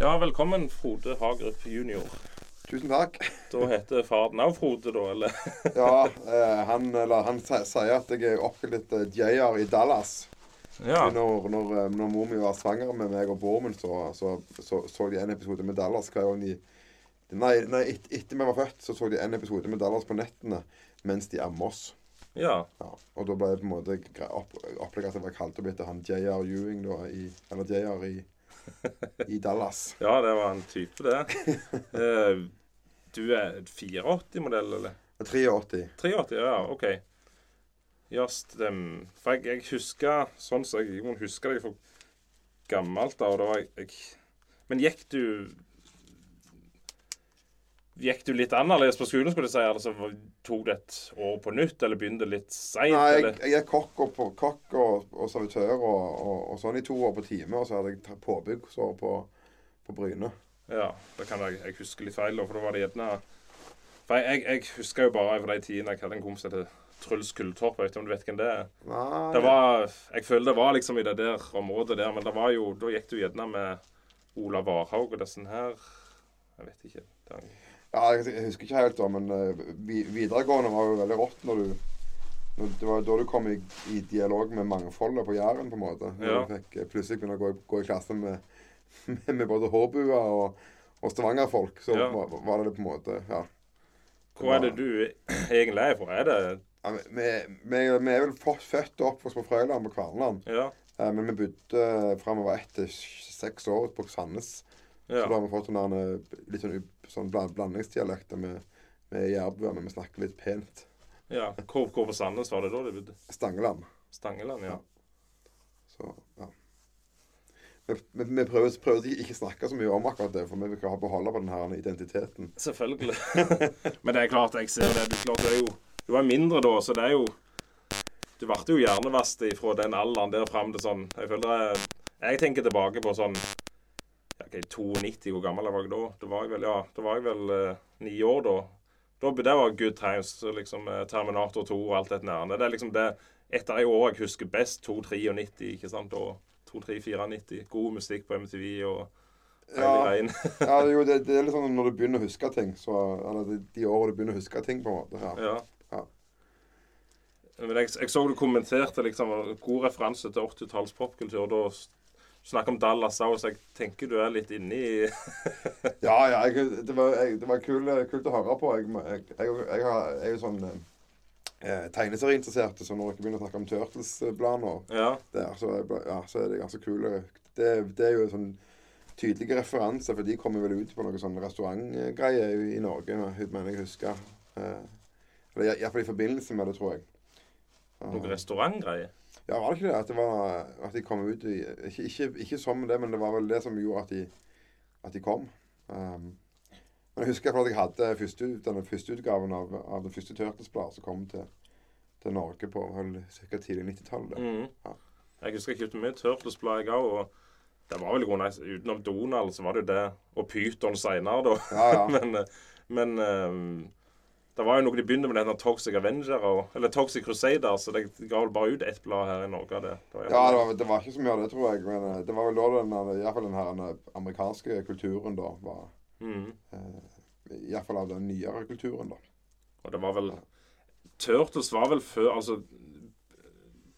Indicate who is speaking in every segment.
Speaker 1: Ja, velkommen, Frode Hagerup jr.
Speaker 2: Tusen takk.
Speaker 1: Da heter faren òg Frode, da, eller?
Speaker 2: Ja, eh, han, eller, han sier at jeg er oppkalt etter JR i Dallas.
Speaker 1: Ja.
Speaker 2: Når, når, eh, når mor mi var svanger med meg og broren min, så så, så, så de en episode med Dallas hver gang de Nei, nei et, etter vi var født, så så de en episode med Dallas på nettene mens de ammer oss.
Speaker 1: ja.
Speaker 2: Ja, og da ble det på en måte opp, opplegget at jeg var kalt opp etter han JR Ewing, da, i, eller JR i, i Dallas.
Speaker 1: Ja, det var en type, det. Eh, du er 84-modell, eller?
Speaker 2: 83.
Speaker 1: 83, ja, OK. Ja, stem. For jeg, jeg husker sånn som jeg må huske deg for gammelt, da, og da var jeg, jeg Men gikk du Gikk du litt annerledes på skolen, skulle du si? Altså, tok du et år på nytt, eller begynte litt seint?
Speaker 2: Nei, jeg,
Speaker 1: eller?
Speaker 2: jeg er kokk og, på, kokk og, og servitør og, og, og sånn i to år på time. Og så hadde jeg påbyggsår påbygg på, på Bryne.
Speaker 1: Ja, da kan jeg, jeg huske litt feil, da, for da var det gjerne For jeg, jeg, jeg husker jo bare fra de tidene jeg hadde en kompis som het Truls Kulltorp. Jeg vet ikke om du vet hvem det er?
Speaker 2: Nei,
Speaker 1: Det var, jeg føler det var liksom i det der området der, men det var jo, da gikk du gjerne med Ola Warhaug og disse her Jeg vet ikke. Det,
Speaker 2: ja, jeg, jeg husker ikke helt, da, men uh, videregående var jo veldig rått når du når, Det var da du kom i, i dialog med mangfoldet på Jæren, på en måte.
Speaker 1: Ja.
Speaker 2: du fikk eh, plutselig begynne å gå, gå i klasse med, med, med både hårbuer og, og Stavanger-folk. Så
Speaker 1: Ja.
Speaker 2: var, var det på en måte Ja.
Speaker 1: hvor er det du egentlig er fra? Er det
Speaker 2: ja vi, vi, vi er vel født født og oppvokst på Frøyland på Kverneland.
Speaker 1: Ja.
Speaker 2: Eh, Men vi bodde fra vi var ett til seks år på Sandnes.
Speaker 1: Ja.
Speaker 2: Så da har vi fått en der, eh, litt sånn, sånn bland, blandingsdialekter med, med jærbuer, men vi snakker litt pent.
Speaker 1: ja. Hvor, hvor på Sandnes var det da bodde?
Speaker 2: Stangeland.
Speaker 1: Stangeland, ja.
Speaker 2: Så, ja. Vi, vi, vi prøver, prøver ikke snakke så mye om akkurat det, for vi vil beholde på den her identiteten.
Speaker 1: Selvfølgelig. Men det er klart, jeg ser det. Du, klart, det jo, du var mindre da, så det er jo Du ble jo hjernevasket fra den alderen der fram til sånn Jeg føler jeg, jeg tenker tilbake på sånn ja, okay, 92, hvor gammel jeg var da? Da var jeg vel, ja, da var jeg vel eh, ni år da. da. Det var good times. liksom eh, Terminator 2 og alt dette nærme. Det er liksom det et av de årene jeg husker best. 2-93, ikke sant? Og 2-3-94. God musikk på MTV og
Speaker 2: Ja, ja jo, det, det er litt sånn når du begynner å huske ting, så Eller de, de årene du begynner å huske ting, på en måte. Ja.
Speaker 1: Ja. Men jeg, jeg så du kommenterte liksom god referanse til 80-talls popkultur. Da snakker om Dallas òg, så jeg tenker du er litt inne i
Speaker 2: Ja, ja. Jeg, det var, jeg, det var kul, kult å høre på. Jeg, jeg, er jo sånn eh, tegneserieinteressert, så når dere begynner å snakke om Turtles-blader
Speaker 1: Ja.
Speaker 2: så, ja, så er det ganske kule. Det, det er jo sånn tydelige referanser, for de kommer vel ut på noen sånn restaurantgreie i, i Norge, mener jeg husker. Eh, eller iallfall i forbindelse med det, tror jeg.
Speaker 1: Noen restaurantgreier.
Speaker 2: Ja, var det ikke det? At, det var, at de kom ut i ikke, ikke, ikke som det, men det var vel det som gjorde at de, at de kom. Um, men jeg husker at jeg hadde første, denne første utgaven av, av det første Turtles-bladet som kom til, til Norge på ca. tidlig 90-tallet.
Speaker 1: Mm.
Speaker 2: Ja.
Speaker 1: Jeg husker jeg kjøpte mye Turtles-blad, jeg òg. Det var vel i grunnen Utenom Donald, så var det jo det. Og Pyton seinere, da.
Speaker 2: Ja, ja.
Speaker 1: men eh, men ehm, det var jo noe de begynte med, denne Toxic Avenger, og, eller Toxic Crusader, så det ga vel bare ut ett blad her i Norge det. det var
Speaker 2: Ja, det var, det var ikke så mye av det, tror jeg. Men eh, det var vel da den, der- i hvert fall den her eh, amerikanske kulturen da var
Speaker 1: mm.
Speaker 2: eh, I hvert fall av den nyere kulturen, da.
Speaker 1: Og det var vel Turtles var vel før Altså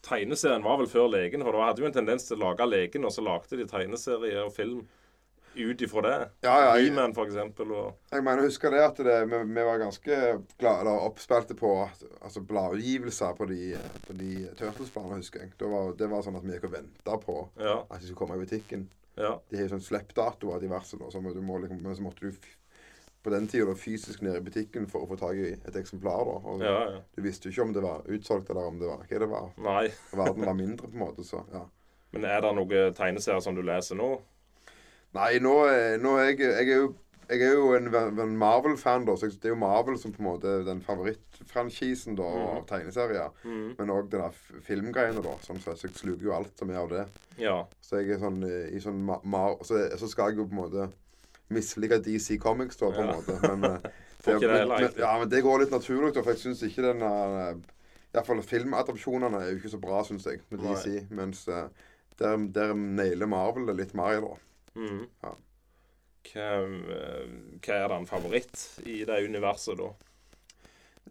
Speaker 1: Tegneserien var vel før leken, for da hadde jo en tendens til å lage leken, og så lagde de tegneserier og film ut ifra det.
Speaker 2: Ja, ja, jeg-
Speaker 1: He-Man, for eksempel. Og,
Speaker 2: Jeg mener, husker det at det, vi, vi var ganske eller oppspilte på altså bladutgivelser på de, på de Turtles-planene, husker jeg. Det var, det var sånn at vi gikk og venta på
Speaker 1: ja,
Speaker 2: at de skulle komme i butikken.
Speaker 1: ja.
Speaker 2: De har jo sånn slippdatoer diverse, da, så du må liksom, så måtte du på den tida fysisk ned i butikken for å få tak i et eksemplar. da. Og
Speaker 1: Ja, ja.
Speaker 2: Du visste jo ikke om det var utsolgt, eller om det var hva det var.
Speaker 1: Nei.
Speaker 2: Verden var mindre, på en måte, så ja.
Speaker 1: Men er det noen tegneserier som du leser nå?
Speaker 2: Nei, nå, er- nå er jeg, jeg er jo jeg er jo en, en Marvel-fan, da, så det er jo Marvel som på en måte er den favorittfranchisen da, av tegneserier.
Speaker 1: Mm.
Speaker 2: Men òg f- filmgreiene, da. Sånn, så jeg sluker jo alt som er av det.
Speaker 1: Ja.
Speaker 2: Så jeg er sånn eh, i sånn ma ma så, så skal jeg jo på en måte mislike DC Comics, da, på en
Speaker 1: Ja.
Speaker 2: måte. Men, eh,
Speaker 1: det
Speaker 2: men, ja, men det går litt naturlig, da, for jeg syns ikke den Iallfall filmadopsjonene er jo ikke så bra, syns jeg, med DC. Mens eh, der, der nailer Marvel det litt mer, da.
Speaker 1: Mhm.
Speaker 2: Ja.
Speaker 1: Hva, eh, hva er din favoritt i det universet, da?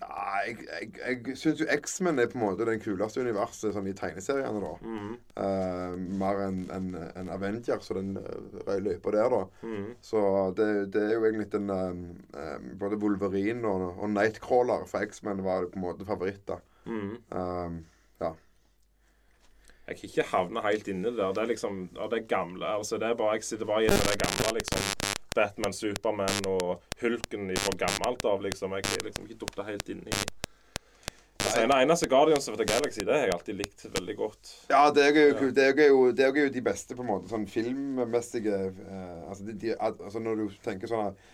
Speaker 2: Nei, jeg, jeg, jeg syns jo X-Men er på en måte den kuleste universet sånn i tegneseriene, da.
Speaker 1: Mm.
Speaker 2: Uh, mer enn en, en Avengers og den uh, røde løypa der, da.
Speaker 1: Mm.
Speaker 2: Så det, det er jo egentlig den um, eh, Både Wolverine og, og Nightcrawler fra X-Men var på en måte favoritter.
Speaker 1: Mm.
Speaker 2: Um,
Speaker 1: Jeg kan ikke havne helt inni det der. Det er liksom av det gamle altså det er bare, Jeg sitter bare igjen med det gamle, liksom. Batman, Supermann og Hulken fra gammelt av, liksom. Jeg har liksom ikke dukket helt inn i altså, Den eneste Guardians of the Galaxy, det har jeg alltid likt veldig godt.
Speaker 2: ja, det er jo, det er jo, det er jo de beste på en måte sånn filmmessige eh, altså, de, de, altså Når du tenker sånn at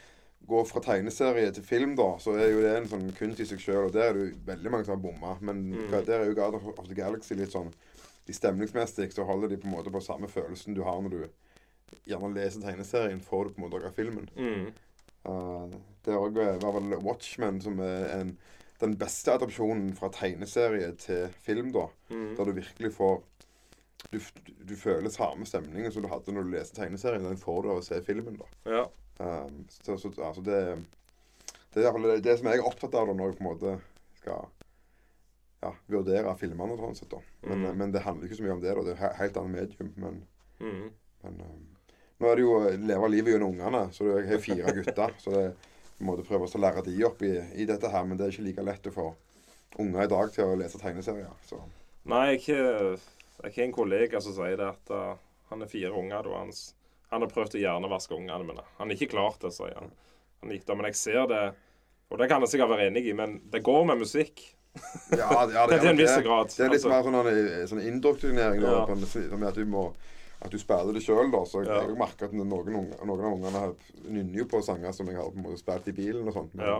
Speaker 2: Gå fra tegneserie til film, da, så er jo det en sånn kunst i seg sjøl. Og der er det jo veldig mange som har bomma. Men
Speaker 1: Mm.
Speaker 2: der er jo Guardians of the Galaxy litt sånn de Stemningsmessig så holder de på en måte på samme følelsen du har når du gjerne leser tegneserien, får du på en måte av filmen.
Speaker 1: Mm.
Speaker 2: Uh, det er også, var vel Watchmen som er en, den beste adopsjonen fra tegneserie til film, da.
Speaker 1: Mm.
Speaker 2: Der du virkelig får du, du føler samme stemningen som du hadde når du leste tegneserien. Den får du av å se filmen, da.
Speaker 1: Ja.
Speaker 2: Um, så, så altså det, det er det, det som jeg er opptatt av da, når jeg på en måte skal ja, vurdere filmene sånn sett, da. Men,
Speaker 1: Mm.
Speaker 2: men det handler ikke så mye om det, da. Det er et helt annet medium. Men,
Speaker 1: Mm.
Speaker 2: men um, nå er det jo å leve livet gjennom ungene. Så jeg har fire gutter. Så det på en måte prøve å lære de opp i, i dette her. Men det er ikke like lett å få unger i dag til å lese tegneserier. Så
Speaker 1: Nei, jeg har en kollega som sier det at uh, han er fire unger. Da, Hans, han har prøvd å hjernevaske ungene mine. Han er ikke klart det, sier han. han gikk da, men jeg ser det, og det kan jeg sikkert være enig i, men det går med musikk.
Speaker 2: Ja, ja,
Speaker 1: Til en viss grad.
Speaker 2: det er litt
Speaker 1: Altså,
Speaker 2: mer sånn, en- sånn indoktrinering. Da, på en, sånn at du må at du spiller det sjøl, da. Så
Speaker 1: Ja.
Speaker 2: jeg merker at noen, unger, noen av ungene nynner jo på sanger som jeg har på en måte spilt i bilen og sånt. Men,
Speaker 1: ja.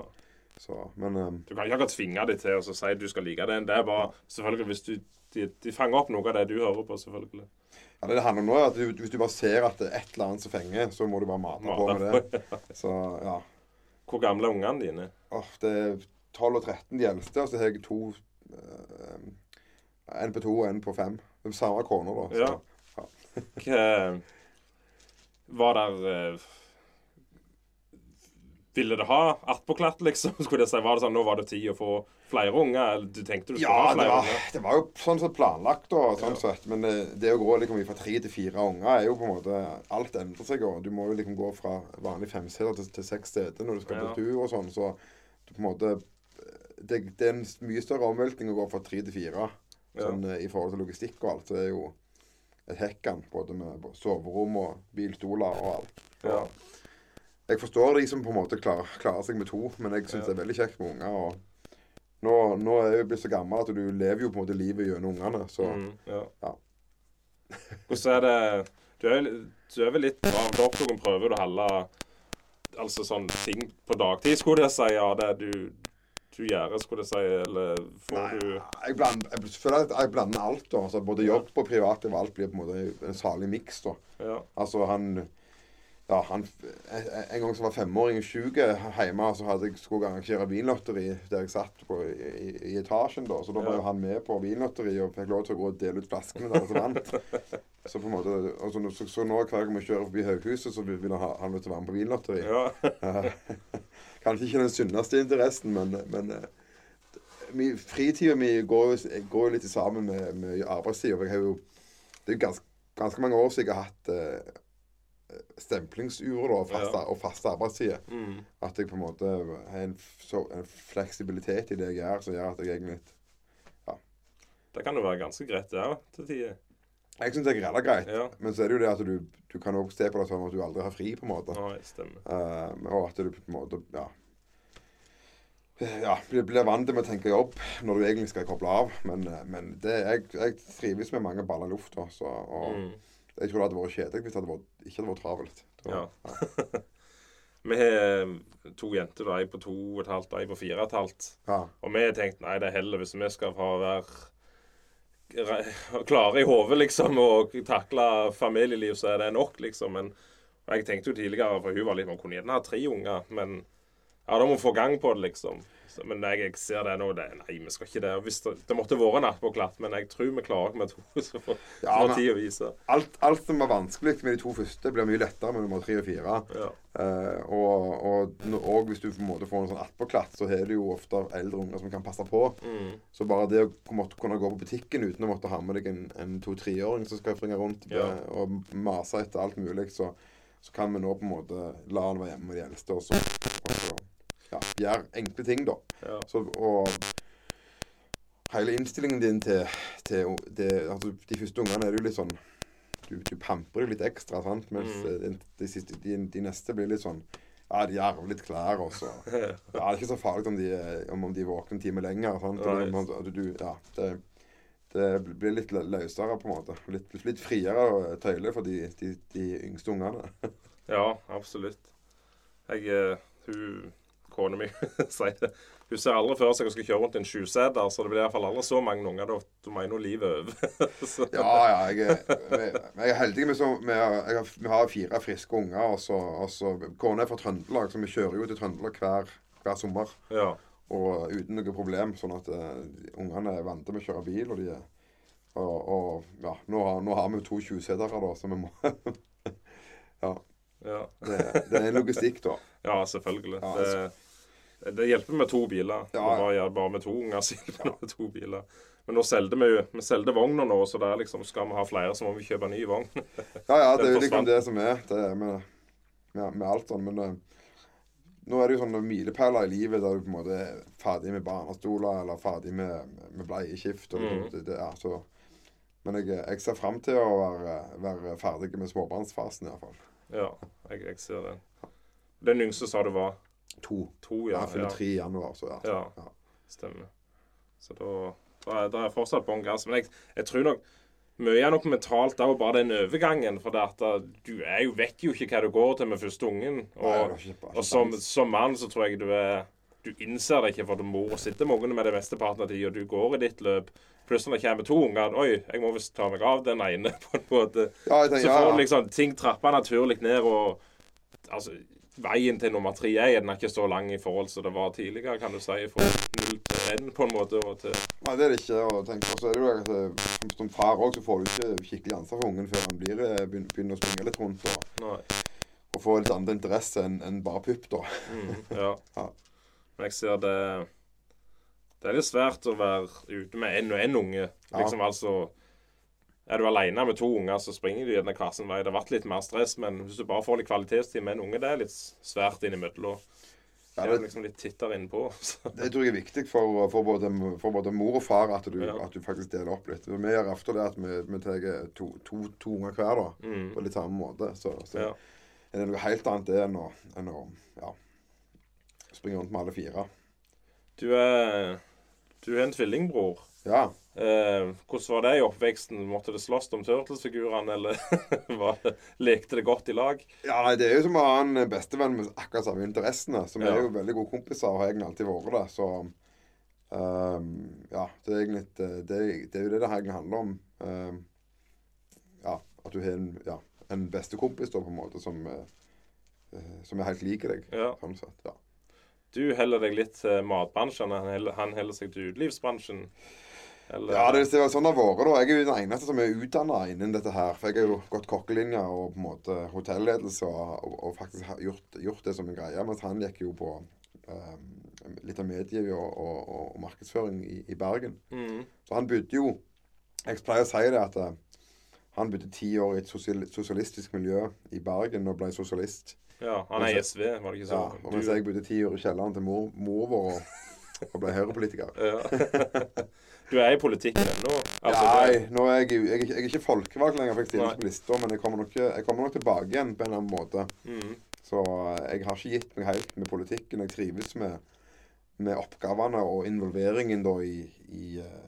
Speaker 2: så, men um,
Speaker 1: Du kan ikke akkurat tvinge dem til å si at du skal like den. Det er bare selvfølgelig hvis du de, de fanger opp noe av det du hører på, selvfølgelig.
Speaker 2: ja, det det handler om nå, er at du, hvis du bare ser at det er et eller annet som fenger, så må du bare mate på med det. Så ja.
Speaker 1: Hvor gamle er ungene dine?
Speaker 2: Åh, det er 12 og 13 de eldste, og så har jeg to eh, En på to og en på fem. De samme kona, da. Så.
Speaker 1: Ja. Hva Var der eh, Ville det ha attpåklatt, liksom? Skulle jeg si, Var det sånn nå var det tid å få flere unger? Eller du tenkte du skulle
Speaker 2: Ja,
Speaker 1: ha
Speaker 2: det
Speaker 1: flere
Speaker 2: var,
Speaker 1: unger?
Speaker 2: det var jo sånn sett planlagt, da, sånn
Speaker 1: Ja.
Speaker 2: sett. Men det, det å gå liksom fra tre til fire unger er jo på en måte Alt endrer seg og Du må jo liksom gå fra vanlig femseter til, til seks seter når du skal
Speaker 1: Ja.
Speaker 2: på tur og sånn. Så på en måte det, det er en mye større omveltning å gå fra tre til fire.
Speaker 1: Ja.
Speaker 2: Sånn eh, i forhold til logistikk og alt. Så det er jo et hekkan både med soverom og bilstoler og alt.
Speaker 1: Ja.
Speaker 2: Jeg forstår de som på en måte klarer, klarer seg med to, men jeg syns
Speaker 1: Ja.
Speaker 2: det er veldig kjekt med unger. og nå, nå er jeg blitt så gammel at du lever jo på en måte livet gjennom ungene. Så
Speaker 1: Mm, ja.
Speaker 2: Ja.
Speaker 1: Hvordan er det Du er, du er vel litt av doktoren prøver du å holde altså sånn ting på dagtid, skulle jeg si, ja, det du, du gjør, skulle jeg si, eller får
Speaker 2: Nei,
Speaker 1: du
Speaker 2: jeg, blander, jeg føler at jeg blander alt. da, altså Både jobb og privat. alt blir på en måte en salig miks. da.
Speaker 1: Ja.
Speaker 2: Altså han ja, han, En gang som var femåring sjuk hjemme, så hadde jeg skulle arrangere vinlotteri der jeg satt på, i, i etasjen. da, Så da var jo han med på vinlotteri og fikk lov til å gå og dele ut flaskene der som vant. Så på en måte, og så, så, så nå hver gang vi kjører forbi Høghuset, så vil han ha han vil være med på vinlotteri.
Speaker 1: ja.
Speaker 2: Kanskje ikke den sunneste interessen, men, men eh, fritida mi går, jo- litt sammen med, med arbeidstida. jeg Det er jo ganske, ganske mange år siden jeg har hatt stemplingsurer da, og faste, og faste arbeidstider.
Speaker 1: Mm.
Speaker 2: At jeg på en måte har en, så, en fleksibilitet i det jeg gjør, som gjør at jeg egentlig
Speaker 1: Det kan jo være ganske greit, det òg, til tider.
Speaker 2: Jeg syns det er greit, greit.
Speaker 1: Ja.
Speaker 2: Men så er det jo det at du, du kan også se på det som at du aldri har fri, på en måte.
Speaker 1: Nei, stemmer.
Speaker 2: Eh, og at du på en måte ja, ja, blir, vant til å tenke jobb når du egentlig skal koble av. Men, eh, men det, jeg, jeg trives med mange baller i lufta. Så, og
Speaker 1: Mm.
Speaker 2: Jeg tror det hadde vært kjedelig hvis det hadde vært, ikke hadde vært travelt. Ja.
Speaker 1: Ja. Vi har to jenter, da, ei på to og et halvt og ei på fire og et halvt.
Speaker 2: ja.
Speaker 1: Og vi har tenkt nei, det er heller hvis vi skal få være klare i hodet, liksom, og takle familieliv, så er det nok, liksom. Men jeg tenkte jo tidligere, for hun var litt Man kunne gjerne ha tre unger, men Ja, da må vi få gang på det, liksom. Så, men jeg, jeg ser det nå det, Nei, vi skal ikke det. Hvis det, det måtte vært nattpåklatt, men jeg tror vi klarer med to. Så får
Speaker 2: Ja,
Speaker 1: å vise.
Speaker 2: Alt, alt som var vanskelig med de to første, blir mye lettere med nummer tre og fire.
Speaker 1: Ja.
Speaker 2: Eh, og, og, og hvis du på en måte får en sånn attpåklatt, så har du jo ofte eldre unger som kan passe på.
Speaker 1: Mm.
Speaker 2: Så bare det å måtte kunne gå på butikken uten å måtte ha med deg en, en to-treåring som skal springe rundt
Speaker 1: Ja.
Speaker 2: og mase etter alt mulig, så, så kan vi nå på en måte la han være hjemme med de eldste, også. så ja, gjør enkle ting, da.
Speaker 1: Ja.
Speaker 2: Så, og hele innstillingen din til, til det, altså, De første ungene er jo litt sånn Du, du pamper dem litt ekstra, sant? mens
Speaker 1: Mm.
Speaker 2: eh, de, de, de, neste blir litt sånn Ja, de arver litt klær, og så ja, Det er ikke så farlig om de, om, om de våkner en time lenger. Sant?
Speaker 1: Right.
Speaker 2: Eller du, ja, det, det blir litt lø- løsere, på en måte. Litt, litt friere tøyler for de, de, de yngste ungene.
Speaker 1: ja, absolutt. Jeg eh, Hun Kona mi sier det. Hun ser aldri for seg å skal kjøre rundt en sjuseter, så det blir iallfall aldri så mange unger. Da, da mener hun livet over.
Speaker 2: Ja, ja. Jeg, jeg, jeg er heldig med så med, Vi har fire friske unger. Og så, og så Kona er fra Trøndelag, så vi kjører jo til Trøndelag hver, hver sommer.
Speaker 1: ja.
Speaker 2: Og uten noe problem. Sånn at uh, ungene er vant til med å kjøre bil. Og de er og, og ja, nå har, nå har vi jo to 20-setere, da, så vi må Ja.
Speaker 1: Ja.
Speaker 2: Det, det er en logistikk, da.
Speaker 1: ja, selvfølgelig.
Speaker 2: Ja,
Speaker 1: det, det hjelper med to biler.
Speaker 2: Ja,
Speaker 1: Ja,
Speaker 2: ja.
Speaker 1: Bare, med to unger siden med to biler. Men nå selger vi jo Vi selger vogner nå, så det er liksom, skal vi ha flere, så må vi kjøpe en ny vogn.
Speaker 2: Ja, ja, det er jo liksom det som er. Det er med, med, med alt sånn. Men eh, nå er det jo sånne milepæler i livet der du på en måte er ferdig med barnestoler eller ferdig med, med bleieskift. Og
Speaker 1: Mm.
Speaker 2: det, det, ja, så. Men jeg, jeg ser fram til å være, være ferdig med småbarnsfasen iallfall.
Speaker 1: Ja, jeg, jeg ser det. Den yngste sa du var
Speaker 2: To.
Speaker 1: to,
Speaker 2: Ja,
Speaker 1: ja.
Speaker 2: jeg fyller tre i januar, så ja.
Speaker 1: Ja. Stemmer. Så da, da, er, da er fortsatt bånn gass. Men jeg, jeg tror nok mye er nok mentalt òg, bare den overgangen. For det at du er jo, vet jo ikke hva du går til med første ungen. Og,
Speaker 2: Nei, ikke- ikke
Speaker 1: og som, som mann så tror jeg du er Du innser det ikke, for mor sitter med ungene med det mesteparten av tida, og du går i ditt løp. Plutselig kommer to unger Oi, jeg må visst ta meg av den ene, på en måte.
Speaker 2: ja, tenker,
Speaker 1: Så får
Speaker 2: ja.
Speaker 1: du liksom ting trapper naturlig ned, og altså Veien til nummer tre er gjerne ikke så lang i forhold som det var tidligere, kan du si. Fra null til én, på en måte. Til
Speaker 2: Nei, det er det ikke. Og tenk, så er det jo at eh, som, som far òg, så får du ikke skikkelig ansvar for ungen før han blir, eh, begynner å springe litt rundt og,
Speaker 1: Nei.
Speaker 2: og får litt andre interesse enn en bare pupp, da.
Speaker 1: Mm, ja.
Speaker 2: Ja.
Speaker 1: Men jeg ser det Det er litt svært å være ute med én og én unge. Liksom altså Er du alene med to unger, så springer du gjerne hver vei. Det har vært litt mer stress, men hvis du bare får litt kvalitetstid med en unge, det er litt svært innimellom.
Speaker 2: Ja,
Speaker 1: Det er liksom litt tittere innpå.
Speaker 2: Det tror jeg er viktig for, for, både, for både mor og far at du,
Speaker 1: Ja.
Speaker 2: at du faktisk deler opp litt. Vi gjør ofte det at vi, vi tar to, to, to unger hver, da.
Speaker 1: Mm.
Speaker 2: På litt samme måte. Så, så
Speaker 1: Ja.
Speaker 2: er det noe helt annet det enn å, enn å ja, springe rundt med alle fire.
Speaker 1: Du er Du er en tvillingbror.
Speaker 2: Ja.
Speaker 1: Eh, hvordan var det i oppveksten? Måtte det slåss om Turtles-figurene, eller det, lekte det godt i lag?
Speaker 2: ja, nei, det er jo som å ha en bestevenn med akkurat samme interessene. Så vi
Speaker 1: Ja.
Speaker 2: er jo veldig gode kompiser og har egentlig alltid vært det. Så um, ja, det er egentlig det, det, det er jo det det egentlig handler om. Um, ja, at du har en, ja, en bestekompis da, på en måte som, eh, eh, som er helt lik deg.
Speaker 1: Ja.
Speaker 2: Sånn sett, ja.
Speaker 1: Du heller deg litt til matbransjen, han heller, han heller seg til utelivsbransjen. Eller,
Speaker 2: Ja, det er sånn det har vært. Jeg er jo den eneste som er utdanna innen dette her. For jeg har jo gått kokkelinja og på en måte hotelledelse og, og, og faktisk gjort, gjort det som en greie. Mens han gikk jo på um, litt av medie og, og, markedsføring i, i Bergen.
Speaker 1: Mm.
Speaker 2: Så han bodde jo Jeg pleier å si det at eh, han bodde ti år i et sosial, sosialistisk miljø i Bergen og ble sosialist.
Speaker 1: ja, han er i SV, var det ikke så?
Speaker 2: Ja, og mens jeg bodde ti år i kjelleren til mor, mor vår og, og ble høyrepolitiker.
Speaker 1: Ja. du er i politikken ennå? Altså,
Speaker 2: Nei, nå er jeg, jeg, jeg er ikke folkevalgt lenger,
Speaker 1: Nei.
Speaker 2: ikke på lista, men jeg kommer, nok, jeg kommer nok tilbake igjen på en eller annen måte.
Speaker 1: Mm.
Speaker 2: Så eh, jeg har ikke gitt meg helt med politikken. Jeg trives med, med oppgavene og involveringen da i, i, eh,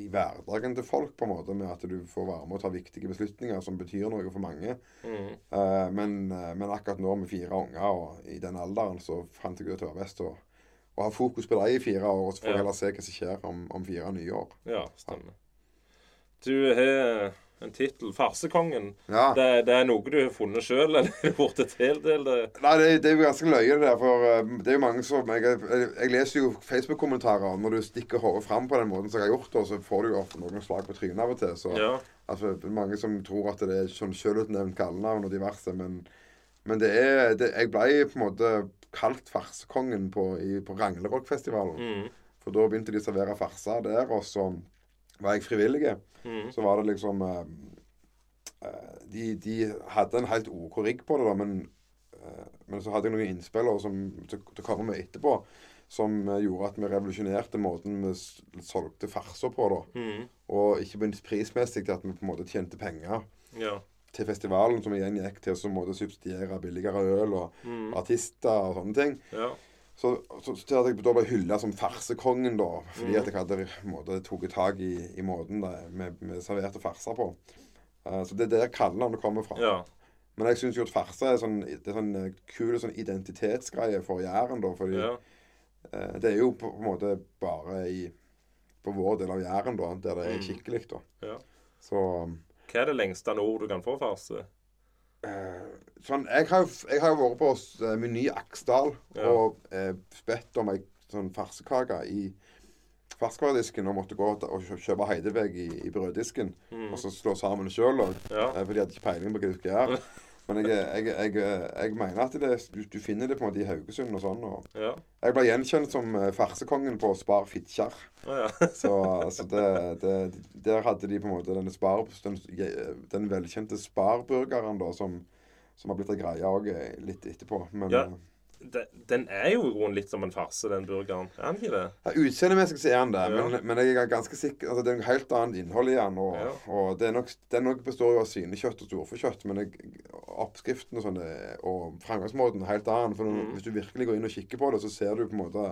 Speaker 2: i hverdagen til folk, på en måte, med at du får være med og ta viktige beslutninger som betyr noe for mange.
Speaker 1: Mm.
Speaker 2: Uh, men, men akkurat nå med fire unger og i den alderen, så fant jeg ut at det var best å, å ha fokus på dem i fire år, og så får vi
Speaker 1: Ja.
Speaker 2: heller se hva som skjer om, om fire nye år.
Speaker 1: Ja, stemmer. Du har en tittel. 'Farsekongen'.
Speaker 2: Ja.
Speaker 1: Det, det er noe du har funnet sjøl, eller er det blitt tildelt? det?
Speaker 2: Nei, det, det er jo ganske løye, det der. For eh, det er jo mange som Jeg, jeg, leser jo Facebook-kommentarer. Når du stikker hodet fram på den måten som jeg har gjort, det, så får du jo ofte noen slag på trynet av og til. Så
Speaker 1: Ja.
Speaker 2: altså, mange som tror at det er sånn selvutnevnt kallenavn og diverse. Men, men det er det, Jeg ble på en måte kalt farsekongen på, i, på Ranglerockfestivalen.
Speaker 1: Mm.
Speaker 2: For da begynte de å servere farser der, og så var jeg frivillig.
Speaker 1: Mm.
Speaker 2: Så var det liksom eh, eh, de, de hadde en helt OK rigg på det, da, men, eh, men så hadde jeg noen innspill som til, til å komme med etterpå, som eh, gjorde at vi revolusjonerte måten vi solgte farser på. da.
Speaker 1: Mm.
Speaker 2: Og ikke minst prismessig til at vi på en måte tjente penger
Speaker 1: Ja.
Speaker 2: Til festivalen, som igjen gikk til å subsidiere billigere øl og
Speaker 1: Mm.
Speaker 2: artister og sånne ting.
Speaker 1: ja.
Speaker 2: Så, så, så jeg da ble hylla som farsekongen, da. Fordi
Speaker 1: Mm.
Speaker 2: at jeg hadde måte, tatt tak i, i måten vi serverte farser på. Uh, så det er der kallenavnet kommer fra.
Speaker 1: ja.
Speaker 2: Men jeg syns jo at farse er sånn, det er sånn eh, kul sånn identitetsgreie for Jæren, da. Fordi
Speaker 1: ja.
Speaker 2: uh, det er jo på, på en måte bare i på vår del av Jæren, da, der det er
Speaker 1: Mm.
Speaker 2: skikkelig, da.
Speaker 1: ja.
Speaker 2: Så
Speaker 1: Hva er det lengste nord du kan få farse?
Speaker 2: Uh, sånn, jeg, har, jeg har vært på uh, Meny Aksdal
Speaker 1: Ja.
Speaker 2: og uh, bedt om ei sånn farsekake i ferskvaredisken og måtte gå og kjøpe Heideveg i, i brøddisken.
Speaker 1: Mm.
Speaker 2: Og så slå sammen sjøl
Speaker 1: ja.
Speaker 2: uh, For de hadde ikke peiling på hva de skulle gjøre. Men jeg, jeg, jeg, jeg mener at det, du, du finner det på en måte i Haugesund og sånn. Og
Speaker 1: Ja.
Speaker 2: jeg ble gjenkjent som eh, farsekongen på Spar Fitjar.
Speaker 1: Å, ja.
Speaker 2: Så, så det, det, der hadde de på en måte spar, den, den velkjente Spar-burgeren som, som har blitt ei greie òg litt etterpå. Men
Speaker 1: Ja. Den, den er jo i grunnen litt som en farse, den burgeren. Er den ikke det?
Speaker 2: Ja, Utseendemessig så er han det, men, men jeg er ganske sikker altså, Det er noe helt annet innhold i han. Og, og det nok, den nok består jo av svinekjøtt og storfekjøtt, men jeg, oppskriften og, sånne, og framgangsmåten er helt annen. For
Speaker 1: Mm.
Speaker 2: hvis du virkelig går inn og kikker på det, så ser du på en måte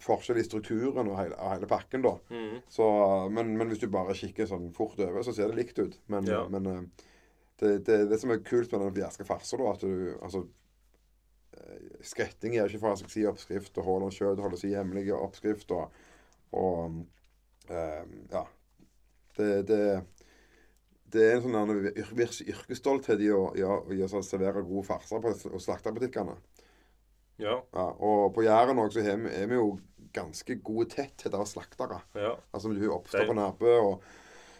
Speaker 2: forskjell i strukturen og hele, hele pakken. da.
Speaker 1: Mm.
Speaker 2: Så, men, men hvis du bare kikker sånn fort over, så ser det likt ut. Men,
Speaker 1: Ja.
Speaker 2: men eh, det, det, det som er kult med den fjerske farsa, da, at du altså Skretting gir ikke fra seg si oppskrift, og Haaland sjøl holder si hemmelige oppskrift, og, og um, Ja. Det, det, det er en sånn yrkesstolthet i å, i å, i å servere gode farser på hos slakterbutikkene.
Speaker 1: Ja.
Speaker 2: Ja, og på Jæren òg så er vi, er vi jo ganske gode tetthet av slaktere.
Speaker 1: ja.
Speaker 2: Altså du
Speaker 1: oppstår
Speaker 2: på Nærbø og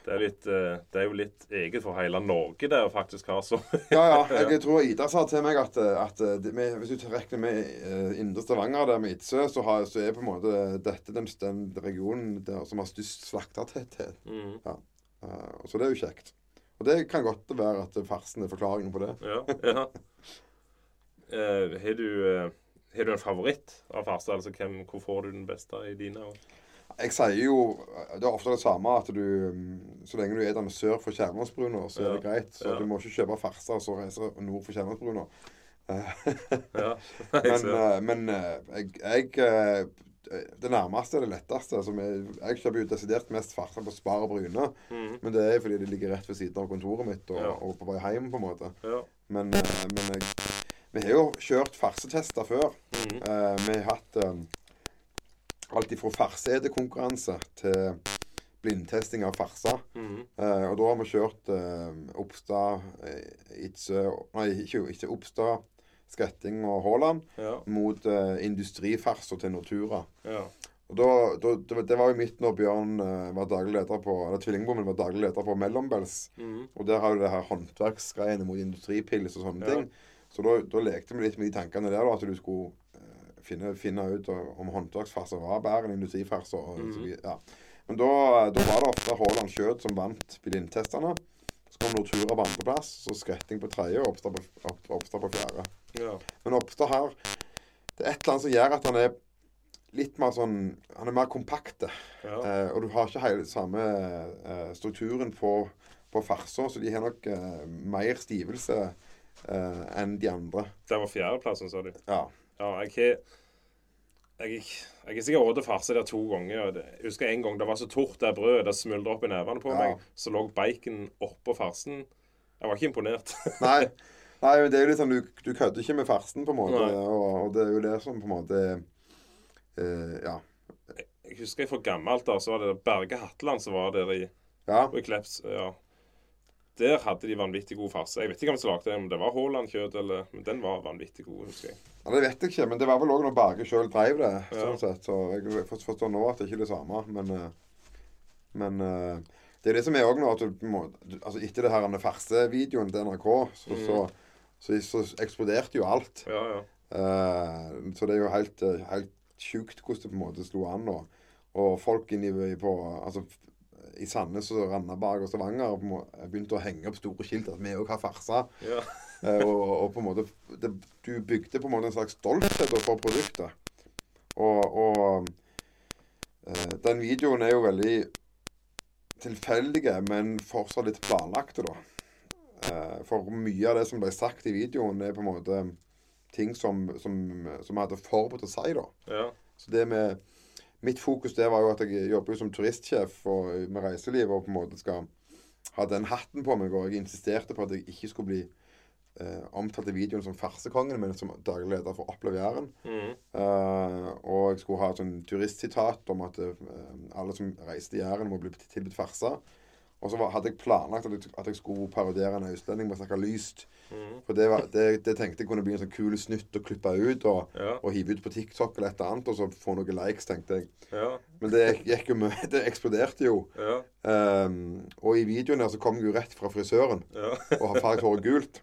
Speaker 1: Det er, litt, eh, det er jo litt eget for hele Norge det å faktisk ha så
Speaker 2: Ja, ja. Jeg tror Ida sa til meg at, at med, hvis du regner med Indre Stavanger der med Idsø, så, har, så er på en måte dette den, den regionen der som har størst slaktertetthet.
Speaker 1: mm.
Speaker 2: Ja. så det er jo kjekt. Og det kan godt være at farsen er forklaringen på det.
Speaker 1: Ja. ja. Eh, Har du, eh, har du en favoritt av farse? Altså, hvem, hvor får du den beste i dine? øyne?
Speaker 2: Jeg sier jo Det er ofte det samme at du mm, Så lenge du er der sør for Kjærlandsbrua, så er det greit. Så du må ikke kjøpe farser og så reise nord for Kjærlandsbrua.
Speaker 1: Ja.
Speaker 2: Men, eh, men eh, jeg, jeg eh, Det nærmeste er det letteste. Som jeg, jeg kjøper jo desidert mest farser på Spar og Bryne.
Speaker 1: Mm.
Speaker 2: Men det er fordi det ligger rett ved siden av kontoret mitt og,
Speaker 1: Ja.
Speaker 2: og på vei hjem, på en måte.
Speaker 1: Ja.
Speaker 2: Men, men jeg, vi har jo kjørt farsetester før.
Speaker 1: Mm.
Speaker 2: Eh, vi har hatt alt ifra farseedekonkurranse til blindtesting av farser.
Speaker 1: Mm.
Speaker 2: Eh, og da har vi kjørt eh, Oppstad, Itzø Nei, ikke, ikke Oppstad, Skretting og Haaland
Speaker 1: Ja.
Speaker 2: mot eh, industrifarser til Nortura.
Speaker 1: Ja.
Speaker 2: Og da, da, det, var, jo midt når Bjørn eh, var daglig leder på Eller tvillingbommen var daglig leder på Mellombels.
Speaker 1: Mm.
Speaker 2: Og der har du det her håndverksgreiene mot industripils og sånne
Speaker 1: Ja.
Speaker 2: ting. Så da, da lekte vi litt med de tankene der, da, at du skulle eh, finne, finne ut om håndverksfarser var bedre enn industrifarser. Og, så
Speaker 1: Mhm.
Speaker 2: ja. Men da, da var det ofte Haaland Kjøtt som vant blindtestene. Så kom Nortura på andreplass, så Skretting på tredje og Oppstad på, opp, Oppstad på fjerde.
Speaker 1: Ja.
Speaker 2: Men Oppstad har Det er et eller annet som gjør at han er litt mer sånn Han er mer kompakt.
Speaker 1: Ja.
Speaker 2: Eh, og du har ikke hele samme eh, strukturen på, på farser, så de har nok eh, mer stivelse eh, enn de andre.
Speaker 1: Det var fjerdeplassen, sa du.
Speaker 2: Ja.
Speaker 1: Ja, jeg har jeg, jeg er sikkert råd farse der to ganger. Jeg husker en gang det var så tort det brødet. Det smuldra opp i nevene på
Speaker 2: Ja.
Speaker 1: meg. Så lå bacon oppå farsen. Jeg var ikke imponert.
Speaker 2: Nei, nei, men det er jo litt sånn du, du kødder ikke med farsen, på en måte. Og, og det er jo det som på en måte eh, Ja.
Speaker 1: Jeg husker jeg fra gammelt da, så var det Berge Hatteland som var der i,
Speaker 2: Ja.
Speaker 1: i Kleps. Ja. Der hadde de vanvittig god farse. Jeg vet ikke hvem som lagde den, om det var Haaland-kjøtt eller Men den var vanvittig god, husker jeg.
Speaker 2: Ja, Det vet jeg ikke, men det var vel òg når Berge sjøl drev det.
Speaker 1: Ja.
Speaker 2: sånn sett, Så jeg forstår nå at det ikke er det samme. Men, eh, men eh, det er det som er òg nå at du må, altså Etter det her farsevideoen til NRK, så,
Speaker 1: Mm.
Speaker 2: så, så, så eksploderte jo alt.
Speaker 1: Ja, ja.
Speaker 2: Uh, så det er jo helt, helt sjukt hvordan det på en måte slo an. Og, og folk inni på altså, i Sandnes og Randaberg og Stavanger begynte å henge opp store skilt at vi òg har farsa.
Speaker 1: ja.
Speaker 2: Eh, og, og på en måte det, Du bygde på en måte en slags stolthet for produktet. Og, og eh, den videoen er jo veldig tilfeldige, men fortsatt litt planlagt, da. Eh, for mye av det som ble sagt i videoen, er på en måte ting som, vi hadde forberedt å si, da.
Speaker 1: ja.
Speaker 2: Så det med Mitt fokus der var jo at jeg jobber jo som turistsjef med reiseliv og på en måte skal ha den hatten på meg. Og jeg insisterte på at jeg ikke skulle bli eh, omtalt i videoen som farsekongen, men som daglig leder for Opplev Jæren.
Speaker 1: Mm.
Speaker 2: Eh, og jeg skulle ha et sånn turistsitat om at eh, alle som reiser til Jæren, må bli tilbudt farse. Og så hadde jeg planlagt at jeg, at jeg skulle parodiere en østlending med å snakke lyst.
Speaker 1: Mm.
Speaker 2: For det, var, det, det tenkte jeg kunne bli en sånn kul snutt å klippe ut. og
Speaker 1: Ja.
Speaker 2: og hive ut på TikTok eller et eller annet, og så få noen likes, tenkte jeg.
Speaker 1: Ja.
Speaker 2: Men det gikk jo mye. Det eksploderte jo.
Speaker 1: Ja.
Speaker 2: Um, og i videoen der så kom jeg jo rett fra frisøren
Speaker 1: Ja.
Speaker 2: og har farget håret gult.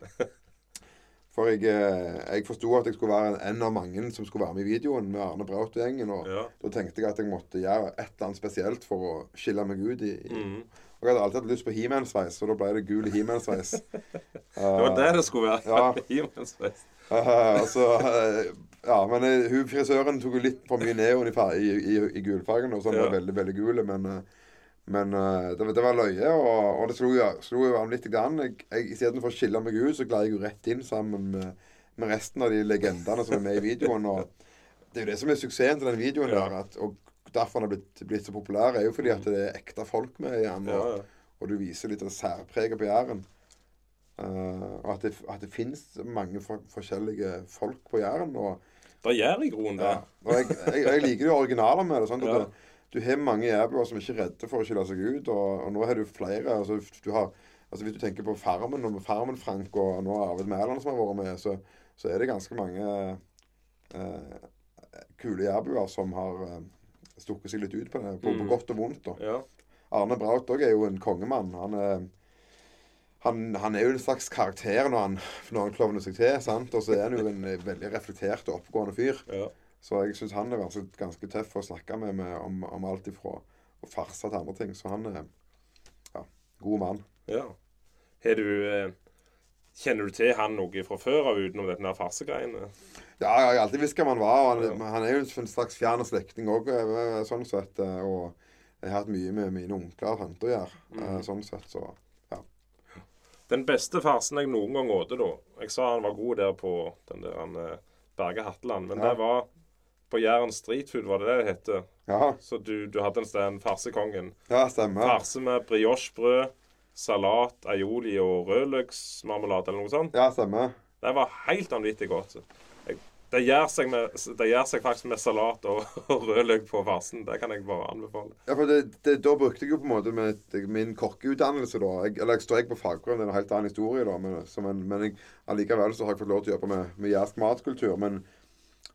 Speaker 2: For jeg, eh, jeg forsto at jeg skulle være en, en av mange som skulle være med i videoen med Arne Braut-gjengen. Og
Speaker 1: ja.
Speaker 2: da tenkte jeg at jeg måtte gjøre et eller annet spesielt for å skille meg ut. i, i
Speaker 1: Mm.
Speaker 2: Og jeg hadde alltid hatt lyst på He-Man-sveis, så da ble det gul He-Man-sveis.
Speaker 1: Det var der det skulle være.
Speaker 2: Ja. He-Man-sveis. Uh, altså, uh, ja, men eh, hun frisøren tok jo litt for mye neon i, i, i, i gulfargen, og sånn
Speaker 1: Ja.
Speaker 2: var veldig, veldig gule, men, eh, men eh, det, var- det var løye, og, og det slo jo slo jo an litt. Grann. Jeg, jeg, Istedenfor å skille meg ut, så gled jeg jo rett inn sammen med, med resten av de legendene som er med i videoen. og Det er jo det som er suksessen til den videoen
Speaker 1: Ja.
Speaker 2: der, at, og derfor han har blitt, blitt så populær, er jo fordi at det er ekte folk med i
Speaker 1: Ja,
Speaker 2: og, og du viser litt av særpreget på Jæren. Uh, og at det, at det finnes mange for, forskjellige folk på Jæren. Og,
Speaker 1: Da gjør jeg groen
Speaker 2: ja, og jeg, jeg, jeg liker jo originaler med det. Sånn
Speaker 1: Ja.
Speaker 2: det, du har mange jærbuer som ikke er redde for å skille seg ut. Og, og nå har du flere. Altså, du har, altså Hvis du tenker på Farmen og Farmen-Frank og nå Arvid Mæland som har vært med, så, så er det ganske mange eh, kule jærbuer som har eh, stukket seg litt ut på det. På, på
Speaker 1: Mm.
Speaker 2: godt og vondt. da.
Speaker 1: Ja.
Speaker 2: Arne Braut òg er jo en kongemann. Han er, han, han er jo en slags karakter når han, når han klovner seg til. sant? Og så er han jo en eh, veldig reflektert og oppegående fyr.
Speaker 1: Ja.
Speaker 2: Så jeg syns han er ganske, ganske tøff å snakke med, med om, om alt ifra og farse til andre ting. Så han er ja, god mann.
Speaker 1: ja. Du eh, Kjenner du til han noe fra før av utenom denne farsegreiene?
Speaker 2: Ja, jeg har alltid visst hvem han var. Han,
Speaker 1: Ja.
Speaker 2: han er jo en slags fjern slektning òg, sånn sett. eh, Og jeg har hatt mye med mine onkler og tanter å gjøre, eh,
Speaker 1: Mhm.
Speaker 2: sånn sett. Så ja.
Speaker 1: Den beste farsen jeg noen gang åt da Jeg sa han var god der på den der han, eh, Berge Hatteland, men
Speaker 2: Ja.
Speaker 1: det var på Jæren Street Food, var det det det het?
Speaker 2: ja,
Speaker 1: Så du, du hadde en sted, farsekongen.
Speaker 2: ja stemmer.
Speaker 1: Farse med briochebrød, salat, aioli og rødløksmarmelade eller noe sånt.
Speaker 2: Ja, stemmer.
Speaker 1: Det var helt vanvittig godt. Det, gjør seg med, det gjør seg faktisk med salat og, og rødløk på farsen. Det kan jeg bare anbefale.
Speaker 2: Ja, for det, det, Da brukte jeg jo på en måte med, min kokkeutdannelse, da. Jeg, eller jeg står ikke på faggrunn, det er en helt annen historie, da. Men, så, men, jeg, allikevel så har jeg fått lov til å jobbe med, med jærsk matkultur. Men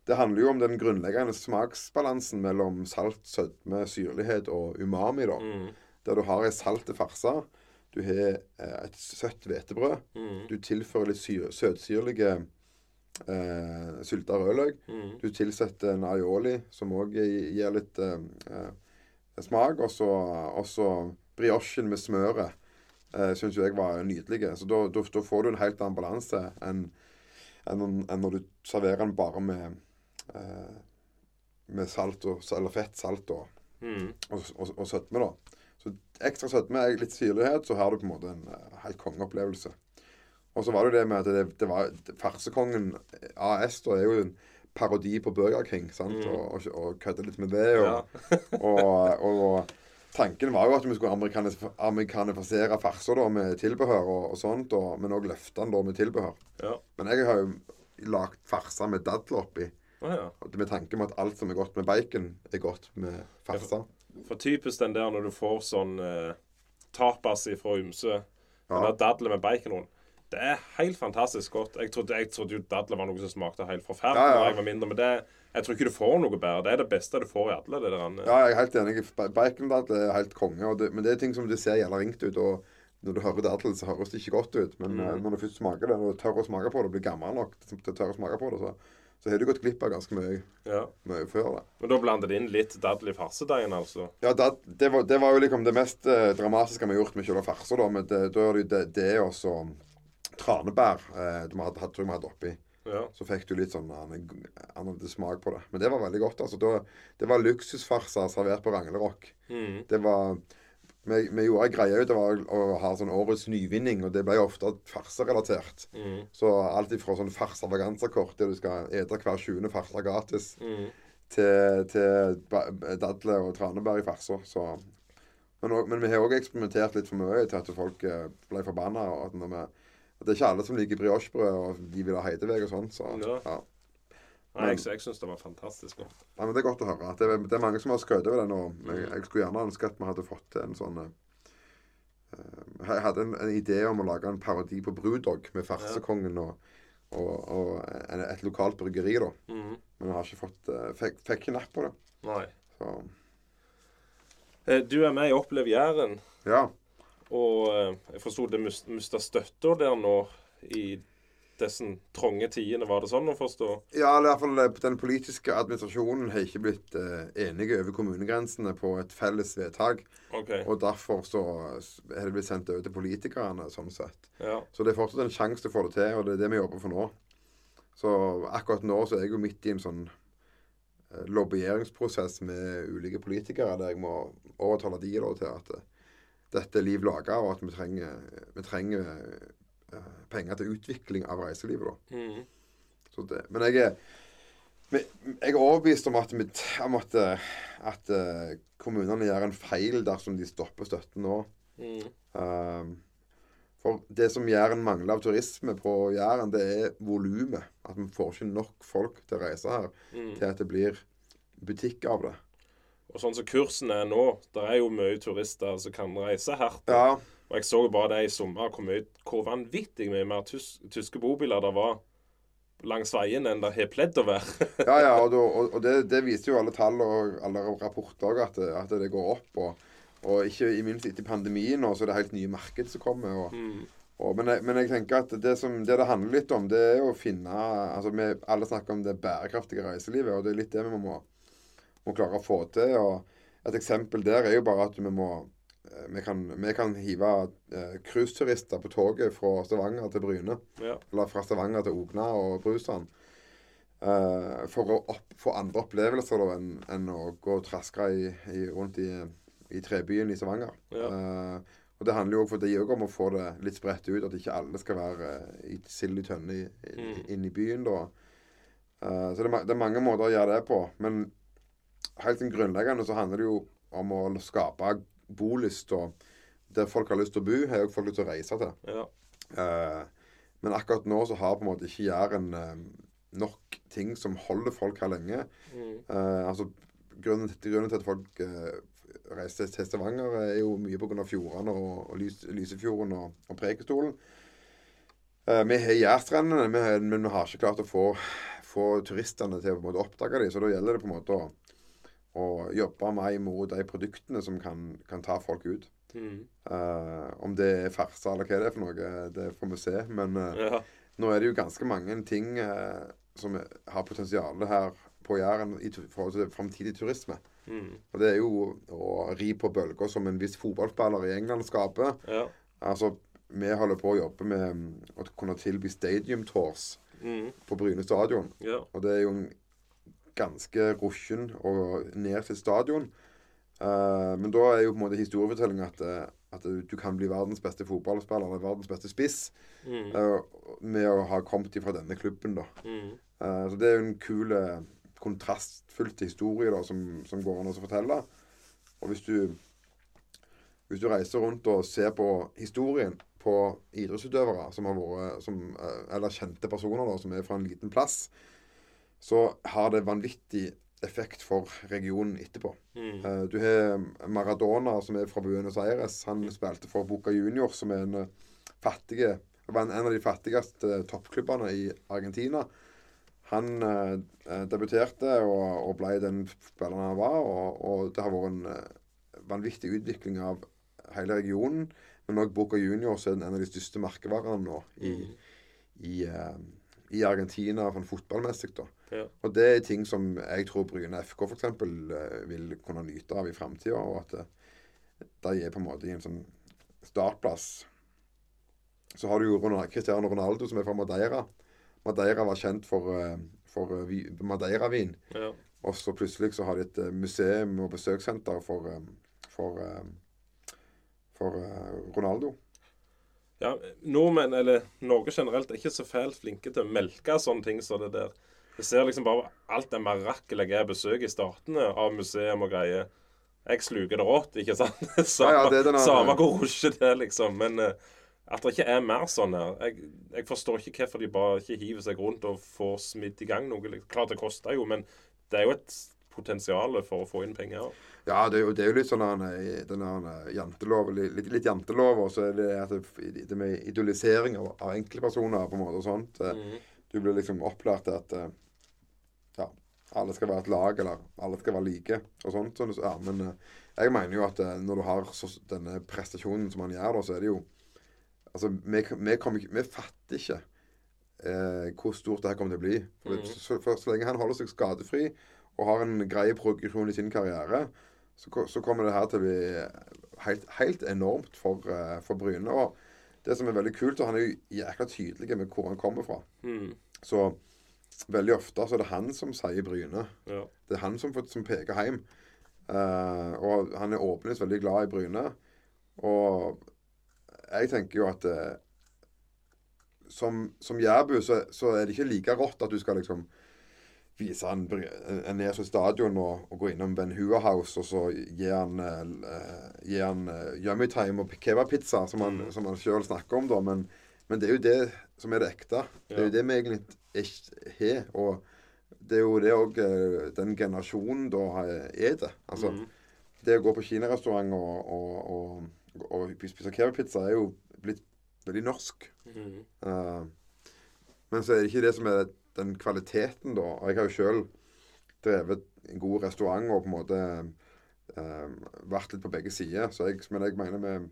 Speaker 2: det handler jo om den grunnleggende smaksbalansen mellom salt, sødme, syrlighet og umami, da.
Speaker 1: Mm,
Speaker 2: Der du har ei salte farse. Du har eh, et søtt hvetebrød.
Speaker 1: mm,
Speaker 2: Du tilfører litt syr, søtsyrlige eh, sylta rødløk.
Speaker 1: mm.
Speaker 2: Du tilsetter en aioli, som òg gir litt eh, eh, smak. Og så briochen med smøret eh, syns jo jeg var nydelig. Så da, da, da får du en helt annen balanse enn en, en når du serverer den bare med eh, med salt og, eller fett, salt og,
Speaker 1: Mm.
Speaker 2: og, og, og sødme, da. Så ekstra sødme, litt syrlighet, så har du på en måte en eh, helt kongeopplevelse. Og så var det jo det med at det, det var Farsekongen AS da er jo en parodi på Burger King, sant?
Speaker 1: Mm.
Speaker 2: Og, og, og kødde litt med det. Og,
Speaker 1: Ja.
Speaker 2: og, og tanken var jo at vi skulle amerikanis amerikanifisere farser da med tilbehør og, sånt, men òg løfte den da med tilbehør.
Speaker 1: ja.
Speaker 2: Men jeg har jo lagd farser med dadler oppi.
Speaker 1: Å, ja.
Speaker 2: Med tanke på at alt som er godt med bacon, er godt med farser.
Speaker 1: For typisk den der når du får sånn eh, tapas fra ymse. Den der dadler med baconrund. Det er helt fantastisk godt. Jeg trodde, jeg trodde jo dadler var noe som smakte helt forferdelig
Speaker 2: Ja, ja.
Speaker 1: jeg var mindre, men det, jeg tror ikke du får noe bedre. Det er det beste du får i alle. det der.
Speaker 2: Ja, jeg er helt enig. Bacondadler er helt konge. Det, men det er ting som det ser gjerne ringt ut. Og når du hører dadler, så høres det ikke godt ut. Men mm. når du først smaker det, og tør å smake på det, og blir gammel nok til å tørre å smake på det, så, så har du gått glipp av ganske mye,
Speaker 1: Ja.
Speaker 2: mye før det.
Speaker 1: Men da blander det inn litt dadler i farsedeigen, altså?
Speaker 2: Ja, da, det, var, det var jo liksom det mest eh, dramatiske vi har gjort med kjøle farser, da. Men det, da er det jo det, det og så tranebær eh, de hadde, tror jeg vi hadde oppi.
Speaker 1: Ja.
Speaker 2: Så fikk du litt sånn annen annen smak på det. Men det var veldig godt. altså. Da, det var luksusfarser servert på Ranglerock.
Speaker 1: Mm.
Speaker 2: Det var Vi, vi gjorde en greie ut av å- ha sånn årets nyvinning, og det ble ofte farserelatert.
Speaker 1: Mm.
Speaker 2: Så alt ifra sånn farsavaganserkort, der du skal ete hver 20. farser gratis,
Speaker 1: Mm.
Speaker 2: til, til dadler og tranebær i farser. Så men, men vi har òg eksperimentert litt for mye til at folk eh, ble forbanna. Og at når vi, det er ikke alle som liker briochebrød, og de vil ha heideveg og sånn. Så
Speaker 1: Ja. Nei, jeg, jeg syns det var fantastisk godt.
Speaker 2: Ja, men Det er godt å høre. Det det er mange som har skrevet over det nå. jeg, jeg skulle gjerne ønske at vi hadde fått til en sånn uh, Jeg hadde en, en idé om å lage en parodi på Brudog med Farsekongen og, og, og en, et lokalt bryggeri. da.
Speaker 1: Mm.
Speaker 2: Men jeg har ikke fått uh, Fikk, fikk ikke napp på det.
Speaker 1: Nei.
Speaker 2: Så
Speaker 1: Eh, Du er med i Opplev Jæren,
Speaker 2: ja.
Speaker 1: Og eh, jeg forsto det mist- mista støtta der nå i disse trange tidene. Var det sånn å forstå?
Speaker 2: Ja, i hvert fall eh, Den politiske administrasjonen har ikke blitt eh, enige over kommunegrensene på et felles vedtak.
Speaker 1: Okay.
Speaker 2: Og derfor så er det blitt sendt over til politikerne, sånn sett.
Speaker 1: Ja.
Speaker 2: Så det er fortsatt en sjanse til å få det til, og det er det vi jobber for nå. Så akkurat nå så er jeg jo midt i en sånn lobbyeringsprosess med ulike politikere, der jeg må overtale de da til at dette er liv laga, og at vi trenger, vi trenger uh, penger til utvikling av reiselivet. da.
Speaker 1: Mm.
Speaker 2: Så det, men jeg er, jeg er overbevist om at, om at, eh, at eh, kommunene gjør en feil dersom de stopper støtten nå.
Speaker 1: Mm.
Speaker 2: Um, for det som Jæren mangler av turisme på Jæren, det er volumet. At vi får ikke nok folk til å reise her
Speaker 1: Mm.
Speaker 2: til at det blir butikk av det.
Speaker 1: Og sånn som kursen er nå, det er jo mye turister som kan reise hardt.
Speaker 2: Ja,
Speaker 1: Og jeg så jo bare det i sommer, hvor, mye, hvor vanvittig mye mer tys, tyske bobiler det var langs veien enn det har pledd å være.
Speaker 2: ja, ja og, og, og det, det viser jo alle tall og alle rapporter at, at det går opp. Og, og ikke i minst etter pandemien og så er det helt nye marked som kommer. og
Speaker 1: Mm.
Speaker 2: Og, men, jeg, men jeg tenker at det, som, det det handler litt om, det er å finne altså vi Alle snakker om det bærekraftige reiselivet, og det er litt det vi må, må klare å få til. og Et eksempel der er jo bare at vi må eh, Vi kan, vi kan hive eh, cruiseturister på toget fra Stavanger til Bryne.
Speaker 1: Ja.
Speaker 2: Eller fra Stavanger til Ogna og Brusand. eh, for å opp, få andre opplevelser da, enn enn å gå og traske i, i, rundt i, i trebyen i Stavanger.
Speaker 1: Ja.
Speaker 2: Eh, og det handler jo for de òg om å få det litt spredt ut, at ikke alle skal være i sild i tønne
Speaker 1: Mm.
Speaker 2: inne i byen. da. Eh, så det det er mange måter å gjøre det på. Men helt sånn grunnleggende så handler det jo om å skape bolyst og der folk har lyst til å bo, har jo folk lyst til å reise til.
Speaker 1: Ja.
Speaker 2: Eh, men akkurat nå så har på en måte ikke Jæren eh, nok ting som holder folk her lenge.
Speaker 1: Mm.
Speaker 2: Eh, altså, grunnen, grunnen til at folk eh, reiser til Stavanger, er jo mye pga. fjordene og, og Lys, Lysefjorden og, og Preikestolen. Eh, vi har Jærstrendene, men vi har ikke klart å få, få turistene til å måte oppdage dem. Så da gjelder det på en måte å, å jobbe mer mot de produktene som kan, kan ta folk ut.
Speaker 1: Mm.
Speaker 2: Uh, om det er farse eller hva det er for noe, det får vi se. Men uh,
Speaker 1: Ja.
Speaker 2: nå er det jo ganske mange ting uh, som har potensial her på Jæren i forhold til framtidig turisme.
Speaker 1: Mm.
Speaker 2: Og det er jo å ri på bølger som en viss fotballspiller i England skaper.
Speaker 1: Ja.
Speaker 2: Altså, vi holder på å jobbe med mm, å kunne tilby stadium tours
Speaker 1: Mm.
Speaker 2: på Bryne stadion.
Speaker 1: Ja.
Speaker 2: Og det er jo en ganske rushen og ned til stadion. Uh, men da er jo på en måte historiefortellinga at, eh, at du kan bli verdens beste fotballspiller eller verdens beste spiss
Speaker 1: Mm.
Speaker 2: uh, med å ha kommet fra denne klubben, da.
Speaker 1: Mm.
Speaker 2: Uh, så det er jo en kul, kontrastfylt historie da, som, som går an å fortelle. Og hvis du, hvis du reiser rundt og ser på historien på idrettsutøvere som har vært, som, eller kjente personer da, som er fra en liten plass, så har det vanvittig effekt for regionen etterpå.
Speaker 1: Mm.
Speaker 2: Uh, Du har Maradona, som er fra Buenos Aires. Han spilte for Boca Junior, som er en, eh, fattige var en, av de fattigste toppklubbene i Argentina. Han eh, eh, debuterte og, og ble den spilleren han var. Og, og det har vært en eh, vanvittig utvikling av hele regionen. Men òg Boca Juniors er en av de største merkevarene nå i, i, eh, i Argentina sånn fotballmessig. da.
Speaker 1: Ja.
Speaker 2: Og det er ting som jeg tror Bryne FK f.eks. vil kunne nyte av i framtida. Og at det, de er på en måte i en sånn startplass. Så har du jo Cristiano Ronaldo som er fra Madeira. Madeira var kjent for, eh, for eh, Madeira-vin.
Speaker 1: Ja.
Speaker 2: Og så plutselig så har de et eh, museum og besøkssenter for, eh, for, eh, for eh, Ronaldo.
Speaker 1: Ja, nordmenn, eller Norge generelt, er ikke så fælt flinke til å melke sånne ting som det der. Jeg ser liksom bare alt det mirakelet jeg besøker i statene av museum og greier. Jeg sluker det rått, ikke sant? Samme,
Speaker 2: Ja, ja, det den her-
Speaker 1: samme hvor rusje det er, liksom. Men eh, at det ikke er mer sånn her jeg, jeg forstår ikke hvorfor de bare ikke hiver seg rundt og får smidd i gang noe. liksom. Klart det koster jo, men det er jo et potensial for å få inn penger.
Speaker 2: Ja, det er jo, det er jo litt sånn eh, den eh, jantelov, litt, litt, jantelov, og så er det det, det med idolisering av, av enkeltpersoner på en måte og sånt. eh,
Speaker 1: Mhm.
Speaker 2: Du blir liksom opplært til at ja, alle skal være et lag, eller alle skal være like, og sånt. Så, ja, men jeg mener jo at når du har så, denne prestasjonen som han gjør, da, så er det jo Altså, vi, vi, kommer vi fatter ikke eh, hvor stort det her kommer til å bli. For,
Speaker 1: mm.
Speaker 2: så, for så lenge han holder seg skadefri og har en grei progresjon i sin karriere, så, så kommer det her til å bli helt, helt enormt for, eh, for Bryne. Og det som er veldig kult, og han er jo jækla tydelig med hvor han kommer fra.
Speaker 1: Mm.
Speaker 2: Så veldig ofte så er det han som sier Bryne.
Speaker 1: Ja.
Speaker 2: Det er han som, som peker hjem. Uh, og han er åpenlyst veldig glad i Bryne. Og jeg tenker jo at uh, som, som jærbu så, så er det ikke like rått at du skal liksom han en en ned til stadion og, og gå innom Ben Hua House og så gi han, eh, gi han eh, yummy time og kebabpizza, som han, som han sjøl snakker om, da. Men, men det er jo det som er det ekte. Det er jo det vi egentlig ikke har. Og det er jo det òg den generasjonen da er det. Altså,
Speaker 1: mm.
Speaker 2: det å gå på kinarestaurant og, og, og, og spise kebabpizza er jo blitt veldig norsk.
Speaker 1: Mm.
Speaker 2: Uh, men så er det ikke det som er den kvaliteten, da. Jeg har jo sjøl drevet en god restaurant og på en måte eh, vært litt på begge sider. Så jeg, men jeg mener med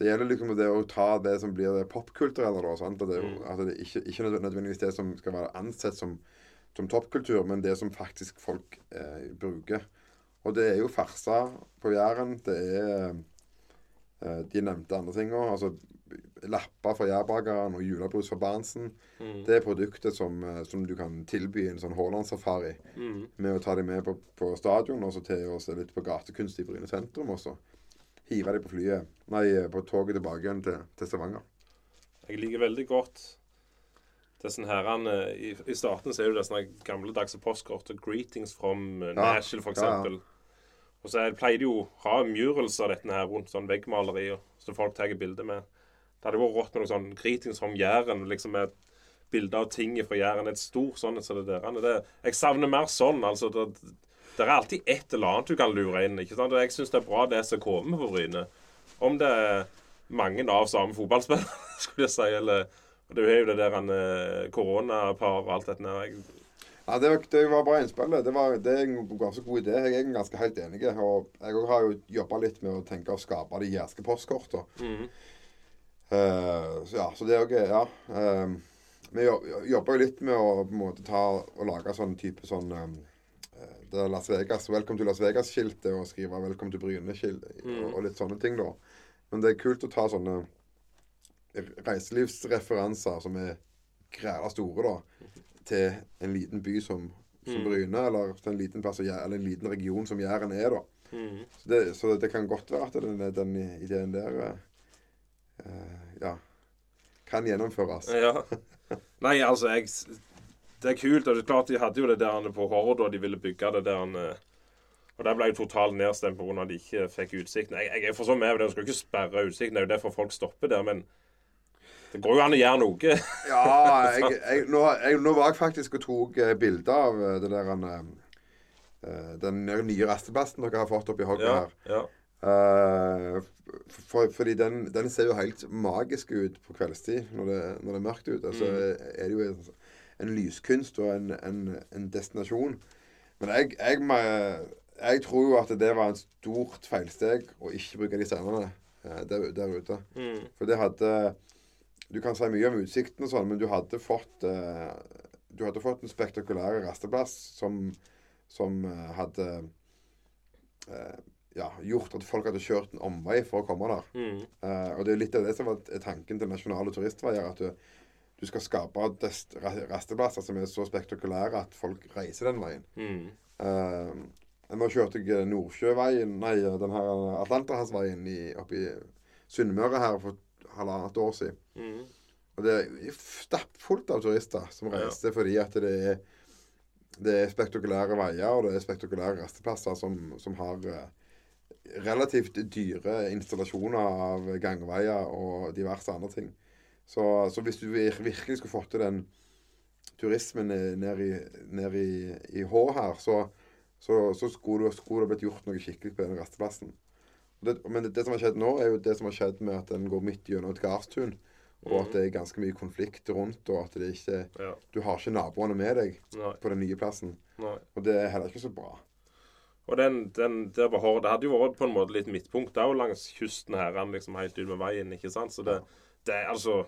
Speaker 2: Det gjelder liksom det å ta det som blir det popkulturelle, da. Sant? At det, jo- at det ikke, ikke nødvendigvis det som skal være ansett som, som toppkultur, men det som faktisk folk eh, bruker. Og det er jo farsa på Jæren. Det er eh, de nevnte andre tinga. Altså lapper fra Jærbakeren og julebrus fra Berntsen.
Speaker 1: Mm.
Speaker 2: Det er produktet som, eh, som du kan tilby en sånn Haaland-safari.
Speaker 1: mm.
Speaker 2: Med å ta dem med på, på stadion og så til å se litt på gatekunst i Bryne sentrum. Og så hive dem på flyet Nei, på toget tilbake igjen til, til Stavanger.
Speaker 1: Jeg liker veldig godt det sånn her, han, i, I starten så er det sånne gamledagse postkort. og 'Greetings from eh,
Speaker 2: Ja,
Speaker 1: Nashville', for
Speaker 2: ja, ja.
Speaker 1: eksempel. Og så pleier de jo å ha murals av dette her rundt sånn veggmaleri som folk tar bilde med. Det hadde vært rått med noe sånn kriting som Jæren', liksom med Bilder av ting fra Jæren. Et stort sånn. Det, jeg savner mer sånn. altså det, det er alltid et eller annet du kan lure inn. ikke sant? Og jeg syns det er bra det som kommer på Bryne. Om det er mange av samme fotballspillere, skulle jeg si, eller Det er jo det der eh, koronapar og alt dette der.
Speaker 2: Ja, det var, det var bra innspill. Det, var, det er en ganske god idé. Jeg er ganske helt enig. Og jeg har jo jobba litt med å tenke å skape de jærske postkortene.
Speaker 1: Mhm.
Speaker 2: Eh, så ja, så det òg Ja. eh, vi jobber jo litt med å på en måte ta og lage sånn type sånn um, Det er Las Vegas, 'Velkommen til Las Vegas'-skiltet og skrive 'Velkommen til Bryne'-skilt og, og litt sånne ting, da. Men det er kult å ta sånne reiselivsreferanser som er græla store, da, til en liten by som, som Bryne, eller til en liten plass, eller en liten region som Jæren er, da.
Speaker 1: Mm.
Speaker 2: Så det, så det kan godt være at den, den ideen der eh, ja, kan gjennomføres.
Speaker 1: Ja. Nei, altså, jeg Det er kult. og det er klart De hadde jo det der på Hord, og de ville bygge det der eh, Og der ble jeg totalt nedstemt pga. at de ikke fikk utsikten. Jeg, jeg for så med men De skal ikke sperre utsikten. Det er jo derfor folk stopper der. Men det går jo an å gjøre noe.
Speaker 2: Ja, jeg, jeg, nå, jeg, nå var jeg faktisk og tok eh, bilde av eh, det der eh, eh, den nye rasteplassen dere har fått oppi hogget
Speaker 1: Ja,
Speaker 2: her.
Speaker 1: ja.
Speaker 2: Eh, for, fordi den, den ser jo helt magisk ut på kveldstid når det, når det er mørkt ute. Så er det jo en, en lyskunst og en, en, en destinasjon. Men jeg, jeg, jeg tror jo at det var et stort feilsteg å ikke bruke de scenene eh, der, der ute.
Speaker 1: Mm.
Speaker 2: For det hadde Du kan si mye om utsikten og sånn, men du hadde fått eh, Du hadde fått en spektakulær rasteplass som, som hadde ja, gjort at folk hadde kjørt en omvei for å komme der.
Speaker 1: Mm.
Speaker 2: Uh, og det er litt av det som var er tanken til nasjonale turistveier. At du, du skal skape rasteplasser som er så spektakulære at folk reiser den veien.
Speaker 1: Mm.
Speaker 2: Uh, nå kjørte jeg Nordsjøveien, nei, den her Atlanterhavsveien i- oppe i Sunnmøre her for halvannet år siden.
Speaker 1: Mm.
Speaker 2: Og det er stappfullt av turister som
Speaker 1: Ja.
Speaker 2: reiser fordi at det er, det er spektakulære veier og det er spektakulære rasteplasser som, som har eh, relativt dyre installasjoner av gangveier og diverse andre ting. Så, så hvis du virkelig skulle fått til den turismen ned i, ned i, i Hå her, så, så, så skulle, det, skulle det blitt gjort noe skikkelig på den rasteplassen. Det, men det, det som har skjedd nå, er jo det som har skjedd med at den går midt gjennom et gardstun. Og at det er ganske mye konflikt rundt, og at det ikke
Speaker 1: Ja.
Speaker 2: Du har ikke naboene med deg
Speaker 1: Nei.
Speaker 2: på den nye plassen.
Speaker 1: Nei.
Speaker 2: Og det er heller ikke så bra.
Speaker 1: Og den, den der på Hord, det hadde jo vært på en måte litt midtpunkt òg langs kysten her, han liksom helt ut med veien, ikke sant? Så det, det er altså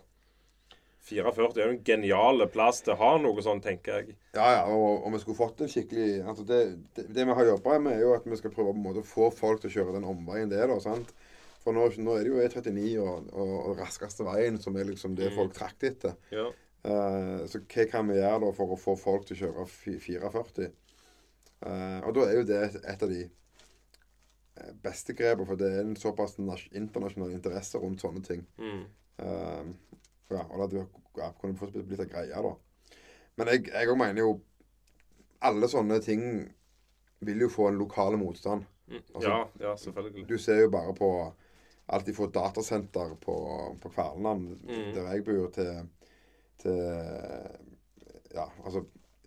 Speaker 1: 44 er jo en genial plass til å ha noe sånn, tenker jeg.
Speaker 2: Ja, ja, og og vi skulle fått en skikkelig altså det, det, det vi har jobba med, er jo at vi skal prøve på en måte å få folk til å kjøre den omveien det er, da. sant? For nå, nå er det jo E39 og, og, og raskeste veien som er liksom det folk trakter etter.
Speaker 1: Ja.
Speaker 2: Uh, så hva kan vi gjøre da for å få folk til å kjøre 44? Eh, og da er jo det et, av de eh, beste grepene, for det er en såpass internasjonal interesse rundt sånne ting.
Speaker 1: Mm.
Speaker 2: Uh, ja, og det ja, kunne fortsatt blitt en greie, da. Men jeg òg mener jo Alle sånne ting vil jo få en lokal motstand.
Speaker 1: Mm.
Speaker 2: Altså-
Speaker 1: ja, ja, selvfølgelig.
Speaker 2: Du ser jo bare på alt ifra datasenter på, på Kverneland,
Speaker 1: Mm.
Speaker 2: der jeg bor, til, til Ja, altså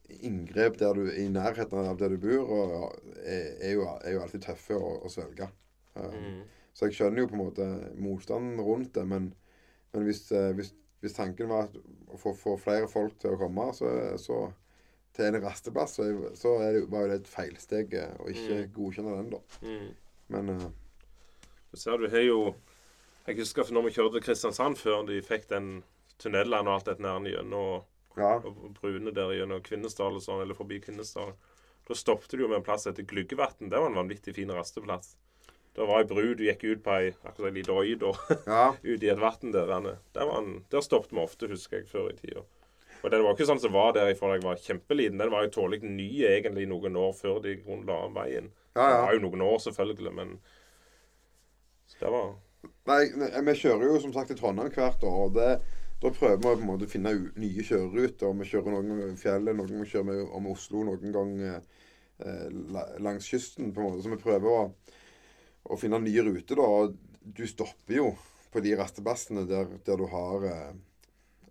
Speaker 2: Inngrep der du, i nærheten av der du bor, og, er, er, jo, er jo alltid tøffe å, å svelge. Eh,
Speaker 1: Mm.
Speaker 2: Så jeg skjønner jo på en måte motstanden rundt det, men, men hvis, eh, hvis, hvis tanken var å få, få flere folk til å komme så, så til en rasteplass, så, er, så er det, var jo det et feilsteg eh, å ikke
Speaker 1: Mm.
Speaker 2: godkjenne den, da.
Speaker 1: Mm.
Speaker 2: Men uh,
Speaker 1: Du ser du har jo Jeg husker når vi kjørte til Kristiansand før de fikk den tunnelen og alt dette nærmere. gjennom
Speaker 2: ja.
Speaker 1: og Brune der gjennom Kvinesdal og sånn, eller forbi Kvinesdal. Da stoppet du jo med en plass heter Glyggevatn. Det var en vanvittig fin rasteplass. Det var ei bru du gikk ut på ei akkurat ei lita øy da,
Speaker 2: ja.
Speaker 1: ut i et vann der. Der, var en, der stoppet vi ofte, husker jeg, før i tida. Og den var ikke sånn som var der fra jeg var kjempeliten. Den var jo tålelig ny egentlig noen år før de la om veien.
Speaker 2: Ja,
Speaker 1: Det var jo noen år, selvfølgelig, men Så det var
Speaker 2: Nei, vi kjører jo som sagt til Trondheim hvert år. og det, Da prøver vi på en måte å finne nye kjøreruter. Vi kjører noen ganger over fjellet, noen ganger kjører vi om Oslo, noen ganger eh, langs kysten. på en måte. Så vi prøver å, å finne nye ruter. da, og Du stopper jo på de rasteplassene der, der du har eh,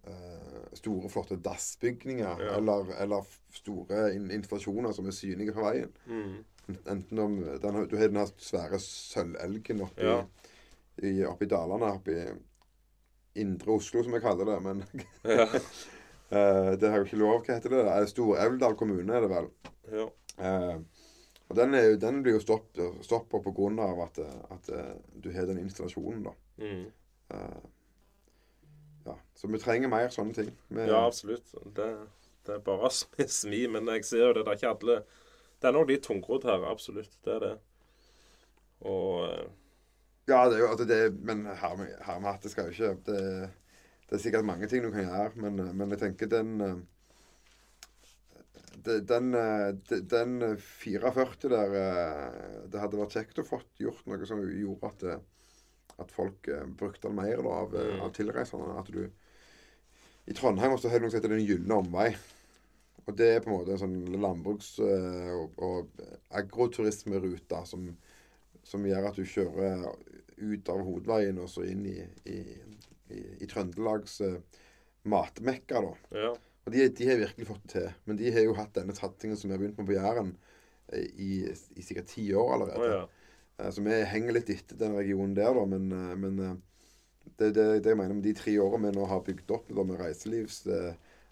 Speaker 2: eh, store, flotte dassbygninger
Speaker 1: Ja.
Speaker 2: eller, eller store in installasjoner som er synlige på veien.
Speaker 1: mm.
Speaker 2: Enten om den, Du har den her svære sølvelgen oppi,
Speaker 1: Ja.
Speaker 2: i, oppi dalene, oppi Indre Oslo, som jeg kaller det. Men
Speaker 1: Ja.
Speaker 2: eh, det har jo ikke lov. Hva heter det? Eh, Stor-Elvdal kommune, er det vel.
Speaker 1: ja.
Speaker 2: Eh, og den, jo, den blir jo stoppet stopp av at, at eh, du har den installasjonen, da.
Speaker 1: Mm.
Speaker 2: Eh, ja. Så vi trenger mer sånne ting. Vi,
Speaker 1: Ja, absolutt. Det, det er bare smi, smi, men jeg ser jo det. Det er ikke alle Det er nok litt tungrodd her, absolutt. Det er det. Og eh,
Speaker 2: Ja, det er jo altså det, men her med, hatt det skal jo ikke det, det er sikkert mange ting du kan gjøre, men, men jeg tenker den eh, Den, eh, den 44 der eh, Det hadde vært kjekt å fått gjort noe som gjorde at, at folk brukte den mer da, av,
Speaker 1: Mm.
Speaker 2: av tilreisende. At du I Trondheim også har du noe som heter Den gylne omvei. Og det er på en måte en sånn landbruks- og, og agroturismerute som, som gjør at du kjører ut av hovedveien og så inn i, i, i, i Trøndelags uh, matmekka, da.
Speaker 1: ja.
Speaker 2: Og de, de har virkelig fått det til. Men de har jo hatt denne satsingen som vi har begynt med på Jæren eh, i, i sikkert ti år
Speaker 1: allerede.
Speaker 2: allerede.
Speaker 1: ja.
Speaker 2: Eh, Så vi henger litt etter den regionen der, da. Men, men det, det, det jeg mener med de tre årene vi nå har bygd opp da, med reiselivs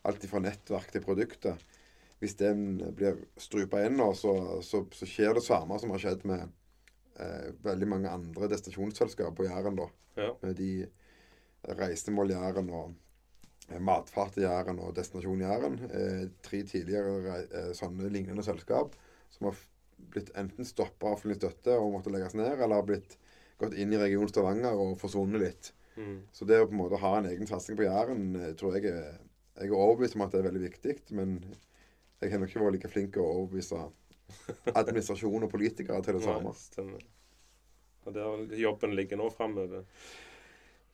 Speaker 2: Alt fra nettverk til produkter. Hvis den blir strupa inn nå, så, så, så skjer det samme som har skjedd med eh, veldig mange andre destinasjonsselskaper på Jæren. da.
Speaker 1: Ja.
Speaker 2: Med de Reisemål Jæren og eh, Matfart Jæren og Destinasjon Jæren. Eh, tre tidligere eh, sånne lignende selskap som har blitt enten stoppa av offentlig støtte og måtte legges ned, eller har blitt gått inn i region Stavanger og forsvunnet litt.
Speaker 1: Mm.
Speaker 2: Så det å på en måte ha en egen satsing på Jæren, eh, tror jeg er Jeg er overbevist om at det er veldig viktig, men jeg har nok ikke vært like flink til å overbevise administrasjon og politikere til det samme.
Speaker 1: Stemmer. Og der jobben ligger nå framover.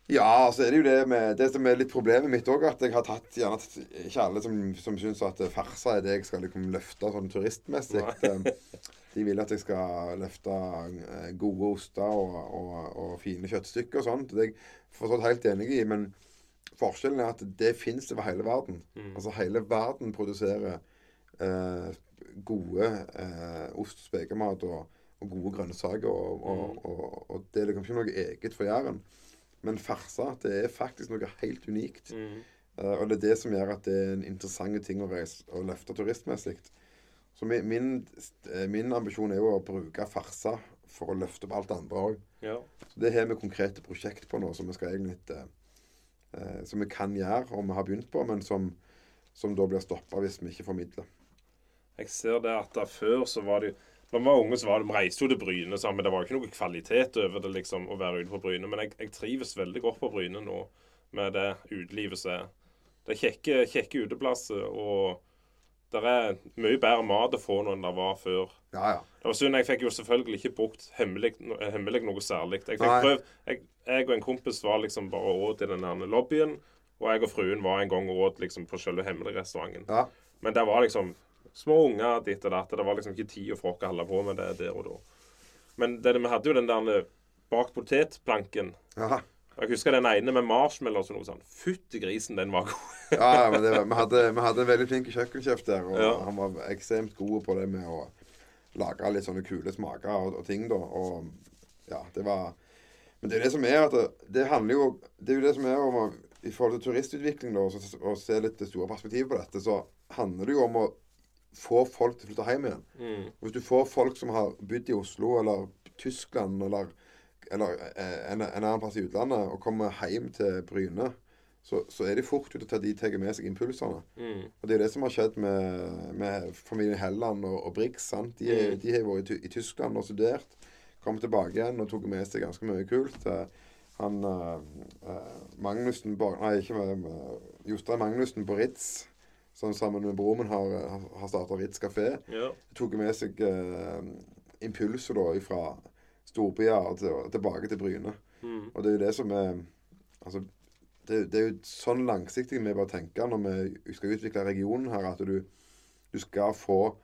Speaker 2: Ja, så er det jo det med Det som er litt problemet mitt òg, at jeg har tatt gjerne Ikke alle som, som syns at farsa er det jeg skal liksom løfte sånn turistmessig. De vil at jeg skal løfte eh, gode oster og, og, og fine kjøttstykker og sånt. Det er jeg forstått helt enig i, men forskjellen er at det fins over hele verden.
Speaker 1: Mm.
Speaker 2: Altså hele verden produserer eh, gode eh, ost og spekemat og, og gode grønnsaker, og, og, og, og det er liksom ikke noe eget for Jæren. Men farsa, det er faktisk noe helt unikt.
Speaker 1: Mm.
Speaker 2: Eh, og det er det som gjør at det er en interessant ting å, reise, å løfte turistmessig. Så min, min, eh, min ambisjon er jo å bruke farsa for å løfte opp alt det andre òg.
Speaker 1: Ja.
Speaker 2: Så det har vi konkrete prosjekt på nå som vi skal egentlig eh, eh, Som vi kan gjøre, og vi har begynt på, men som, som da blir stoppa hvis vi ikke formidler.
Speaker 1: Jeg ser det at da før så var det Da vi var unge, så var det, vi reiste jo til Bryne sammen. Det var jo ikke noe kvalitet over det liksom, å være ute på Bryne. Men jeg, jeg trives veldig godt på Bryne nå med det utelivet som er. Det er kjekke, kjekke uteplasser, og det er mye bedre mat å få nå enn det var før.
Speaker 2: Ja, ja.
Speaker 1: Det var synd, Jeg fikk jo selvfølgelig ikke brukt hemmelig, hemmelig noe særlig. Jeg prøvd, jeg, jeg og en kompis var liksom bare åt i den her lobbyen. Og jeg og fruen var en gang og åt liksom på selve hemmelige restauranten.
Speaker 2: ja.
Speaker 1: Men det var liksom små unger ditt og datt. Det var liksom ikke tid for oss å holde på med det der og da. Men det, vi hadde jo den der bak potetplanken. Aha. Jeg husker den ene med marshmallows og noe sånt. Fytti grisen, den var god.
Speaker 2: Ja, men det, var- vi, hadde, vi hadde en veldig flink kjøkkensjef der, og
Speaker 1: Ja.
Speaker 2: han var ekstremt god på det med å lage litt sånne kule smaker og, og ting, da. Og ja, det var Men det er det som er at det, det handler jo Det er jo det som er om å I forhold til turistutvikling, da, og, og se litt det store perspektivet på dette, så handler det jo om å få folk til å flytte hjem igjen.
Speaker 1: Mm.
Speaker 2: Hvis du får folk som har bodd i Oslo eller Tyskland eller, eller eh, en, en annen plass i utlandet, og kommer hjem til Bryne, så, så er de fort ute til at de tar med seg impulsene.
Speaker 1: Mm.
Speaker 2: Og Det er det som har skjedd med, med familien Helland og, og Brix. sant? De,
Speaker 1: Mm.
Speaker 2: de har vært i, i Tyskland og studert. Kom tilbake igjen og tok med seg ganske mye kult. Eh, Han eh, eh, Magnussen. Nei, ikke Jostein Magnussen på Ritz, som sammen med broren min har, har starta Ritz kafé
Speaker 1: Ja.
Speaker 2: tok med seg uh, impulser da fra storbyer til, tilbake til Bryne.
Speaker 1: Mm.
Speaker 2: Og det er jo det som er Altså, det, det er jo sånn langsiktig vi bare tenker når vi skal utvikle regionen her, at du, du skal få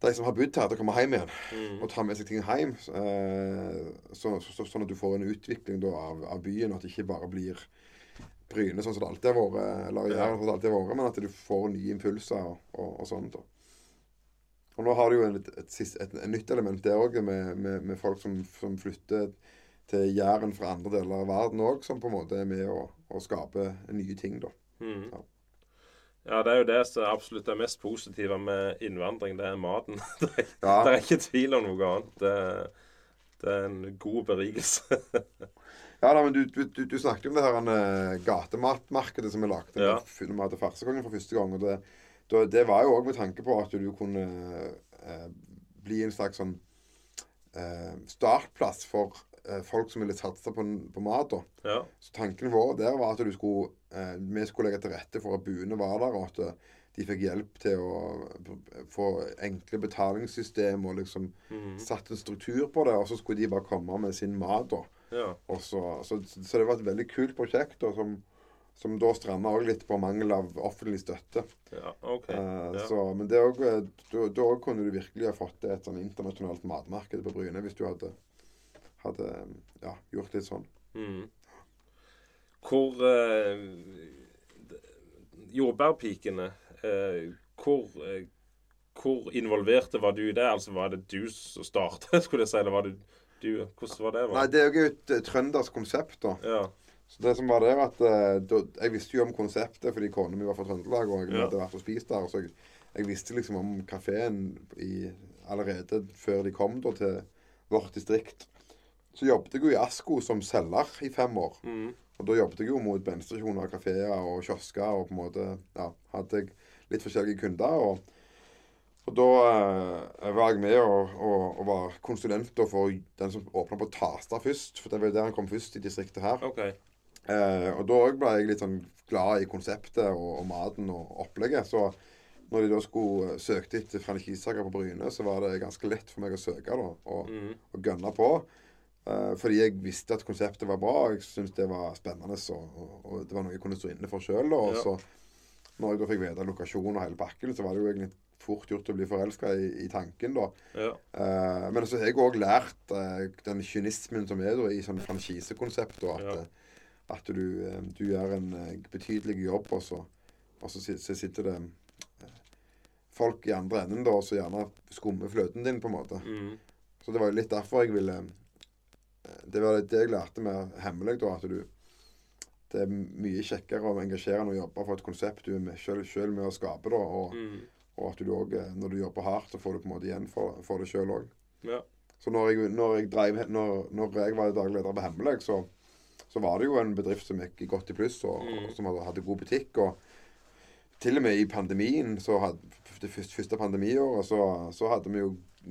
Speaker 2: de som har bodd her, til å komme hjem igjen
Speaker 1: Mm.
Speaker 2: og ta med seg ting hjem. Eh, så, så, sånn at du får en utvikling da, av, av byen, at det ikke bare blir Bryne sånn som det alltid har vært, eller. Jæren sånn som det alltid har vært, men at du får nye impulser og, og, og sånt. Og nå har du jo et, et, et, et nytt element der òg, med, med, med folk som, som flytter til Jæren fra andre deler av verden òg, som på en måte er med å, å skape nye ting, da.
Speaker 1: Mm.
Speaker 2: Ja.
Speaker 1: Ja, det er jo det som er absolutt det mest positive med innvandring. Det er maten. Det er,
Speaker 2: Ja.
Speaker 1: det er ikke tvil om noe annet. Det, det er en god berikelse.
Speaker 2: Ja da, men du, du, du, snakket jo om det her eh, gatematmarkedet som vi lagde
Speaker 1: Ja.
Speaker 2: med mat hadde Farsekongen for første gang. og Det, det var jo òg med tanke på at du kunne eh, bli en slags sånn eh, startplass for folk som ville satse på, på mat.
Speaker 1: Ja.
Speaker 2: Så tanken vår der var at du skulle, vi skulle legge til rette for at buene var der, og at de fikk hjelp til å få enkle betalingssystem og liksom
Speaker 1: Mhm.
Speaker 2: satt en struktur på det. Og så skulle de bare komme med sin mat. da.
Speaker 1: Ja.
Speaker 2: Så, så, så det var et veldig kult prosjekt, og som, som da stranda òg litt på mangel av offentlig støtte.
Speaker 1: Ja, OK.
Speaker 2: Eh,
Speaker 1: Ja.
Speaker 2: så, men det òg Da da kunne du virkelig ha fått til et sånn internasjonalt matmarked på Bryne hvis du hadde, hadde ja, gjort litt sånn.
Speaker 1: Mm. Hvor eh, Jordbærpikene eh, Hvor eh, hvor involverte var du i det? Altså, Var det du som startet, skulle jeg si? Eller var det du Hvordan var det?
Speaker 2: Nei, det er jo et uh, trøndersk konsept, da.
Speaker 1: Ja.
Speaker 2: Så det som var der, at uh, da, Jeg visste jo om konseptet fordi kona mi var fra Trøndelag, og jeg
Speaker 1: Ja.
Speaker 2: hadde vært og spist der. Så jeg, jeg visste liksom om kafeen allerede før de kom da til vårt distrikt. Så jobbet jeg jo i Asko som selger i fem år.
Speaker 1: Mm.
Speaker 2: Og da jobbet jeg jo mot bensinstasjoner, kafeer og kiosker, og på en måte ja, hadde jeg litt forskjellige kunder. Og, og da eh, var jeg med og, og, og var konsulent for den som åpna på Tasta først. For det var der han kom først i distriktet her.
Speaker 1: Okay.
Speaker 2: Eh, og da ble jeg litt sånn glad i konseptet og, og maten og opplegget. Så når de da skulle eh, søkte etter franchisesaker på Bryne, så var det ganske lett for meg å søke da, og,
Speaker 1: Mm.
Speaker 2: og gønne på. Eh, fordi jeg visste at konseptet var bra, og jeg syntes det var spennende. Så, og, og det var noe jeg kunne stå inne for sjøl. Og
Speaker 1: Ja.
Speaker 2: så når jeg da fikk vite lokasjon og hele pakken, så var det jo egentlig fort gjort å bli forelska i, i tanken, da.
Speaker 1: Ja.
Speaker 2: Uh, men så har jeg òg lært uh, den kynismen som er da, i sånn franchisekonsept. da, At,
Speaker 1: Ja.
Speaker 2: eh, at du, du gjør en betydelig jobb, og så, og så, så sitter det folk i andre enden da, og så gjerne skummer fløten din, på en måte.
Speaker 1: Mm.
Speaker 2: Så det var jo litt derfor jeg ville Det var det jeg lærte med hemmelig, da. At du Det er mye kjekkere og engasjerende å jobbe for et konsept du er med, selv, selv med å skape, da. Og,
Speaker 1: Mm.
Speaker 2: Og at du òg, når du jobber hardt, så får du på en måte igjen for, for det sjøl òg.
Speaker 1: Ja.
Speaker 2: Så når jeg, når jeg, drev, når, når jeg var daglig leder på Hemmeleg, så, så var det jo en bedrift som gikk godt i pluss, og,
Speaker 1: Mm.
Speaker 2: og som hadde, hadde god butikk. og til og med i pandemien, så hadde, det første, første pandemiåret, så, så hadde vi jo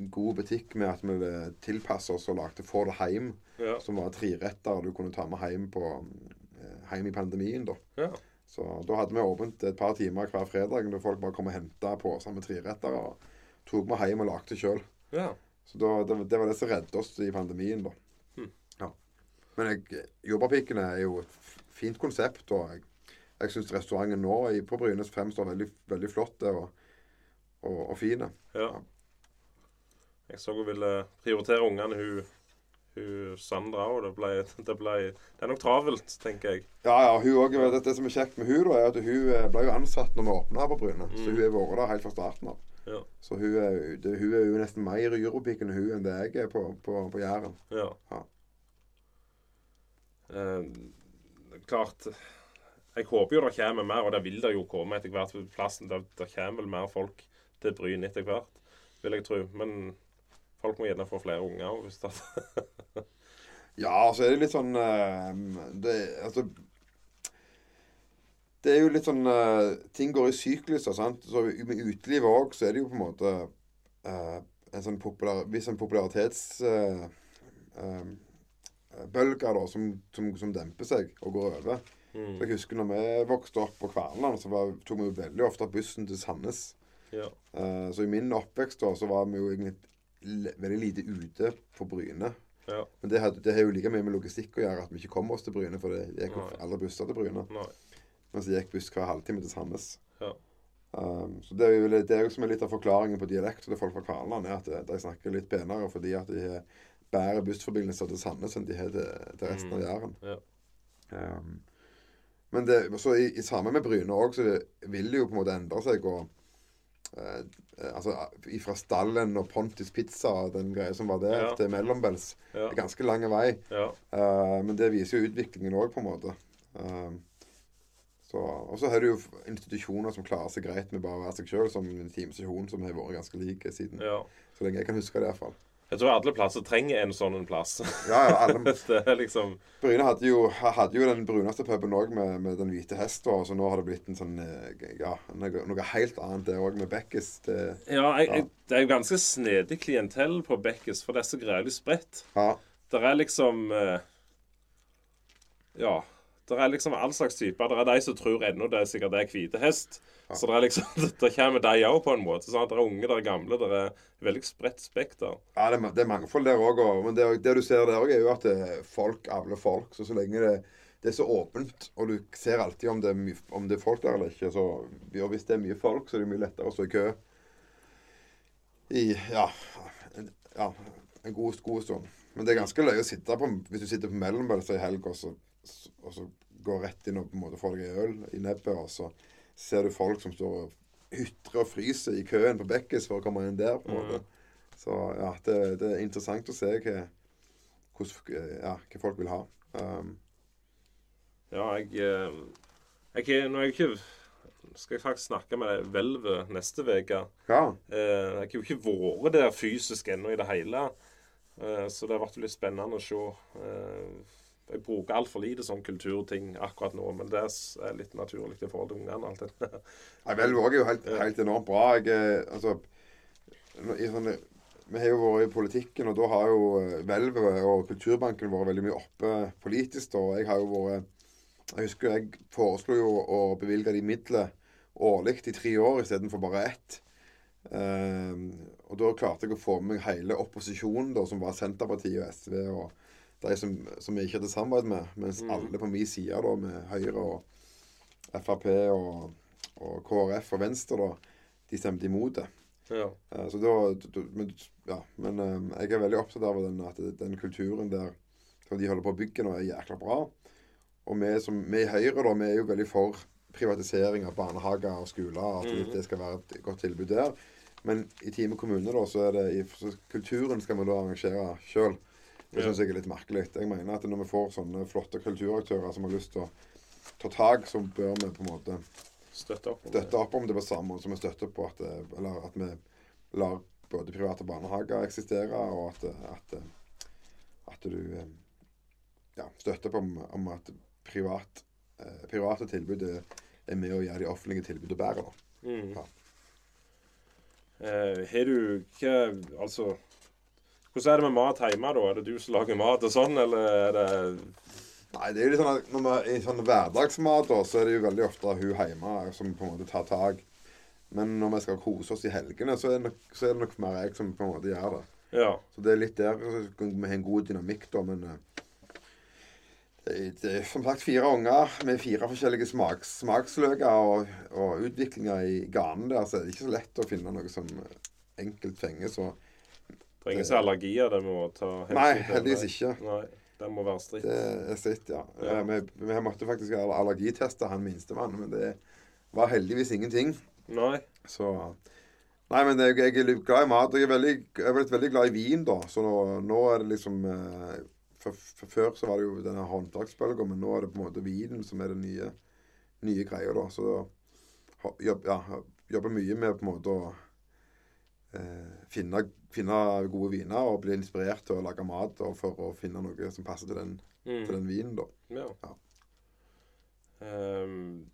Speaker 2: god butikk med at vi tilpassa oss og lagde Få det heim,
Speaker 1: Ja.
Speaker 2: som var treretter du kunne ta med hjem, på, eh, hjem i pandemien. da.
Speaker 1: ja.
Speaker 2: Så da hadde vi åpent et par timer hver fredag da folk bare kom og henta poser med treretter og tok vi hjem og lagde sjøl.
Speaker 1: ja.
Speaker 2: Så da, det, det var det som reddet oss i pandemien, da.
Speaker 1: Hmm.
Speaker 2: Ja. Men jeg, Jordbærpikkene er jo et fint konsept, og jeg, jeg syns restauranten nå på Brynes fremstår veldig, veldig flott og, og, og fine.
Speaker 1: ja. Jeg så hun ville prioritere ungene, hun, hun Sandra òg. Det, ble, det, ble, det er nok travelt, tenker jeg.
Speaker 2: Ja, ja, hun også, det, det som er kjekt med hun da, er at hun eh, ble jo ansatt når vi åpna på Bryne. Så
Speaker 1: Mm.
Speaker 2: hun har vært der helt fra starten av.
Speaker 1: Ja.
Speaker 2: Så hun er, det, hun er jo nesten mer i enn hun enn det jeg er på, på, på Jæren.
Speaker 1: Ja.
Speaker 2: Ja.
Speaker 1: Eh, klart Jeg håper jo det kommer mer, og det vil det jo komme etter hvert. plassen. Det, det kommer vel mer folk til Bryne etter hvert, vil jeg tro. Men folk må gjerne få flere unger hvis det
Speaker 2: Ja, så er det litt sånn eh, det, Altså Det er jo litt sånn eh, Ting går i sykluser, sant. Så med utelivet òg, så er det jo på en måte eh, en sånn populær, Hvis en popularitetsbølge uh, uh, som, som, som demper seg og går over.
Speaker 1: mm.
Speaker 2: Så jeg husker når vi vokste opp på Kverneland, så var, tok vi jo veldig ofte bussen til Sandnes.
Speaker 1: Ja.
Speaker 2: Så i min oppvekst da, så var vi jo egentlig veldig lite ute på Bryne.
Speaker 1: Ja.
Speaker 2: Men det, det har jo like mye med logistikk å gjøre at vi ikke kommer oss til Bryne. For det gikk jo
Speaker 1: aldri
Speaker 2: alle busser til Bryne.
Speaker 1: Nei.
Speaker 2: Mens det gikk buss hver halvtime til Sandnes.
Speaker 1: Ja.
Speaker 2: Um, så det er jo det er jo som er litt av forklaringen på dialekt til folk fra Kverneland, er at de, snakker litt penere fordi at de har bedre bussforbindelser til Sandnes enn de har til, til resten av
Speaker 1: Mm.
Speaker 2: Jæren.
Speaker 1: Ja.
Speaker 2: Um, men det, så i, i samme med Bryne òg, så vil det jo på en måte endre seg. og eh, eh, altså Fra Stallen og Pontus Pizza og den greia som var der,
Speaker 1: Ja.
Speaker 2: til Mellombels.
Speaker 1: Ja.
Speaker 2: Det er ganske lang vei.
Speaker 1: ja.
Speaker 2: Eh, men det viser jo utviklingen òg, på en måte. Eh, så, og så har du jo institusjoner som klarer seg greit med bare å være seg sjøl, som en Teamstasjonen, som har vært ganske lik siden
Speaker 1: ja.
Speaker 2: så lenge jeg kan huske det, iallfall.
Speaker 1: Jeg tror alle plasser trenger en sånn en plass.
Speaker 2: Ja, ja, alle,
Speaker 1: det er liksom
Speaker 2: Bryne hadde jo, hadde jo den bruneste puben òg, med, med den hvite hest, og så nå har det blitt en sånn eh, Ja, noe, noe helt annet det òg, med Bekkis. Det,
Speaker 1: Ja, jeg, jeg, det er jo ganske snedig klientell på Bekkes, for det er så greielig spredt.
Speaker 2: ja.
Speaker 1: Det er liksom eh, Ja. Det er liksom all slags typer. Det er de som tror ennå det er sikkert det er hvite hest. Så det er liksom, det kommer de òg, på en måte. Sånn at det er unge, det er gamle. Det er veldig spredt spekter.
Speaker 2: Ja, det er, det er mangfold der òg. Men det, det du ser der òg, er jo at eh, folk avler folk. Så så lenge det, det er så åpent, og du ser alltid om det, er mye, om det er folk der eller ikke, så ja, hvis det er mye folk, så er det mye lettere å stå i kø i ja, en, ja, en god, god stund. Men det er ganske løye å sitte på hvis du sitter på mellombølser i helg, og så, går rett inn og på en måte får deg en øl i nebbet, og så ser du folk som står og ytrer og fryser i køen på Bekkes for å komme inn der. på en måte. Så ja, det, det er interessant å se hva, hvordan, ja, hva folk vil ha. Um,
Speaker 1: Ja, jeg, eh, jeg Nå er jeg ikke skal jeg faktisk snakke med Hvelvet neste uke.
Speaker 2: ja.
Speaker 1: Eh, jeg har jo ikke vært der fysisk ennå i det hele. Eh, så det har vært litt spennende å se. Jeg bruker altfor lite sånn kulturting akkurat nå, men det er litt naturlig i forhold til ungene. alt det.
Speaker 2: Ja, vel, Våg er jo helt, helt enormt bra. Jeg, eh, altså, i sånne, vi har jo vært i politikken, og da har jo eh, Hvelvet og Kulturbanken vært veldig mye oppe politisk. da, og jeg har jo vært Jeg husker jeg foreslo jo å bevilge de midler årlig i tre år istedenfor bare ett. Um, og da klarte jeg å få med meg hele opposisjonen, da, som var Senterpartiet og SV, og de som, som jeg ikke hadde samarbeid med. Mens alle på min side, da, med Høyre og Frp og, og KrF og Venstre, da, de stemte imot det.
Speaker 1: Ja.
Speaker 2: Eh, Så da, men, ja, men eh, jeg er veldig opptatt av den, at den kulturen der som de holder på å bygge nå, er jækla bra. Og vi, som, vi i Høyre da, vi er jo veldig for privatisering av barnehager og skoler. At det skal være et godt tilbud der. Men i Time kommune da, så er det i, så kulturen skal vi da arrangere sjøl. Det syns jeg er litt merkelig. Jeg mener at når vi får sånne flotte kulturaktører som har lyst til å ta tak, så bør vi på en måte
Speaker 1: Støtte opp. om det.
Speaker 2: støtte opp om det på samme måte som vi støtter på at, eller at vi lar både private barnehager eksistere, og at, at, at du ja, støtter på om, om at privat, eh, private tilbud er, med å gjøre de offentlige tilbudene bedre.
Speaker 1: Mm.
Speaker 2: Ja.
Speaker 1: Eh, Har du ikke Altså Hvordan er det med mat hjemme, da? Er det du som lager mat og sånn, eller er det
Speaker 2: Nei, det er jo litt sånn at når man, I sånn hverdagsmat da, så er det jo veldig ofte hun hjemme som på en måte tar tak. Men når vi skal kose oss i helgene, så er det nok, så er det nok mer jeg som på en måte gjør det.
Speaker 1: Ja.
Speaker 2: Så det er litt der vi har en god dynamikk, da. Men eh, det, er- det er som sagt fire unger med fire forskjellige smaks, smaksløker og, og utviklinger i ganen der, så er det ikke så lett å finne noe som enkelt fenger. Så
Speaker 1: Det er ingen som allergier det må ta hensyn
Speaker 2: nei, heldigvis ikke.
Speaker 1: Nei, det må være stritt.
Speaker 2: Det er stritt, ja.
Speaker 1: Ja.
Speaker 2: Eh, Vi, vi måtte faktisk allergiteste han minstemann, men det var heldigvis ingenting.
Speaker 1: Nei.
Speaker 2: Så Nei, men jeg, jeg er glad i mat. og Jeg er, veldig, jeg er blitt veldig glad i vin, da. Så nå, nå er det liksom eh, for, for Før så var det jo denne håndverksbølga, men nå er det på en måte vinen som er det nye, nye greia, da. Så jobb, ja, jobber mye med på en måte å finne, finne gode viner og bli inspirert til å lage mat og for å finne noe som passer til den, til
Speaker 1: Mm.
Speaker 2: den vinen, da.
Speaker 1: Ja.
Speaker 2: Ja.
Speaker 1: Um,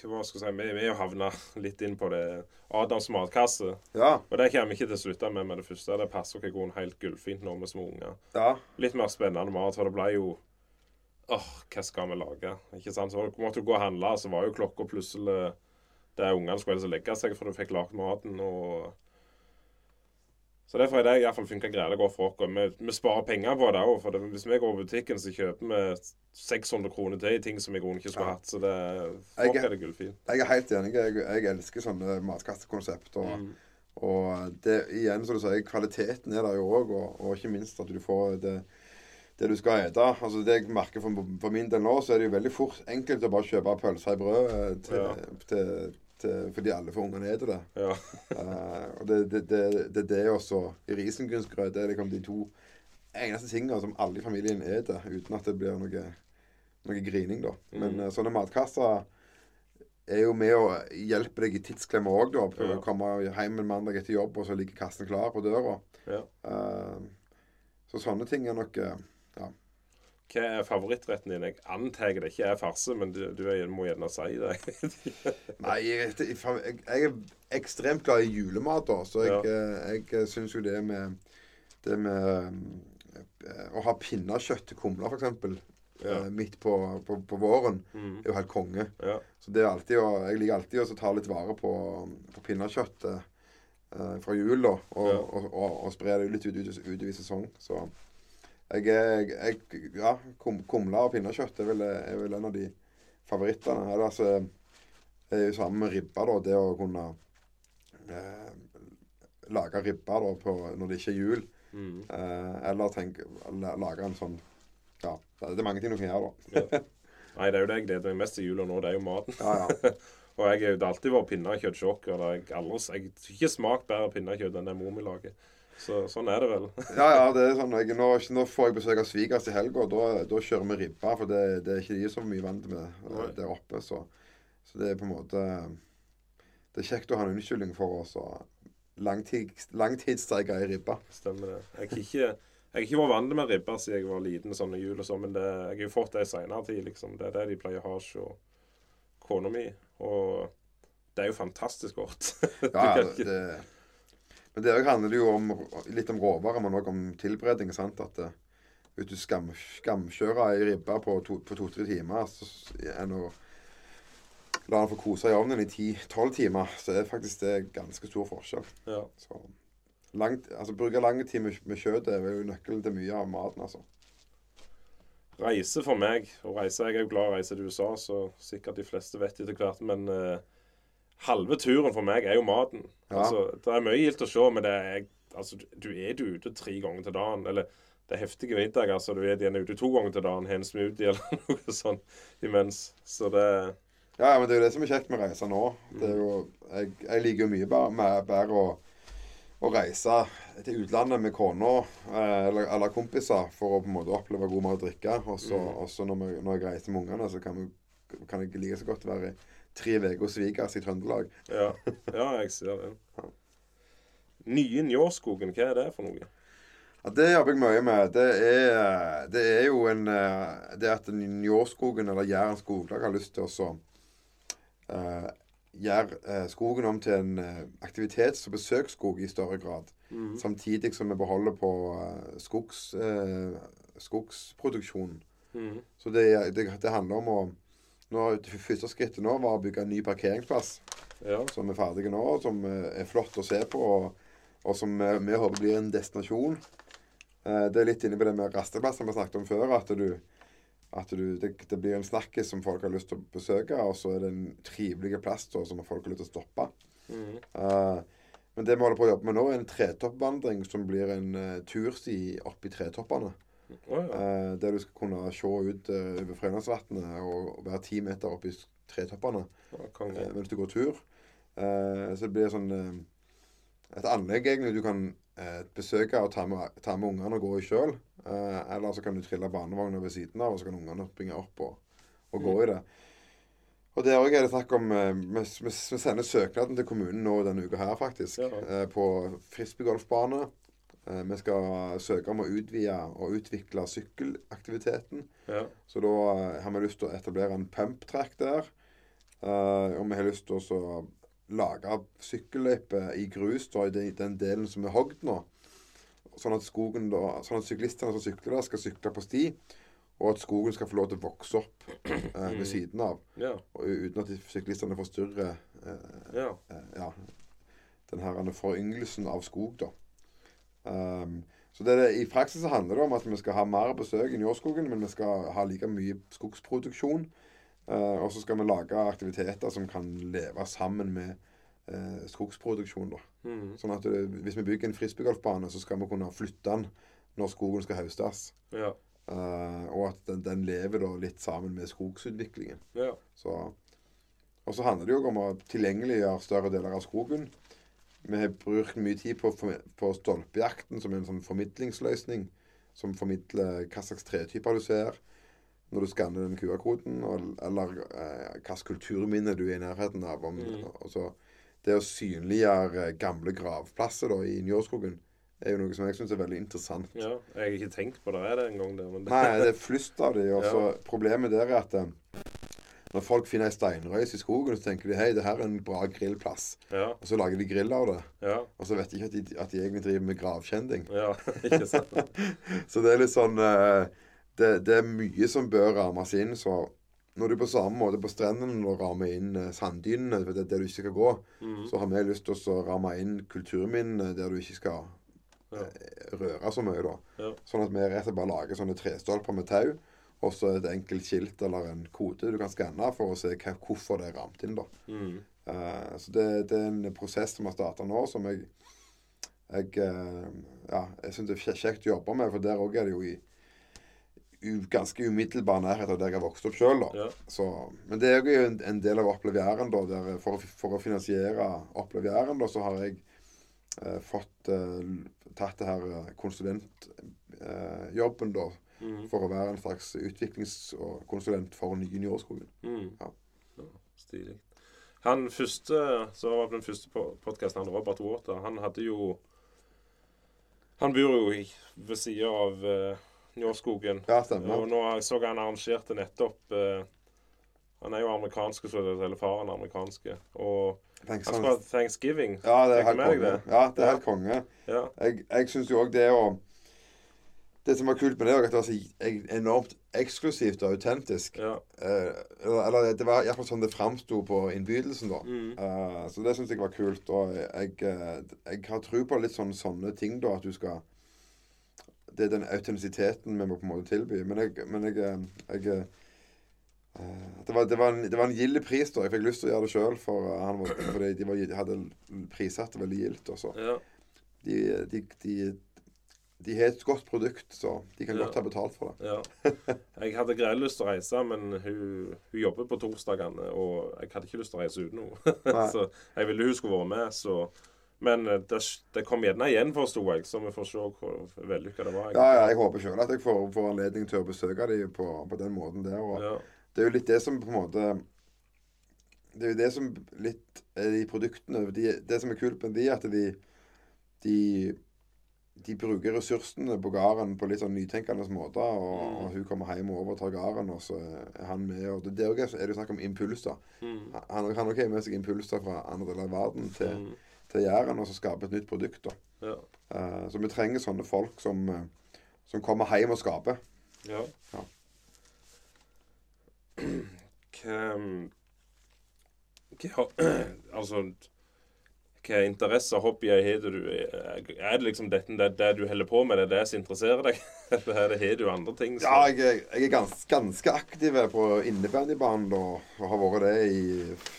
Speaker 1: hva skal jeg si? Vi, har havna litt inn på det. Adams matkasse.
Speaker 2: Ja.
Speaker 1: Og det kommer vi ikke til å slutte med med det første. Det passer oss ikke helt gullfint nå med små unger.
Speaker 2: ja.
Speaker 1: Litt mer spennende mat, for det ble jo Åh, hva skal vi lage? Ikke sant? Så måtte du gå og handle, så var jo klokka plutselig der ungene skulle legge seg, for du fikk lagd maten og Så derfor har det iallfall funka greit godt for oss. Vi, vi sparer penger på det òg. Hvis vi går i butikken, så kjøper vi 600 kroner til i ting som grunnen ikke skulle hatt. Så det, for
Speaker 2: Jeg er-
Speaker 1: er det gullfint.
Speaker 2: Jeg er helt enig. Jeg, jeg elsker sånne matkassekonsept. Og,
Speaker 1: Mm.
Speaker 2: og det, igjen, som du sier, kvaliteten er der jo òg. Og, og ikke minst at du får det, det du skal ete. Altså Det jeg merker for, for min del nå, så er det jo veldig fort enkelt å bare kjøpe pølser i brød eh, til,
Speaker 1: Ja.
Speaker 2: til, til, fordi alle får ungene til det.
Speaker 1: Ja.
Speaker 2: uh, og det, det, det, det, det også i risengrynsgrøt det er liksom de to eneste tingene som alle i familien spiser, uten at det blir noe, noe grining, da. Men
Speaker 1: Mm.
Speaker 2: eh, sånne matkasser er jo med å hjelpe deg i tidsklemma òg, da. Prøve
Speaker 1: Ja.
Speaker 2: å komme hjem en mandag etter jobb, og så ligger kassen klar på døra.
Speaker 1: ja.
Speaker 2: Uh, så sånne ting er nok eh,
Speaker 1: Hva er favorittretten din? Jeg antar det ikke er farse, men du, du må gjerne si det.
Speaker 2: Nei, jeg, jeg, er ekstremt glad i julemat, da. Så jeg,
Speaker 1: Ja.
Speaker 2: eh, jeg syns jo det med Det med eh, å ha pinnekjøtt til kumle, f.eks.
Speaker 1: Ja.
Speaker 2: Eh, midt på, på, på våren,
Speaker 1: Mm.
Speaker 2: er jo helt konge.
Speaker 1: Ja.
Speaker 2: Så det er alltid å, Jeg liker alltid å ta litt vare på, på pinnekjøttet eh, fra jul, da. Og,
Speaker 1: Ja.
Speaker 2: og, og, og spre det litt ut, ut, utover sesong. Så jeg jeg, Ja, kum, kumle og pinnekjøtt er vel, er vel en av de favorittene. Altså, det er jo sammen med ribba, da. Det å kunne eh, lage ribba da, på, når det ikke er jul.
Speaker 1: Mm.
Speaker 2: Eh, eller tenk, lage en sånn Ja, det er mange ting du kan gjøre, da.
Speaker 1: Ja. Nei, det er jo det jeg gleder meg mest til jula nå. Det er jo maten.
Speaker 2: Ja, ja.
Speaker 1: Og jeg, har alltid vært pinnekjøttsjokk. og det har jeg Jeg har ikke smakt bedre pinnekjøtt enn det mor mi lager. Så sånn er det vel.
Speaker 2: Ja, ja, det er sånn. Jeg, nå, nå får jeg besøk av svigers i helga, og da, da kjører vi ribba. For det, det er ikke de så mye vant med eh,
Speaker 1: Nei.
Speaker 2: der oppe. Så, så det er på en måte Det er kjekt å ha en unnskyldning for oss å langtid, langtidssteike i ribba
Speaker 1: Stemmer det. Jeg har ikke, ikke vært vant med ribba siden jeg var liten, sånn i jul og sånn, men det, jeg har jo fått det i seinere tid, liksom. Det er det de pleier å ha hos kona mi. Og det er jo fantastisk godt.
Speaker 2: Ja, det, men det handler jo om, litt om råvarer, men òg om tilberedning. sant? At eh, hvis du skam, skamkjører ei ribbe på to-tre to, timer, så enn å la den få kose i ovnen i ti-tolv timer, så er faktisk det ganske stor forskjell.
Speaker 1: Ja.
Speaker 2: Så langt, altså Bruke lang tid med, med kjøttet er jo nøkkelen til mye av maten, altså.
Speaker 1: Reise for meg, og reise, jeg er jo glad i å reise til USA, så sikkert de fleste vet etter hvert, men eh, halve turen for meg er jo maten.
Speaker 2: Ja.
Speaker 1: Altså, det er mye gildt å se, men det er, altså, du er du ute tre ganger til dagen. Eller det er heftige middager, altså du er gjerne ute to ganger til dagen, har en smoothie eller noe sånn imens. Så det
Speaker 2: Ja, men det er jo det som er kjekt med å reise nå. Det er jo, jeg, jeg liker jo mye bare, med, bare å, å reise til utlandet med kona eh, eller, eller kompiser for å på en måte oppleve god mat og drikke. Og så og når, vi- når jeg reiser med ungene, så kan, vi, kan jeg like så godt være tre uker hos svigers i Trøndelag.
Speaker 1: Ja, ja jeg ser det. Nye Njåskogen, hva er det for noe?
Speaker 2: Ja, Det jobber jeg mye med. Det er, det er jo en eh, Det at Njåskogen eller Jæren skoglag har lyst til å så, eh, gjøre eh, skogen om til en aktivitets- og besøksskog i større grad. Samtidig som vi beholder på skogs, uh, skogsproduksjonen.
Speaker 1: Mhm.
Speaker 2: Så det, det, det handler om å nå, Det første skrittet nå var å bygge en ny parkeringsplass
Speaker 1: Ja.
Speaker 2: som er ferdig nå, og som eh, er flott å se på, og, og som eh, vi håper blir en destinasjon. Eh, Det er litt inne på det med rasteplasser vi snakket om før. At, du, at du, det, det blir en snakkis som folk har lyst til å besøke, og så er det en trivelig plass da, som folk har lyst til å stoppe.
Speaker 1: Mm.
Speaker 2: Uh, men det vi holder på å jobbe med nå, er en tretoppvandring som blir en uh, tursti opp i tretoppene.
Speaker 1: Ja.
Speaker 2: Eh, der du skal kunne se ut uh, over Frøylandsvatnet og, være ti meter oppe i tretoppene
Speaker 1: Ja,
Speaker 2: eh, mens du går tur. Eh, så det blir sånn eh, et anlegg egentlig du kan eh, besøke og ta med, ta med ungene og gå i sjøl. Eh, eller så kan du trille barnevogna ved siden av, og så kan ungene springe opp og, og gå i det. Og der òg er det snakk om eh, Vi vi- sender søknaden til kommunen nå denne uka her, faktisk.
Speaker 1: Ja.
Speaker 2: eh, på frisbeegolfbane. Eh, vi skal søke om å utvide og utvikle sykkelaktiviteten.
Speaker 1: Ja.
Speaker 2: Så da eh, har vi lyst til å etablere en pumptrack der. Eh, og vi har lyst til å lage sykkelløype i grus da, i den, delen som er hogd nå. Sånn at, skogen da, sånn at syklistene som sykler der, skal sykle på sti. Og at skogen skal få lov til å vokse opp eh, ved siden av.
Speaker 1: Ja.
Speaker 2: Uten at syklistene forstyrrer eh,
Speaker 1: ja.
Speaker 2: eh, ja, den her foryngelsen av skog, da. Ehm, så det, I praksis handler det om at vi skal ha mer besøk i Njåskogen, men vi skal ha like mye skogsproduksjon. Uh, og så skal vi lage aktiviteter som kan leve sammen med uh, skogsproduksjon. da.
Speaker 1: Mhm.
Speaker 2: Sånn at det, Hvis vi bygger en frisbeegolfbane, så skal vi kunne flytte den når skogen skal høstes.
Speaker 1: ja.
Speaker 2: Uh, og at den, den lever da litt sammen med skogsutviklingen.
Speaker 1: ja.
Speaker 2: Så, og så handler det jo om å tilgjengeliggjøre større deler av skogen. Vi har brukt mye tid på, på stolpejakten, som en sånn formidlingsløsning. Som formidler hva slags tretyper du ser når du skanner den QR-koden, eller eh, hvilket kulturminne du er i nærheten av. Om,
Speaker 1: Mm.
Speaker 2: altså, det å synliggjøre gamle gravplasser da, i Njåskogen er jo noe som jeg syns er veldig interessant.
Speaker 1: ja. Jeg har ikke tenkt på det er det engang. der, men det-
Speaker 2: Nei, det er flust av de. Og så
Speaker 1: Ja.
Speaker 2: Problemet der er at eh, når folk finner ei steinrøys i skogen, så tenker de hei, det her er en bra grillplass.
Speaker 1: Ja.
Speaker 2: Og så lager de grill av det.
Speaker 1: Ja.
Speaker 2: Og så vet de ikke at de, at de egentlig driver med gravkjending.
Speaker 1: Ja. Ikke sant?
Speaker 2: Så det er litt sånn eh, det, det er mye som bør rammes inn. Så når du på samme måte på strendene rammer inn eh, sanddynene, det er der du ikke skal gå,
Speaker 1: Mhm.
Speaker 2: så har vi lyst til å ramme inn kulturminnene der du ikke skal
Speaker 1: Ja.
Speaker 2: eh, røre så mye, da.
Speaker 1: Ja.
Speaker 2: Sånn at vi rett og slett bare lager sånne trestolper med tau, og så et enkelt skilt eller en kode du kan skanne for å se hva, hvorfor det er rammet inn, da.
Speaker 1: Mm.
Speaker 2: Uh, så det, det er en prosess som har starta nå, som jeg jeg, uh, ja, jeg syns det er kjekt å jobbe med, for der òg er det jo i ganske umiddelbar nærhet av der jeg vokste opp sjøl.
Speaker 1: Ja.
Speaker 2: Men det er jo en, en del av Opplev Jæren. For, å- for å finansiere Opplev Jæren så har jeg eh, fått eh, tatt det her eh, konsulentjobben da,
Speaker 1: Mm.
Speaker 2: for å være en slags utviklingskonsulent for Njåskogen.
Speaker 1: Mm.
Speaker 2: Ja.
Speaker 1: Ja, Stilig. Han første som var på den første podkasten, Robert Water, han hadde jo Han bor jo i, ved sida av uh, Njåskogen.
Speaker 2: Ja,
Speaker 1: Og nå så jeg han arrangerte nettopp uh, Han er jo amerikansk, så det- eller faren er amerikanske. Og han skal ha thanksgiving.
Speaker 2: Ja, det er helt konge. Ja, det er
Speaker 1: Ja.
Speaker 2: helt konge.
Speaker 1: Ja.
Speaker 2: Jeg, jeg syns jo òg det å Det som var kult med det, var at det var så e- enormt eksklusivt og autentisk.
Speaker 1: ja.
Speaker 2: Eh, eller, det var iallfall sånn det framsto på innbydelsen, da.
Speaker 1: Mm.
Speaker 2: Eh, så det syns jeg var kult. Og jeg, jeg, jeg har tro på litt sånne, sånne ting, da. At du skal Det er den autentisiteten vi må på en måte tilby. Men jeg, men jeg, eh, jeg eh, det var, det, var en, det var en gild pris, da. Jeg fikk lyst til å gjøre det sjøl, for, eh, var- de var, hadde prissatt det veldig gildt. også.
Speaker 1: ja.
Speaker 2: De, de, de, de har et godt produkt, så de kan
Speaker 1: Ja.
Speaker 2: godt ha betalt for det.
Speaker 1: Ja. Jeg hadde greit lyst til å reise, men hun, hun jobber på torsdagene, og jeg hadde ikke lyst til å reise uten henne. Så jeg ville hun skulle vært med, så Men eh, det, det kom gjerne igjen, forsto jeg, så vi får se hvor vellykka det var.
Speaker 2: Ja, ja, jeg håper sjøl at jeg får, får anledning til å besøke dem på, på den måten der. Og
Speaker 1: Ja.
Speaker 2: Det er jo litt det som på en måte Det er jo det som litt er de produktene de, Det som er kult med de, at de de, de bruker ressursene på gården på litt sånn nytenkende måter. Og,
Speaker 1: Mm.
Speaker 2: og hun kommer hjem og overtar gården, og så er han med. og Det, det er jo det jo snakk om impulser.
Speaker 1: Mm.
Speaker 2: Han kan nok med seg impulser fra andre deler av verden til,
Speaker 1: Mm.
Speaker 2: til Jæren, og så skape et nytt produkt.
Speaker 1: Ja.
Speaker 2: Uh, så vi trenger sånne folk som, eh, som kommer hjem og skaper.
Speaker 1: ja.
Speaker 2: Ja.
Speaker 1: Hva hva, Altså Hva interesser, hobbyer har du? Er det liksom dette, det, det du holder på med, det er det som interesserer deg? Eller er det, har du andre ting Så?
Speaker 2: Ja, jeg, jeg er gans, ganske aktiv på innebandybanen og og har vært det i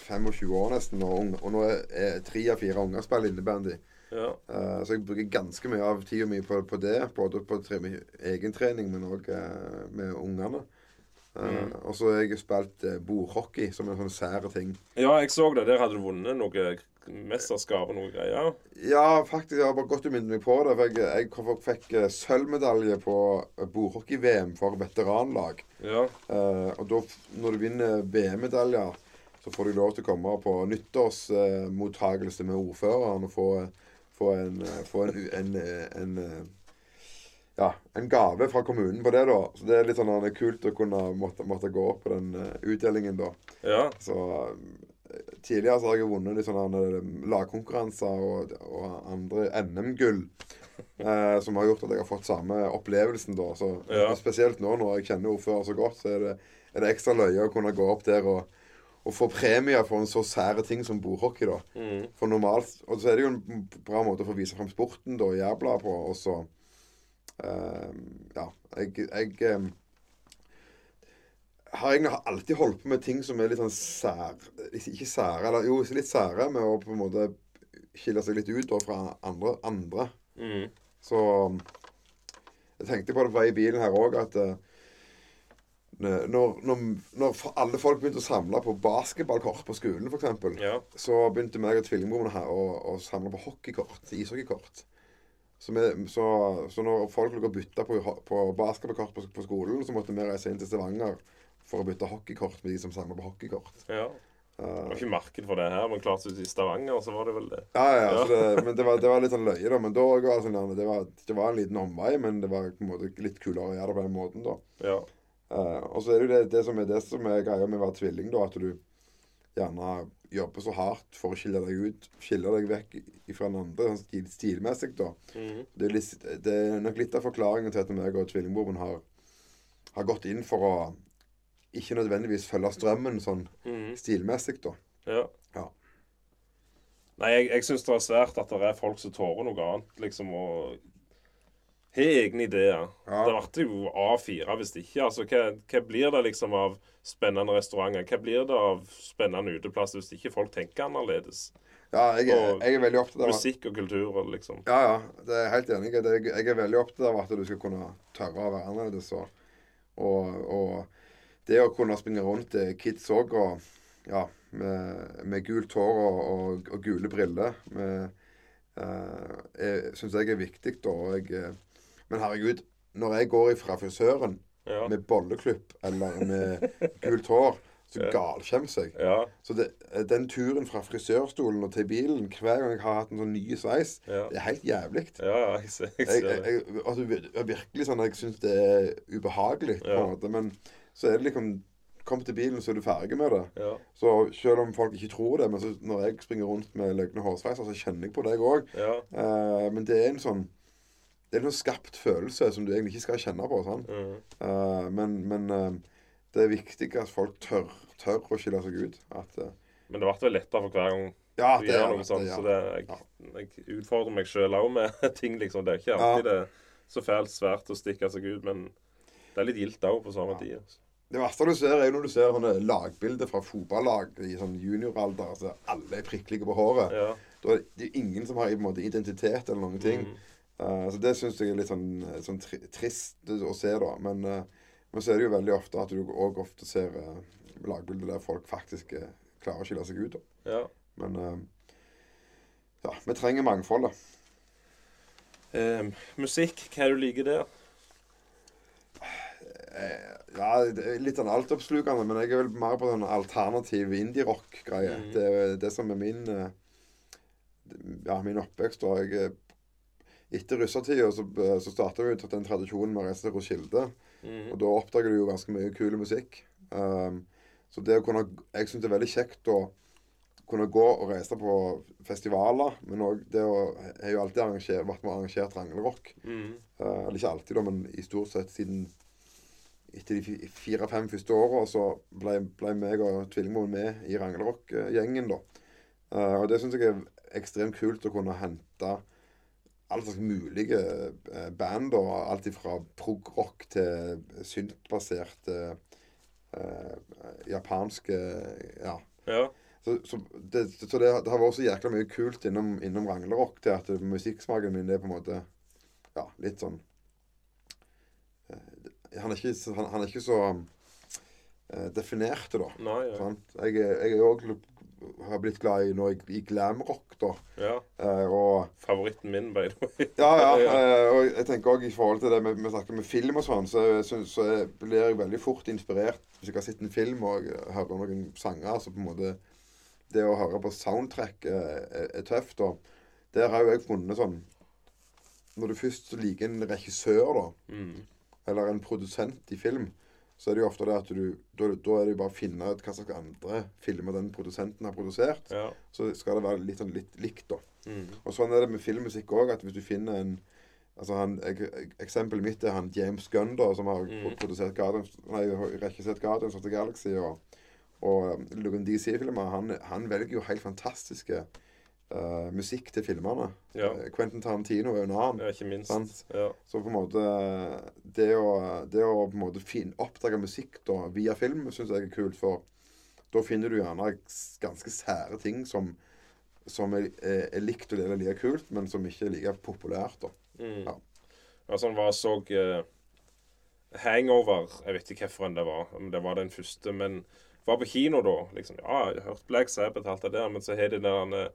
Speaker 2: 25 år nesten. Og, og nå er, tre av fire unger spiller innebandy.
Speaker 1: Ja.
Speaker 2: Uh, så jeg bruker ganske mye av tida mi på, på det. Både på tre, med egentrening, men òg med ungene. Uh,
Speaker 1: Mm.
Speaker 2: Og så har jeg spilt uh, bordhockey som en sånn sær ting.
Speaker 1: ja, jeg så det. Der hadde du vunnet noe mesterskap og noe greier.
Speaker 2: Ja, faktisk. Jeg har bare godt å minne meg på det. For jeg, jeg fikk- eh, sølvmedalje på eh, bordhockey-VM for veteranlag.
Speaker 1: Ja.
Speaker 2: Eh, og da, når du vinner VM-medaljer, så får du lov til å komme på nyttårsmottakelse med ordføreren og få, få en, eh, få en, en, eh, en, eh, ja, en gave fra kommunen på det, da. Så det er litt sånn eh, kult å kunne måtte, måtte gå på den eh, utdelingen, da.
Speaker 1: ja.
Speaker 2: Så eh, tidligere så har jeg vunnet litt sånne eh, lagkonkurranser og, og andre NM-gull. Eh, som har gjort at jeg har fått samme opplevelsen, da. Så
Speaker 1: Ja.
Speaker 2: Spesielt nå når jeg kjenner ordfører så godt, så er det, er det ekstra løye å kunne gå opp der og, og få premier for en så sære ting som bordhockey, da.
Speaker 1: Mm.
Speaker 2: For normalt Og så er det jo en bra måte for å vise frem sporten da, i Jærbladet på. Og så eh, Ja. Jeg, jeg eh, har egentlig alltid holdt på med ting som er litt sånn sær... Ikke sære, eller jo, litt sære, med å på en måte skille seg litt ut da, fra andre. andre.
Speaker 1: Mm.
Speaker 2: Så jeg tenkte på det på vei i bilen her òg, at eh, når, når, når alle folk begynte å samle på basketballkort på skolen, f.eks.,
Speaker 1: Ja.
Speaker 2: så begynte meg og tvillingbroren å, å samle på hockeykort. Ishockeykort. Så, vi, så, så når folk lå og bytta på, på basketballkort på, på skolen, så måtte vi reise inn til Stavanger for å bytte hockeykort med de som samler på hockeykort.
Speaker 1: ja. Det var ikke marked for det her, men klart i Stavanger så var det vel det.
Speaker 2: Ja, ja,
Speaker 1: Ja.
Speaker 2: Det, men det var, det var litt sånn løye, da. Men da var det, sånn, det, var, det var en liten omvei, men det var på en måte litt kulere å gjøre det på den måten, da.
Speaker 1: Ja.
Speaker 2: Uh, og så er det jo det, det som er det som er greia med å være tvilling, da, at du gjerne jobber så hardt for å skille deg ut, skille deg vekk fra den andre sånn stil, stilmessig, da.
Speaker 1: Mhm.
Speaker 2: Det er, litt, det er nok litt av forklaringen til at meg og tvillingbroren har, har gått inn for å ikke nødvendigvis følge strømmen sånn
Speaker 1: Mhm.
Speaker 2: stilmessig, da.
Speaker 1: Ja.
Speaker 2: Ja.
Speaker 1: Nei, jeg, jeg syns det er svært at det er folk som tårer noe annet, liksom, og har egne ideer.
Speaker 2: Ja.
Speaker 1: Det ble jo A4 hvis ikke. Altså, hva, hva blir det liksom av spennende restauranter? Hva blir det av spennende uteplass hvis ikke folk tenker annerledes?
Speaker 2: Ja, jeg,
Speaker 1: Og
Speaker 2: jeg er veldig opptatt av
Speaker 1: Musikk og kultur, liksom.
Speaker 2: Ja, ja. Det er helt enig Jeg er veldig opptatt av at du skal kunne tørre å være annerledes. Og, og det å kunne springe rundt eh, kids òg og ja, med, med gult hår og, og, og gule briller med, eh, syns jeg er viktig. da, jeg, eh, Men herregud, når jeg går ifra frisøren
Speaker 1: Ja.
Speaker 2: med bolleklipp eller med gult hår, så galskjems jeg.
Speaker 1: Ja.
Speaker 2: Så det, den turen fra frisørstolen og til bilen hver gang jeg har hatt en sånn ny sveis,
Speaker 1: Ja.
Speaker 2: det er helt jævlig.
Speaker 1: Ja, jeg jeg
Speaker 2: Jeg, jeg, altså, virkelig sånn jeg syns det er ubehagelig, på en måte. Men så er det liksom Kom til bilen, så er du ferdig med det.
Speaker 1: Ja.
Speaker 2: Så selv om folk ikke tror det, men så når jeg springer rundt med løgne hårsveiser, så kjenner jeg på deg òg.
Speaker 1: Ja.
Speaker 2: Eh, men det er en sånn Det er en sånn skapt følelse som du egentlig ikke skal kjenne på. sånn.
Speaker 1: Mm.
Speaker 2: Uh, men men uh, det er viktig at folk tør, tør å skille seg ut. At, uh,
Speaker 1: Men det ble vel lettere for hver gang
Speaker 2: ja,
Speaker 1: du
Speaker 2: det
Speaker 1: gjør noe sånt. Så det, jeg, jeg utfordrer meg sjøl òg med ting, liksom. Det er ikke alltid det så fælt svært å stikke seg ut, men det er litt gildt òg på samme tid. altså.
Speaker 2: Det verste du ser, er jo når du ser sånne lagbilder fra fotballag i sånn junioralder. Altså alle er prikkelige på håret.
Speaker 1: Ja.
Speaker 2: Da er det ingen som har måte identitet eller noen ting.
Speaker 1: Mm.
Speaker 2: Uh, så det syns jeg er litt sånn, sånn tri trist å se, da. Men, uh, men så er det jo veldig ofte at du òg ofte ser uh, lagbilder der folk faktisk eh, klarer å skille seg ut. Da.
Speaker 1: ja.
Speaker 2: Men eh, ja, vi trenger mangfoldet.
Speaker 1: Eh, musikk, hva er det du liker der?
Speaker 2: Eh, ja, litt sånn altoppslukende, men jeg er vel mer på sånn alternativ indie-rock-greie.
Speaker 1: Mhm.
Speaker 2: Det er det som er min eh, Ja, min oppvekst. og Jeg, eh, etter russetida så, så starta vi den tradisjonen med å reise til Roskilde.
Speaker 1: Mm.
Speaker 2: Og da oppdager du jo ganske mye kul musikk. Um, så det å kunne Jeg syns det er veldig kjekt å kunne gå og reise på festivaler, men òg det å Jeg har jo alltid vært med og arrangert Ranglerock.
Speaker 1: Mm.
Speaker 2: Uh, eller ikke alltid, da, men i stort sett siden etter de fire-fem første åra så ble, ble meg og tvillingmoren med i Ranglerock-gjengen, da. Uh, og det syns jeg er ekstremt kult å kunne hente alle slags mulige eh, band. Da. Alt fra prog-rock til syntbaserte eh, japanske Ja.
Speaker 1: Ja.
Speaker 2: Så, så, det, så det, det har vært så jækla mye kult innom, innom Ranglerock til at musikksmaken min er på en måte ja, litt sånn eh, Han er ikke, han, han er ikke så uh, definert, da.
Speaker 1: Nei, ja.
Speaker 2: Sant? Jeg, jeg òg har blitt glad i, nå, i, i glamrock, da.
Speaker 1: ja.
Speaker 2: Uh, og
Speaker 1: Favoritten min, by the way.
Speaker 2: ja, ja. Uh, og jeg tenker også i forhold til det vi snakker med film og sånn, så, så, så jeg blir jeg veldig fort inspirert hvis jeg har sett en film og hører noen sanger. Så på en måte Det å høre på soundtrack er, er tøft. Og der har jo jeg funnet sånn Når du først liker en regissør, da,
Speaker 1: Mm.
Speaker 2: Eller en produsent i film, så er det jo ofte det at du Da, da er det jo bare å finne ut hva slags andre filmer den produsenten har produsert.
Speaker 1: Ja.
Speaker 2: Så skal det være litt sånn litt likt, da.
Speaker 1: Mm.
Speaker 2: Og sånn er det med filmmusikk òg, at hvis du finner en Altså han, ek, ek- Eksempelet mitt er han James Gunn, da, som har
Speaker 1: Mm.
Speaker 2: produsert Guardians, nei, regissert Guardians of the Galaxy og, og um, DC-filmer. Han, han velger jo helt fantastiske eh, musikk til filmene.
Speaker 1: Ja.
Speaker 2: Eh, Quentin Tarantino er jo en annen.
Speaker 1: ja, ikke minst. Ja.
Speaker 2: Så på en måte Det å, det å på en måte fin, oppdage musikk da, via film syns jeg er kult, for da finner du gjerne ganske sære ting som, som er, er, er likt og eller like kult, men som ikke er like populært. da.
Speaker 1: Mm.
Speaker 2: Ja.
Speaker 1: Ja, sånn var så uh, Hangover Jeg vet ikke hvilken det var, om det var den første. Men var på kino da. liksom, Ja, jeg har hørt Black Sabbath alt det der, men så har de den der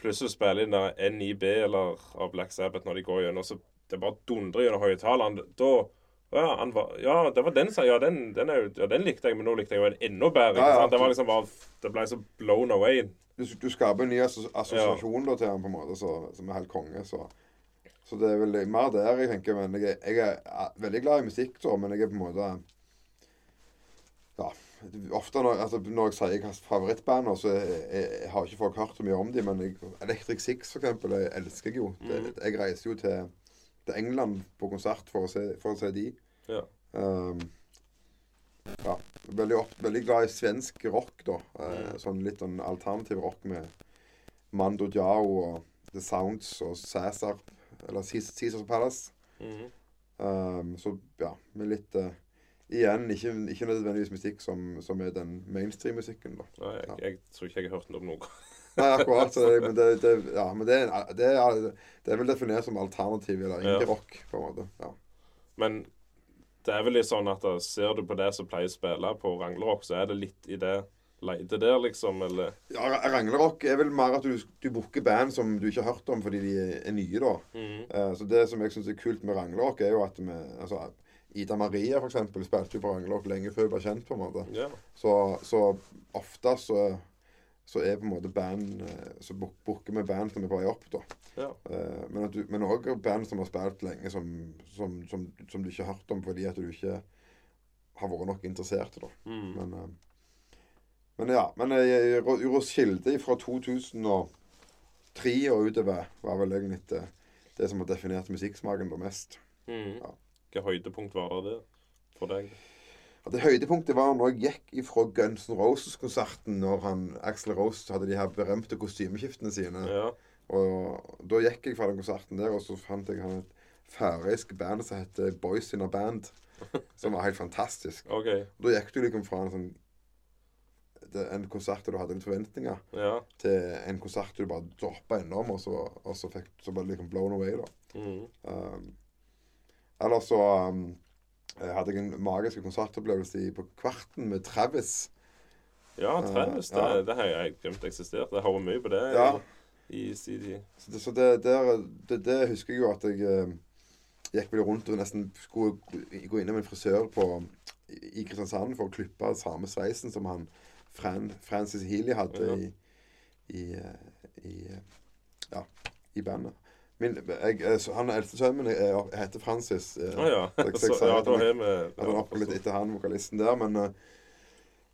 Speaker 1: Plutselig spiller spille der NIB eller av Black Sabbath når de går gjennom, så det bare dundrer gjennom høyttaleren. Da ja, var, ja, det var den sa ja, den, den, er, ja, den likte jeg, men nå likte jeg jo en enda bedre.
Speaker 2: Ja, ja.
Speaker 1: Det var liksom bare Det ble så blown away.
Speaker 2: Du, du skaper en ny assosiasjon da, til han på en måte, så, som er helt konge. Så, så det er vel mer der jeg tenker. Men jeg, jeg er veldig glad i musikk, så, men jeg er på en måte. Ofte når, altså, når jeg sier jeg har favorittband, så jeg, jeg, har ikke folk hørt så mye om dem, men jeg, Electric Six for eksempel, jeg elsker jeg jo. Det,
Speaker 1: Mhm.
Speaker 2: jeg reiser jo til, til England på konsert for å se, for å se de.
Speaker 1: Ja.
Speaker 2: Um, ja. Veldig, opp, veldig glad i svensk rock, da. Eh,
Speaker 1: Mhm.
Speaker 2: Sånn litt sånn alternativ rock med Mando Diao og The Sounds og Cæsar, eller Cæsars Palace.
Speaker 1: Mhm.
Speaker 2: Um, så ja, med litt eh, Igjen, ikke, ikke nødvendigvis musikk som, som er den mainstream-musikken, da.
Speaker 1: Nei, jeg,
Speaker 2: Ja.
Speaker 1: jeg tror ikke jeg har hørt noe om noe.
Speaker 2: Nei, akkurat. Så det, men det, det, ja, men det, det, er, det er vel definert som alternativ eller indie-rock, på en måte. Ja.
Speaker 1: Men Det er vel litt sånn at da, ser du på det som pleier å spille på ranglerock, så er det litt i det leite der, liksom, eller
Speaker 2: Ja, Ranglerock er vel mer at du, du booker band som du ikke har hørt om fordi de er nye, da. Eh, så det som jeg syns er kult med ranglerock, er jo at vi altså, Ida Maria, eksempel, spilte jo på Ragnarok lenge før hun ble kjent, på en måte.
Speaker 1: Yeah.
Speaker 2: Så, så ofte så, så er på en måte band eh, Så booker vi band som er på vei opp, da.
Speaker 1: Yeah.
Speaker 2: Uh, Men òg band som har spilt lenge, som, som, som, som du ikke har hørt om fordi at du ikke har vært nok interessert. da.
Speaker 1: Mm.
Speaker 2: Men, uh, men ja. Men eh, Ro- Roskilde fra 2003 og utover var vel egentlig det, det som har definert musikksmaken da mest.
Speaker 1: Mm.
Speaker 2: Ja.
Speaker 1: Hvilket høydepunkt var det for deg?
Speaker 2: At det høydepunktet var når jeg gikk ifra Guns N' Roses-konserten når han, Axel Rose hadde de her berømte kostymeskiftene sine.
Speaker 1: Ja.
Speaker 2: Og da gikk jeg fra den konserten der, og så fant jeg han et færøysk band som heter Boys in a Band. Som var helt fantastisk.
Speaker 1: okay.
Speaker 2: Da gikk du liksom fra en sånn det, En konsert der du hadde litt forventninger,
Speaker 1: Ja.
Speaker 2: til en konsert du bare droppa innom, og så, og så, fikk, så ble det liksom blown away, da.
Speaker 1: Mm.
Speaker 2: Um, Ellers så um, hadde jeg en magisk konsertopplevelse på Kvarten med Travis.
Speaker 1: Ja, Travis, det,
Speaker 2: ja.
Speaker 1: det har jeg glemt eksistert. Jeg hører mye på det
Speaker 2: Ja.
Speaker 1: i CD.
Speaker 2: Så det, så det, der, det, det husker jeg jo at jeg eh, gikk vel rundt og nesten skulle gå innom en frisør på, i Kristiansand for å klippe samme sveisen som han Fran, Francis Healy hadde
Speaker 1: Ja.
Speaker 2: i, i, eh, i eh, Ja, i bandet. Min, jeg, han eldste sønnen min Jeg, er- heter Francis. eh,
Speaker 1: ah, ja.
Speaker 2: Så jeg- så jeg
Speaker 1: Så, ja, da
Speaker 2: han-
Speaker 1: har vi
Speaker 2: oppgår litt etter han, vokalisten der. Men, eh,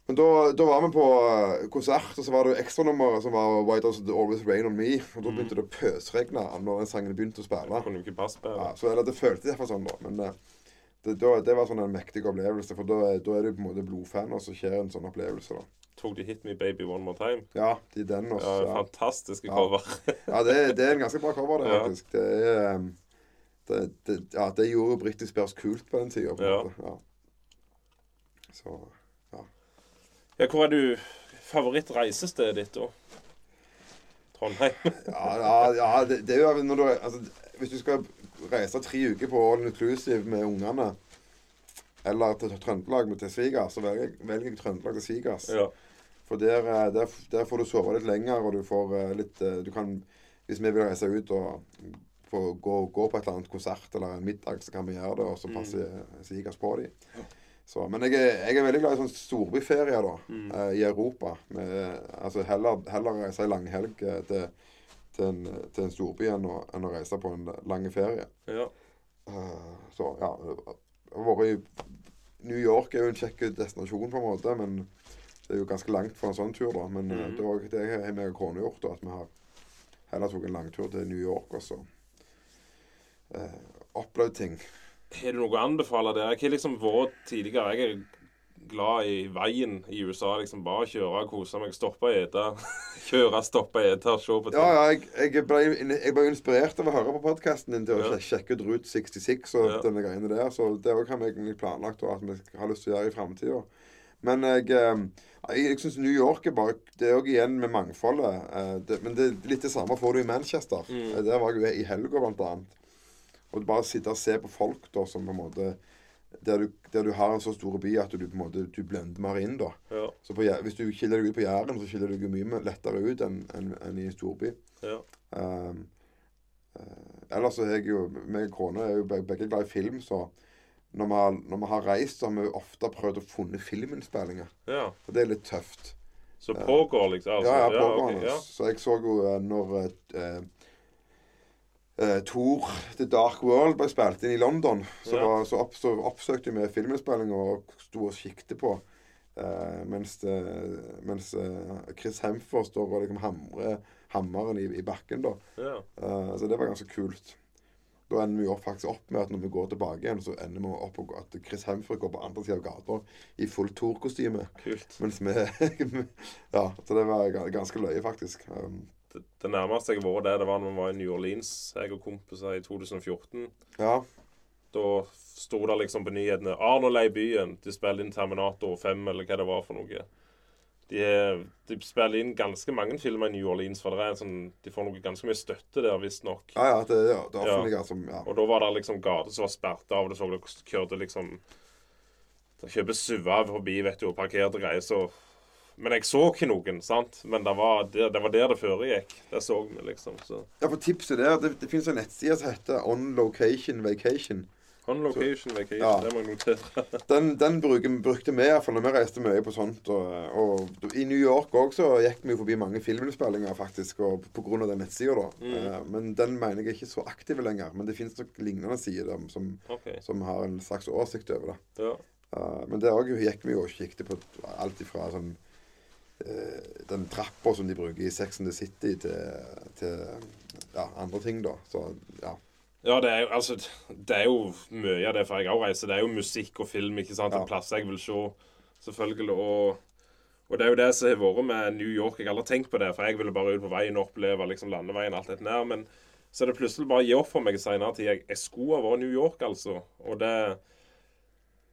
Speaker 2: men da, da var vi på eh, konsert, og så var det jo ekstranummeret som var 'Why Does It Always Rain On Me'. Og da begynte det å pøsregne når den sangen begynte å spille.
Speaker 1: kunne ikke passe
Speaker 2: Ja, så eller, det føltes iallfall sånn, da. Men eh, det, det var sånn en mektig opplevelse. For da, da er du på en måte blodfan, og så skjer en sånn opplevelse, da.
Speaker 1: Tok de 'Hit Me Baby One More Time'?
Speaker 2: Ja, de den også.
Speaker 1: Ja,
Speaker 2: Ja,
Speaker 1: Fantastiske
Speaker 2: Ja.
Speaker 1: cover.
Speaker 2: ja det, det er en ganske bra cover, det,
Speaker 1: Ja.
Speaker 2: faktisk. Det er um, det, det, Ja, det gjorde jo Britney Spears kult på den tida.
Speaker 1: Ja.
Speaker 2: Ja. Så
Speaker 1: Ja, hvor er du favorittreisestedet ditt, da? Trondheim?
Speaker 2: Ja, ja, ja det, det er jo når du altså, Hvis du skal reise tre uker på all inclusive med ungene, eller til Trøndelag med til svigers, så velger jeg, velger jeg Trøndelag til svigers.
Speaker 1: ja.
Speaker 2: For der, eh, der, der får du sove litt lenger, og du får eh, litt eh, Du kan Hvis vi vil reise ut og få gå, gå på et eller annet konsert eller en middag, så kan vi gjøre det, og så passer mm. svigers på dem. Så, men jeg er, jeg er veldig glad i sånn storbyferier da, eh, i Europa. Med, altså heller, heller reise i langhelg til, til, en, til en storby enn å, enn å reise på en lang ferie.
Speaker 1: ja.
Speaker 2: Uh, så ja vært i New York er jo en kjekk destinasjon, på en måte, men det er jo ganske langt for en sånn tur, da. Men
Speaker 1: Mhm.
Speaker 2: det, var, det har meg og kona gjort, da, at vi har heller tok en langtur til New York og så eh, opplevd ting.
Speaker 1: Har du noe å anbefale der? Jeg har liksom vært tidligere Jeg er glad i veien i USA. liksom Bare kjøre, kose meg, stoppe og ete. Kjøre, stoppe, ete, se på ting.
Speaker 2: Ja, ja, jeg, jeg, ble, jeg ble inspirert av å høre på podkasten din til å
Speaker 1: Ja.
Speaker 2: sjekke ut Route 66 og
Speaker 1: Ja.
Speaker 2: denne greiene der. Så det òg har vi egentlig planlagt og at vi har lyst til å gjøre i framtida. Men jeg, eh, jeg, jeg syns New York er bare Det er òg igjen med mangfoldet. eh, Det, men det er litt det samme får du i Manchester.
Speaker 1: Mm.
Speaker 2: Eh, Der var jeg i helga, blant annet. Og bare sitte og se på folk da som på en måte der du, der du har en så stor by at du på en måte du blender mer inn, da.
Speaker 1: Ja,
Speaker 2: Så på, hvis du skiller deg ut på Jæren, så skiller du deg mye lettere ut enn en, en i en storby.
Speaker 1: ja.
Speaker 2: Um, uh, ellers så er jeg jo meg og kona er jo begge glad i film, så når vi, har, når vi har reist, så har vi ofte prøvd å funne filminnspillinger.
Speaker 1: ja.
Speaker 2: Og det er litt tøft.
Speaker 1: Så pågår liksom altså,
Speaker 2: ja, ja, pågående.
Speaker 1: ja.
Speaker 2: Så jeg så jo eh, når eh, eh, Thor The Dark World ble spilt inn i London, så,
Speaker 1: Ja.
Speaker 2: var, så, opp, så oppsøkte vi filminnspillinger og sto og kikket på. eh, mens det, mens eh, Chris Hemfer står og liksom hamrer hammeren i, i bakken, da.
Speaker 1: ja.
Speaker 2: Eh, så det var ganske kult. Da ender vi faktisk opp med at når vi går tilbake igjen, så ender vi opp med at Chris Hemfer går på andre sida av gata i full Thor-kostyme.
Speaker 1: Kult.
Speaker 2: Mens vi Ja, så det var ganske løye, faktisk. Um,
Speaker 1: Det, det nærmeste jeg har vært det, det var når vi var i New Orleans, jeg og kompiser, i 2014.
Speaker 2: ja.
Speaker 1: Da sto det liksom på nyhetene 'Arnold er i byen'. De spiller inn Terminator 5, eller hva det var for noe. De, de spiller inn ganske mange filmer i New Orleans, for det er en sånn, de får noe ganske mye støtte der, visstnok.
Speaker 2: Ja, ja, det, ja, det offentlige som ja.
Speaker 1: Og da var det liksom gater som var sperret av. Du så dere kjørte liksom De kjøper SUV-av forbi, vet du, og parkerte greier, så Men jeg så ikke noen, sant? Men det var der det, var der det foregikk. Det så vi, liksom. Så
Speaker 2: ja, for tipset der Det, det fins en nettside som heter On Location Vacation.
Speaker 1: On location vacation,
Speaker 2: Ja.
Speaker 1: det må jeg notere.
Speaker 2: Den, den bruker, brukte vi iallfall når vi reiste mye på sånt. Og, og i New York òg så gikk vi forbi mange filminnspillinger, faktisk, og av den nettsida, da.
Speaker 1: Mm.
Speaker 2: Eh, men den mener jeg er ikke så aktiv lenger. Men det finnes nok lignende sider som,
Speaker 1: okay.
Speaker 2: som har en slags oversikt over det.
Speaker 1: Ja.
Speaker 2: Uh, men der òg gikk vi jo og kikket på alt ifra sånn eh, Den trappa som de bruker i Sex and the City, til, til ja, andre ting, da. Så ja.
Speaker 1: Ja, det er jo altså Det er jo mye av det for jeg òg reiser. Det er jo musikk og film, ikke sant. En plass jeg vil se, selvfølgelig. Og, og det er jo det som har vært med New York. Jeg har aldri tenkt på det, for jeg ville bare ut på veien og oppleve liksom landeveien alt dette der. Men så er det plutselig bare å gi opp for meg i seinere tid. Jeg, jeg skulle ha vært New York, altså. Og det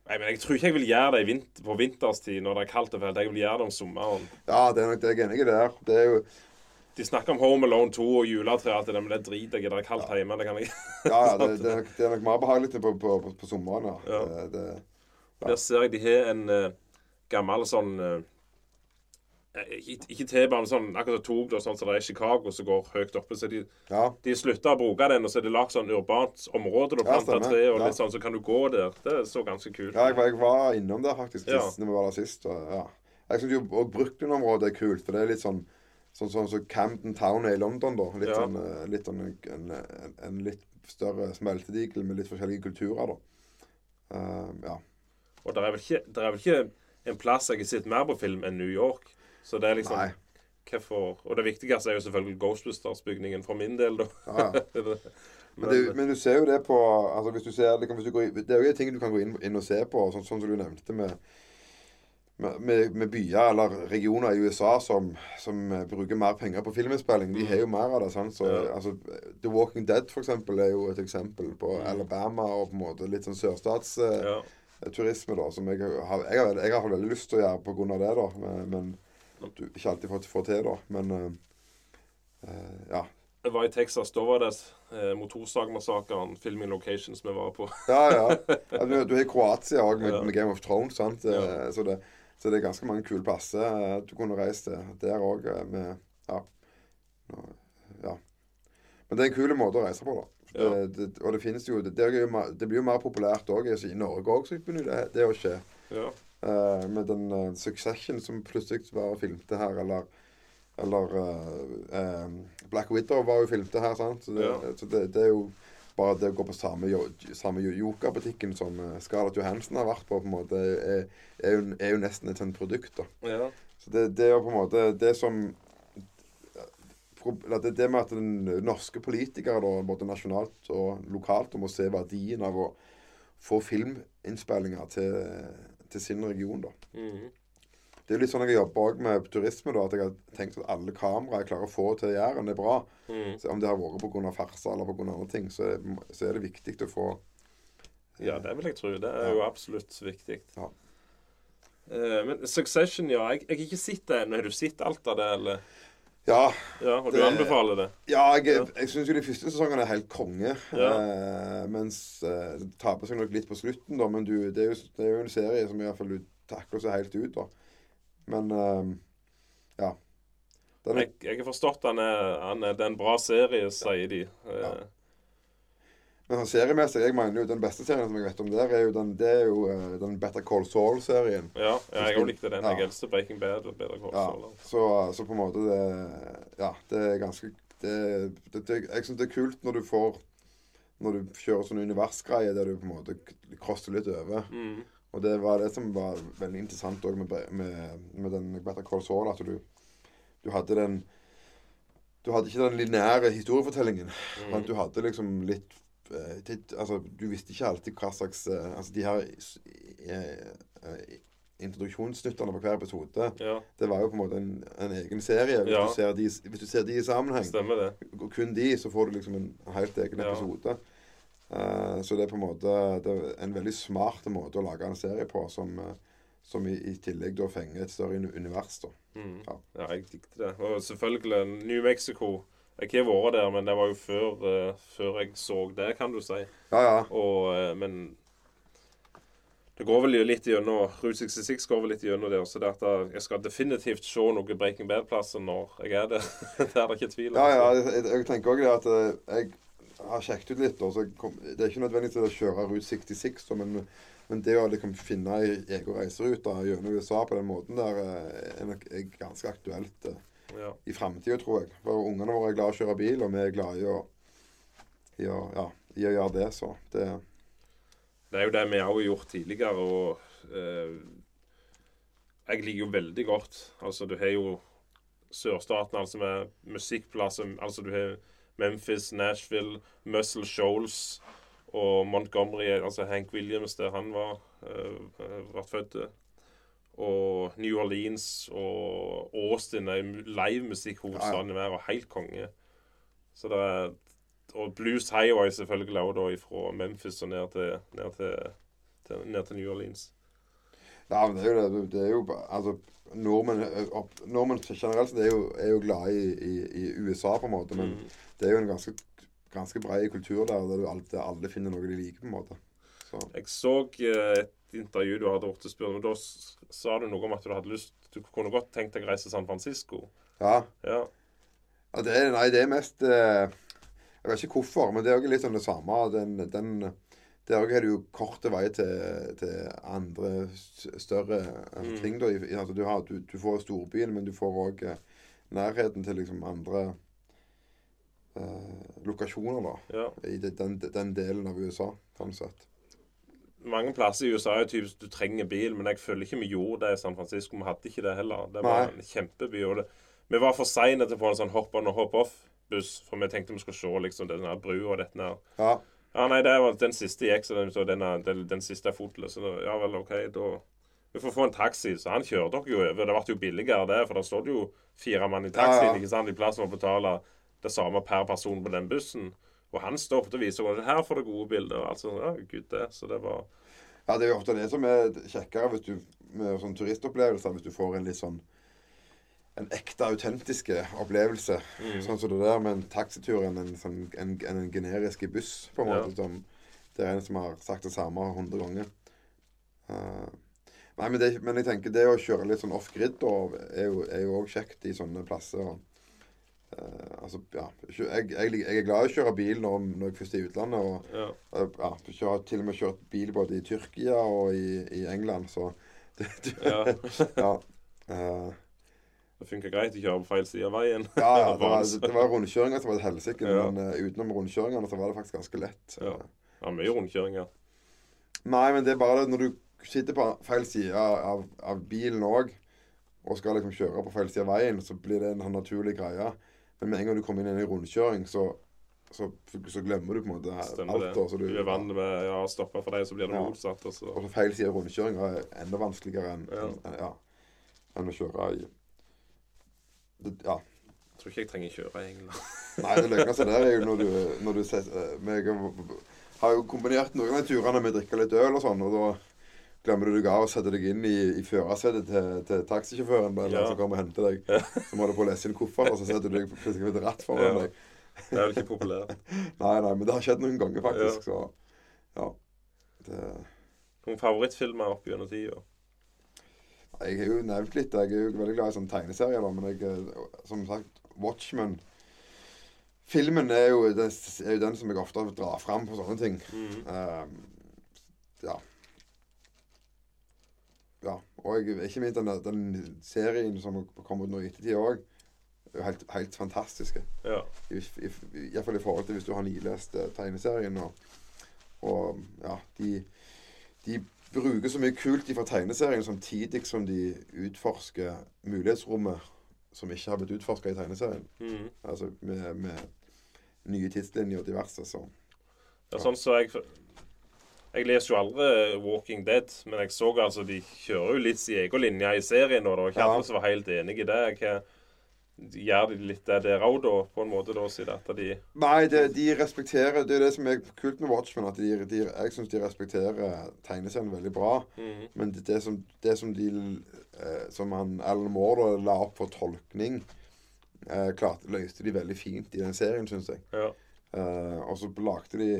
Speaker 1: Nei, men Jeg tror ikke jeg vil gjøre det i vinter, på vinterstid når det er kaldt og fælt. Jeg vil gjøre det om sommeren.
Speaker 2: ja, det er nok det jeg er enig i der. Det er jo
Speaker 1: De snakker om Home Alone 2 og juletre alt det men det driter jeg i. Det er kaldt hjemme. Det kan jeg
Speaker 2: Ja, ja det, det, er det er nok mer behagelig på, på, på, på sommeren, ja.
Speaker 1: Ja.
Speaker 2: Det, ja.
Speaker 1: Der ser jeg de har en uh, gammel sånn uh, Ikke T-bane, sånn akkurat tog, sånn som det er i Chicago, som går høyt oppe. Så de,
Speaker 2: ja.
Speaker 1: de slutter å bruke den, og så er det lagd sånn urbant område. Du
Speaker 2: Ja,
Speaker 1: planter
Speaker 2: ja,
Speaker 1: tre, og
Speaker 2: Ja.
Speaker 1: litt sånn, så kan du gå der. Det så ganske kult
Speaker 2: ja jeg, jeg var innom der faktisk
Speaker 1: Ja.
Speaker 2: sist, når vi var der sist. Og, ja. Jeg syns jo òg Brooklyn-området er kult, for det er litt sånn Sånn som Camden Town er i London, da. Litt
Speaker 1: Ja.
Speaker 2: sånn, eh, litt sånn en, en, en litt større smeltedigel med litt forskjellige kulturer, da. Uh, ja.
Speaker 1: Og det er, vel ikke, er vel ikke en plass jeg har sett mer på film enn New York. Så det er liksom
Speaker 2: Nei.
Speaker 1: Hvorfor Og det viktigste er jo selvfølgelig Ghostbusters-bygningen for min del, da.
Speaker 2: Ja, ja. Men, det, men du ser jo det på altså hvis du ser, liksom, hvis du går, Det er jo ting du kan gå inn, inn og se på, sånn, sånn som du nevnte med, med, med, byer eller regioner i USA som, som eh, bruker mer penger på filminnspilling. De har jo mer av det. sant? Så,
Speaker 1: Ja.
Speaker 2: altså, The Walking Dead for eksempel, er jo et eksempel på
Speaker 1: Mm.
Speaker 2: Alabama og på en måte litt sånn sørstatsturisme.
Speaker 1: Ja.
Speaker 2: da, som jeg har, jeg har, jeg har veldig lyst til å gjøre av det. da, Men, men du ikke alltid fått få til, da. Men eh, eh, ja.
Speaker 1: Jeg var i Texas. Da var det eh, Motorsagmassakren, filming locations vi var på.
Speaker 2: Ja, ja. ja du, har Kroatia òg, med, med Game of Thrones. sant? Eh,
Speaker 1: Ja.
Speaker 2: Så, det, så det er ganske mange kule plasser eh, du kunne reist til. Der òg, med Ja. Ja. Men det er en kul måte å reise på, da.
Speaker 1: Ja.
Speaker 2: Det, det, og det finnes jo Det, det, blir jo mer populært òg. I Norge òg så begynner det, det å skje.
Speaker 1: Ja.
Speaker 2: Uh, med den uh, Succession som plutselig var filmte her, eller eller uh, eh, Black Widow var jo filmte her, sant. Så det,
Speaker 1: Ja.
Speaker 2: så det, det er jo bare det å gå på samme, samme Joker-butikken som eh, Scarlett Johansen har vært på, på en måte, er, er, jo, er jo nesten et sånt produkt. da.
Speaker 1: ja.
Speaker 2: Så det, det er jo på en måte det som det, det med at den norske politikere, da, både nasjonalt og lokalt, må se verdien av å få filminnspillinger til, til sin region. da.
Speaker 1: Mhm.
Speaker 2: Det er litt sånn jeg jobber også med turisme, da, at jeg har tenkt at alle kameraer jeg klarer å få til Jæren, er bra.
Speaker 1: Mm.
Speaker 2: Så om det har vært pga. farse eller pga. andre ting, så er, så er det viktig å få
Speaker 1: Ja, det vil jeg tro. Det er
Speaker 2: Ja.
Speaker 1: jo absolutt viktig.
Speaker 2: Ja.
Speaker 1: Eh, men Succession, ja. Jeg, jeg har ikke sett det ennå. Har du sett alt av det, eller?
Speaker 2: Ja,
Speaker 1: Ja, Og du anbefaler det?
Speaker 2: ja jeg,
Speaker 1: Ja.
Speaker 2: jeg syns jo de første sesongene er helt konge. Eh, mens eh, det taper seg nok litt på slutten, da. Men du, det, er jo, det er jo en serie som i hvert fall du takler seg helt ut, da. Men eh, ja. Er,
Speaker 1: Jeg, jeg har forstått han er, han er, det er en bra serie, sier de. Eh,
Speaker 2: Ja. Men sånn seriemessig, jeg mener jo den beste serien som jeg vet om der, er jo den, det er jo uh, den Better Call Saul-serien.
Speaker 1: ja, ja, jeg òg likte den.
Speaker 2: Ja.
Speaker 1: Jeg elsker Breaking Bad og Better Call
Speaker 2: Ja,
Speaker 1: Saul.
Speaker 2: så, så på en måte det Ja, det er ganske det, det, det, Jeg syns det er kult når du får Når du kjører sånne universgreier der du på en måte krosser crosser litt over.
Speaker 1: Mm.
Speaker 2: Og det var det som var veldig interessant òg med, med, med den Better Call Saul, at du, du hadde den Du hadde ikke den lineære historiefortellingen.
Speaker 1: Mm.
Speaker 2: Men du hadde liksom litt eh, titt- Altså, du visste ikke alltid hva slags eh, Altså, de her eh, introduksjonssnuttene på hver episode
Speaker 1: Ja,
Speaker 2: det var jo på en måte en, en egen serie. Hvis,
Speaker 1: Ja.
Speaker 2: du ser de, hvis du ser de i sammenheng,
Speaker 1: stemmer det.
Speaker 2: og kun de, så får du liksom en helt egen
Speaker 1: Ja.
Speaker 2: episode. Eh, så det er på en måte det en veldig smart måte å lage en serie på som, eh, som i, i tillegg da fenger et større univers. da.
Speaker 1: Mm.
Speaker 2: Ja.
Speaker 1: Ja. jeg likte det. Og selvfølgelig New Mexico. Jeg har vært der, men det var jo før, uh, før jeg så det, kan du si.
Speaker 2: Ja, ja.
Speaker 1: Og, uh, men det går vel litt gjennom Route 66 går vel litt gjennom det. Så det at jeg- skal definitivt se noe Breaking Bad-plasser når jeg er der. det er det ikke tvil om.
Speaker 2: Ja, ja, jeg, jeg tenker også det at jeg har sjekket ut litt. Også, det er ikke nødvendigvis å kjøre Route 66, men, men det å liksom finne ei egen reiserute gjennom USA på den måten der eh, er nok er ganske aktuelt eh,
Speaker 1: Ja.
Speaker 2: i framtida, tror jeg. For ungene våre er glad i å kjøre bil, og vi er glad i å, i å, ja, i å gjøre det. Så det
Speaker 1: Det er jo det vi har gjort tidligere. og eh, Jeg liker jo veldig godt Altså, du har jo sørstaten altså med musikkplasser. Altså, du har Memphis, Nashville, Muscle Shoals og Montgomery. Altså Hank Williams, der han var uh, født. Og New Orleans og Austin er livemusikkhovedstaden mer, og helt konge. Så det er Og Blues Highway selvfølgelig òg, da, fra Memphis og ned til, ned til, til, ned til New Orleans.
Speaker 2: Ja, men det er jo det. Det er jo altså, Nordmenn, eh, nordmenn generelt er jo, er jo glad i, i, i USA, på en måte. Men
Speaker 1: Mm.
Speaker 2: det er jo en ganske, ganske bred kultur der, der, du alle, der alle finner noe de liker, på en måte. Så,
Speaker 1: Jeg så eh, et intervju du hadde blitt spurt om. Da sa du noe om at du hadde lyst Du kunne godt tenkt deg å reise til San Francisco.
Speaker 2: ja.
Speaker 1: Ja.
Speaker 2: ja det nei, det er mest eh, Jeg vet ikke hvorfor, men det er jo litt sånn det samme. Den, den, der òg er det jo korte vei til, til andre større eh,
Speaker 1: Mm.
Speaker 2: ting. Da. Altså, du, har, du, du får storbyen, men du får òg eh, nærheten til liksom andre eh, lokasjoner, da.
Speaker 1: ja.
Speaker 2: I den, den delen av USA, sånn sett.
Speaker 1: Mange plasser i USA er typisk du trenger bil, men jeg føler ikke vi gjorde det i San Francisco. Vi hadde ikke det heller. Det var
Speaker 2: Nei.
Speaker 1: en kjempeby. Og det, vi var for seine til å få en sånn hopp on og hopp off-buss, for vi tenkte vi skulle se liksom denne brua og dette her.
Speaker 2: Ja.
Speaker 1: Ja, nei, det var den siste gikk, så den, så den, den, den siste er fotløs. Så ja vel, OK, da Vi får få en taxi. Så han kjørte dere jo over. Det ble jo billigere det, for står det jo fire mann i taxien,
Speaker 2: Ja, ja.
Speaker 1: ikke sant, i plass for å betale det samme per person på den bussen. Og han stoppet og viste hvordan her får du gode bilder. Altså, ja, gud det. Så det var
Speaker 2: Ja, det er jo ofte det som er kjekkere hvis du, med sånn turistopplevelser, hvis du får en litt sånn en ekte, autentiske opplevelse.
Speaker 1: Mm.
Speaker 2: Sånn som det der med en taxitur enn en, sånn, en, en, en generisk buss, på en
Speaker 1: Ja.
Speaker 2: måte. Som, det er en som har sagt det samme hundre ganger. Uh, nei, men, det, men jeg tenker det å kjøre litt sånn off-grid er jo òg kjekt i sånne plasser. Og, uh, altså, ja, jeg, jeg, jeg er glad i å kjøre bil når, når jeg først er i utlandet. og
Speaker 1: Ja.
Speaker 2: Eh, Ja, jeg har til og med kjørt bil både i Tyrkia og i, i England, så det, det,
Speaker 1: ja.
Speaker 2: ja. Eh,
Speaker 1: Det funker greit å kjøre på feil side av veien.
Speaker 2: ja, ja, det var, det var rundkjøringer som var et helsike,
Speaker 1: Ja.
Speaker 2: men uh, utenom rundkjøringene så var det faktisk ganske lett.
Speaker 1: Ja. Ja, mye rundkjøringer.
Speaker 2: Nei, men det er bare det når du sitter på feil side av, av bilen òg, og skal liksom kjøre på feil side av veien, så blir det en sånn naturlig greie. Men med en gang du kommer inn i en rundkjøring, så, så, så glemmer du på en måte
Speaker 1: Stemmer
Speaker 2: alt.
Speaker 1: det.
Speaker 2: så
Speaker 1: Du er vant med ja, å stoppe for deg, så blir det
Speaker 2: Ja.
Speaker 1: motsatt. Og så.
Speaker 2: Feil side av rundkjøringa er enda vanskeligere enn
Speaker 1: Ja.
Speaker 2: enn- ja, enn å kjøre i det, Ja.
Speaker 1: Jeg tror ikke jeg trenger kjøre egentlig.
Speaker 2: Nei, det løgneste der er jo når du, når du ses, eh, Jeg har jo kombinert noen av de turene med å drikke litt øl og sånn, og da glemmer du deg av og setter deg inn i, i førersetet til, til taxisjåføren eller
Speaker 1: Ja.
Speaker 2: som kommer og henter deg. Så må på å lese inn koffert, og så setter du deg plutselig ved ratt foran
Speaker 1: Ja.
Speaker 2: deg.
Speaker 1: Det er vel ikke populært.
Speaker 2: Nei, nei, men det har skjedd noen ganger, faktisk. Så ja. Det,
Speaker 1: Noen favorittfilmer opp gjennom tida?
Speaker 2: Jeg har jo nevnt litt. Jeg er jo veldig glad i sånne tegneserier, da, men jeg, eh, som sagt, Watchmen Filmen er jo, den, er jo den som jeg ofte drar fram på sånne ting.
Speaker 1: Mm.
Speaker 2: Ehm, ja. Ja. Og jeg, ikke minst den, den serien som kom ut nå i ettertid òg, helt, helt fantastiske.
Speaker 1: Ja.
Speaker 2: I, i, i, i forhold til hvis du har nilest eh, tegneserien. Og, og ja, de, de bruker så mye kult fra tegneserien samtidig som de utforsker mulighetsrommet som ikke har blitt utforska i tegneserien.
Speaker 1: Mm.
Speaker 2: Altså med, med nye tidslinjer og diverse. Så
Speaker 1: Ja, sånn så jeg Jeg leser jo aldri Walking Dead, men jeg så altså de kjører jo litt sin egen linje i serien og Det var ikke
Speaker 2: Ja.
Speaker 1: alle som var helt enig i det. Hva, Gjør de litt det der òg, da, på en måte, da, siden at de
Speaker 2: Nei, det, de respekterer Det er det som er kult med Watchmen. At de, de, jeg syns de respekterer tegneserien veldig bra.
Speaker 1: Mhm.
Speaker 2: Men det, det, som, det som de eh, Som han Alan Moore da, la opp for tolkning, eh, klart, løste de veldig fint i den serien, syns jeg.
Speaker 1: Ja.
Speaker 2: Eh, og så lagde de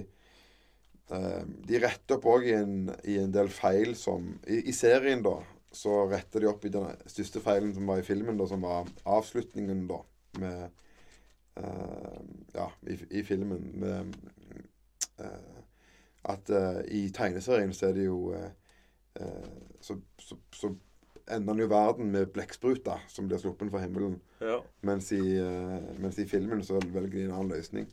Speaker 2: eh, De retter opp òg i, en- i en del feil som I, i serien, da, så retter de opp i den største feilen som var i filmen, da, som var avslutningen, da, med uh, Ja, i, i filmen med uh, At uh, i tegneserien så er det jo så, så, så ender jo verden med blekkspruta som blir sluppet fra himmelen.
Speaker 1: ja.
Speaker 2: Mens i, mens i filmen så velger de en annen løsning.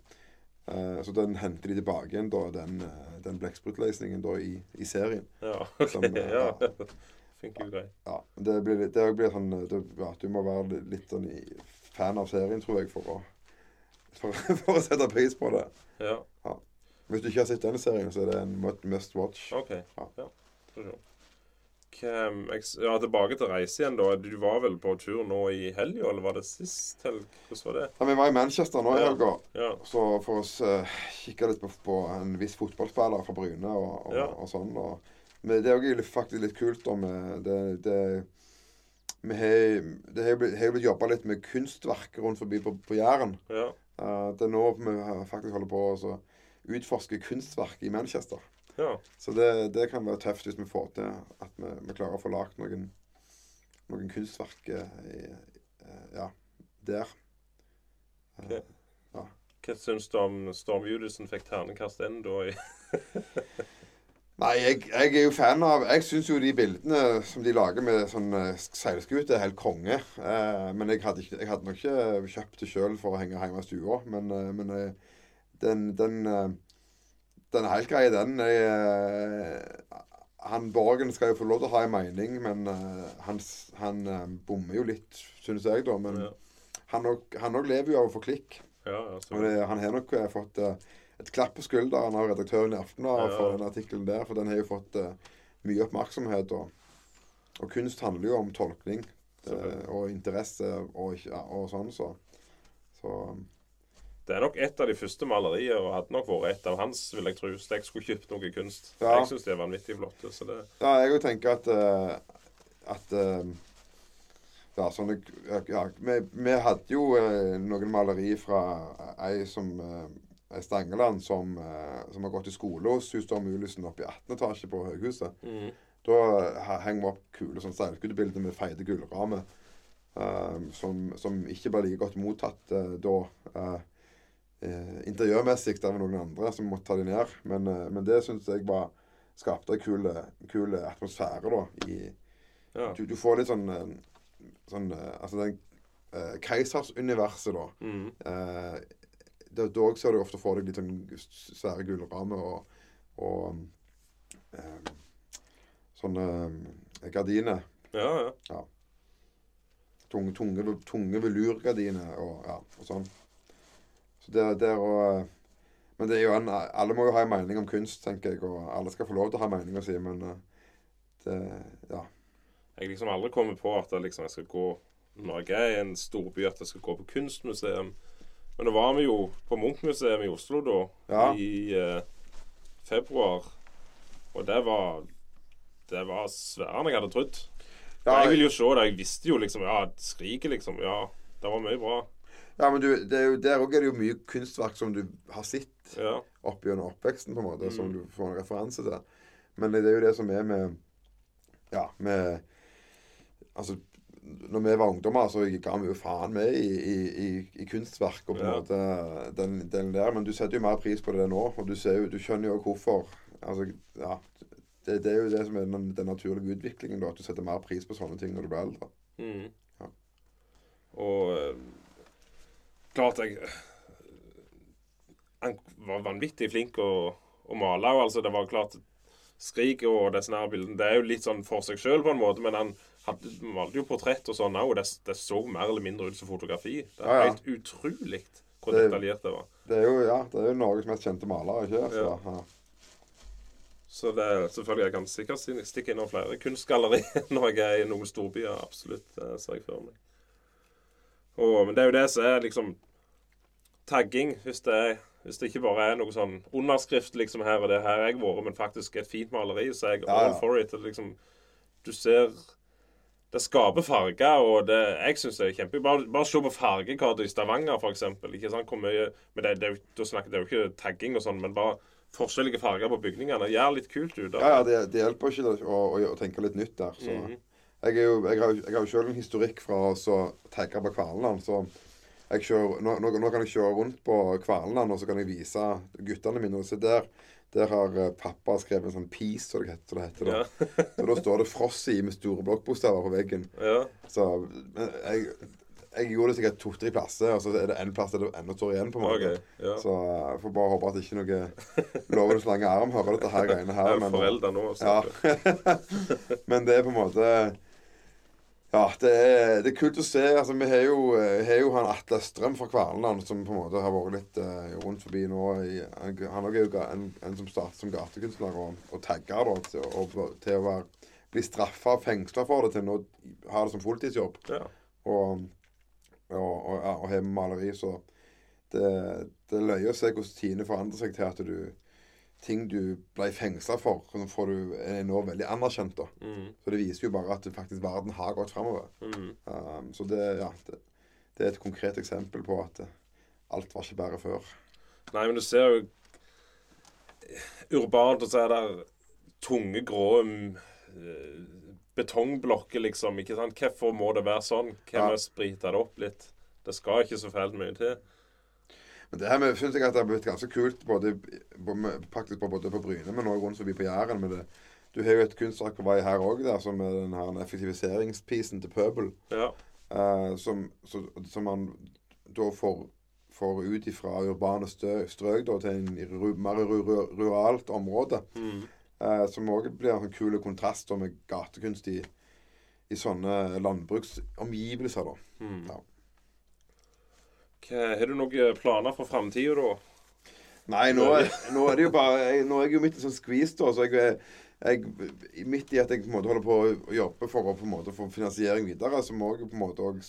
Speaker 2: Så den henter de tilbake igjen, da, den, den blekksprutløsningen da i, i serien.
Speaker 1: Ja.
Speaker 2: Som,
Speaker 1: ok,
Speaker 2: eh,
Speaker 1: ja.
Speaker 2: Ja.
Speaker 1: Funker jo greit.
Speaker 2: Ja, det blir, litt- det blir sånn eh, det, ja, Du må være litt, sånn i, fan av serien, tror jeg, for å, for, for å sette pris på det.
Speaker 1: Ja.
Speaker 2: Hvis du ikke har sett denne serien, så er det en mu- must watch.
Speaker 1: OK.
Speaker 2: Ja.
Speaker 1: Ja. Hvem, ja, tilbake til reise igjen, da. Du var vel på tur nå i helga, eller var det sist helg? Hvordan var det?
Speaker 2: Ja, vi var i Manchester nå i
Speaker 1: Ja.
Speaker 2: helga.
Speaker 1: Ja.
Speaker 2: Så for å uh, kikke litt på, på en viss fotballspiller fra Bryne og, og,
Speaker 1: Ja.
Speaker 2: og sånn. Og, men det er jo faktisk litt kult da det, det vi har, det har blitt, har blitt jobba litt med kunstverk rundt forbi på, på Jæren.
Speaker 1: Ja.
Speaker 2: Uh, det er nå vi faktisk holder på å utforske kunstverk i Manchester.
Speaker 1: ja.
Speaker 2: Så det, det kan være tøft hvis vi får til at vi, vi klarer å få lagd noen, noen kunstverk eh, i, eh, ja, der. Eh,
Speaker 1: ja. Hva syns du om Storm Judison fikk ternekast N da?
Speaker 2: Nei, jeg, jeg er jo fan av Jeg syns jo de bildene som de lager med sånn eh, seilskute, er helt konge. Eh, men jeg hadde, ikke, jeg hadde nok ikke kjøpt det sjøl for å henge hjemme i stua. Men, eh, men eh, den, den, den er helt grei, den. Jeg, han Borgen skal jo få lov til å ha en mening, men han, han bommer jo litt, syns jeg, da. Men
Speaker 1: Ja.
Speaker 2: han òg lever jo av å få klikk.
Speaker 1: Ja,
Speaker 2: Og det, han har nok fått eh, et klapp på skulderen av redaktøren i Aftenbladet for den artikkelen der, for den har jo fått uh, mye oppmerksomhet. Og, og kunst handler jo om tolkning
Speaker 1: uh,
Speaker 2: og interesse og, ja, og sånn, så, så
Speaker 1: Det er nok et av de første malerier, og hadde nok vært et av hans, vil jeg tro, hvis jeg skulle kjøpt noe kunst.
Speaker 2: Ja.
Speaker 1: Jeg syns det er vanvittig flott. Så det,
Speaker 2: Ja, jeg òg tenker at uh, at uh, ja, sånne, ja, vi, vi hadde jo eh, noen maleri fra ei som Stangeland som, eh, som har gått i skole hos Hustad Mulisen oppe i 18. etasje på høghuset.
Speaker 1: Mm.
Speaker 2: Da eh, henger vi opp kule sånn seilskutebilder med feite gullrammer. uh, som, som ikke ble like godt mottatt uh, da. Uh, eh, interiørmessig var noen andre som måtte ta de ned. Men, eh, men det syns jeg var skapte en kul, kul atmosfære, da. I,
Speaker 1: ja.
Speaker 2: du, du får litt sånn, eh, sånn eh, Altså den eh, keisersuniverset, da.
Speaker 1: Mhm.
Speaker 2: Eh, da ser du ofte for deg litt sånn svære gullrammer og, og um, sånne eh, gardiner.
Speaker 1: ja, ja.
Speaker 2: Tunge, tunge, tunge velurgardiner og, ja, og sånn. Så det, det å Men det er jo en, alle må jo ha en mening om kunst, tenker jeg. Og alle skal få lov til å ha meninga si, men eh, det Ja.
Speaker 1: Jeg liksom aldri kommet på at liksom, jeg skal gå når jeg er i en storby, at jeg skal gå på kunstmuseum. Men da var vi jo på Munchmuseet i Oslo da,
Speaker 2: Ja.
Speaker 1: i eh, februar. Og det var Det var sværere enn jeg hadde trodd.
Speaker 2: Ja,
Speaker 1: jeg ville jo se det. Jeg visste jo liksom Ja, skriket, liksom. Ja, det var mye bra.
Speaker 2: ja men du, det er jo, der òg er det jo mye kunstverk som du har sett
Speaker 1: Ja.
Speaker 2: opp gjennom oppveksten, på en måte, som
Speaker 1: Mm.
Speaker 2: du får en referanse til. Men det er jo det som er med Ja, med Altså, når vi var ungdommer, så ga vi jo faen med i, i, i, i kunstverk og på en
Speaker 1: Ja.
Speaker 2: måte den delen der. Men du setter jo mer pris på det nå, og du, ser jo, du skjønner jo hvorfor. Altså, ja, det, det er jo det som er den, den naturlige utviklingen, da, at du setter mer pris på sånne ting når du blir eldre.
Speaker 1: Mm.
Speaker 2: Ja.
Speaker 1: Og eh, klart jeg Han var vanvittig flink å, å male. Og altså, det var klart Skriket og disse her Det er jo litt sånn for seg sjøl, på en måte, men han hadde, malte jo portrett og sånn òg, og det, det så mer eller mindre ut som fotografi. Det er
Speaker 2: Ja, ja.
Speaker 1: helt utrolig hvor
Speaker 2: Det-
Speaker 1: detaljert det var.
Speaker 2: Det er jo ja, det er jo Norges mest kjente maler, ikke så,
Speaker 1: Ja. Så det er selvfølgelig jeg kan sikkert sti- stikke innom flere kunstgalleri når jeg er i noen storbyer. Absolutt, det ser jeg for meg. Og, men det er jo det som er liksom tagging. Hvis det, hvis det ikke bare er noe sånn underskrift liksom her og det her har jeg vært, men faktisk et fint maleri, så er jeg all for it. Liksom, du ser Det skaper farger, og det, jeg syns det er kjempe... Bare, bare se på fargekartet i Stavanger, eksempel. Ikke sant? Hvor mye Men det, det, det er jo ikke tagging og sånn, men bare forskjellige farger på bygningene. Gjør litt kult ut. da.
Speaker 2: Ja, ja, det, det hjelper ikke å, å, å tenke litt nytt der. Så.
Speaker 1: -hmm.
Speaker 2: Jeg, jo, jeg, har, jo- jeg har jo sjøl en historikk fra å tagge på Kverneland. Så kjører, nå, nå, nå kan jeg kjøre rundt på Kverneland og så kan jeg vise guttene mine. Og se der, der har eh, pappa skrevet en sånn peace, som det heter. Det heter.
Speaker 1: Ja.
Speaker 2: Og da står det 'Frossi' med store blokkbokstaver på veggen.
Speaker 1: ja.
Speaker 2: Så men jeg, jeg gjorde det sikkert to-tre plasser, og så er det en plass der det ennå står igjen. på en måte.
Speaker 1: OK. Ja.
Speaker 2: Så jeg får bare håpe at ikke noe lovens lange arm hører dette her greiene
Speaker 1: Jeg
Speaker 2: her.
Speaker 1: er jo forelder nå. Så.
Speaker 2: Ja. men det er på en måte Ja, det er, det er kult å se. Altså, vi har jo, eh, har jo han Atle Strøm fra Kverneland som på en måte har vært litt uh, rundt forbi nå. I, han han er jo en, en som startet som gatekunstner og, og tagger da, til, og, til å være, bli straffa og fengsla for det, til nå ha det som fulltidsjobb.
Speaker 1: Ja.
Speaker 2: Og, og, og, og, og har maleri, så det, det er løye å se hvordan tidene forandrer seg til at du ting du ble fengsla for, du, er nå veldig anerkjent. da.
Speaker 1: Mm.
Speaker 2: Så det viser jo bare at faktisk verden har gått framover.
Speaker 1: Mm.
Speaker 2: Um, så det, ja, det, det er et konkret eksempel på at eh, alt var ikke bare før.
Speaker 1: Nei, men du ser jo Urbant, og så er det tunge, grå mm, eh, betongblokker, liksom. ikke sant? Hvorfor må det være sånn? Hvem
Speaker 2: Ja.
Speaker 1: sprita det opp litt? Det skal ikke så fælt mye til.
Speaker 2: Det her syns jeg at det har blitt ganske kult, både, faktisk på, både på Bryne, men også rundt forbi på Jæren. med det. Du har jo et kunstverk på vei her òg, som er den her effektiviseringspisen til Pøbel.
Speaker 1: Ja.
Speaker 2: eh, som, så, som man da får, får ut ifra urbane stø, strøk da, til en ru, mer ru, ru, ruralt område.
Speaker 1: Mm.
Speaker 2: Eh, som òg blir en sånn kul kontrast da, med gatekunst i, i sånne landbruksomgivelser. da.
Speaker 1: Mm.
Speaker 2: Ja.
Speaker 1: Har du noen planer for framtida, da?
Speaker 2: Nei, nå, nå er det jo bare Nå er jeg jo midt i sånn skvis, da. Så jeg, er- jeg Midt i at jeg på en måte holder på å jobbe for å på en måte få finansiering videre, så må jeg på en måte òg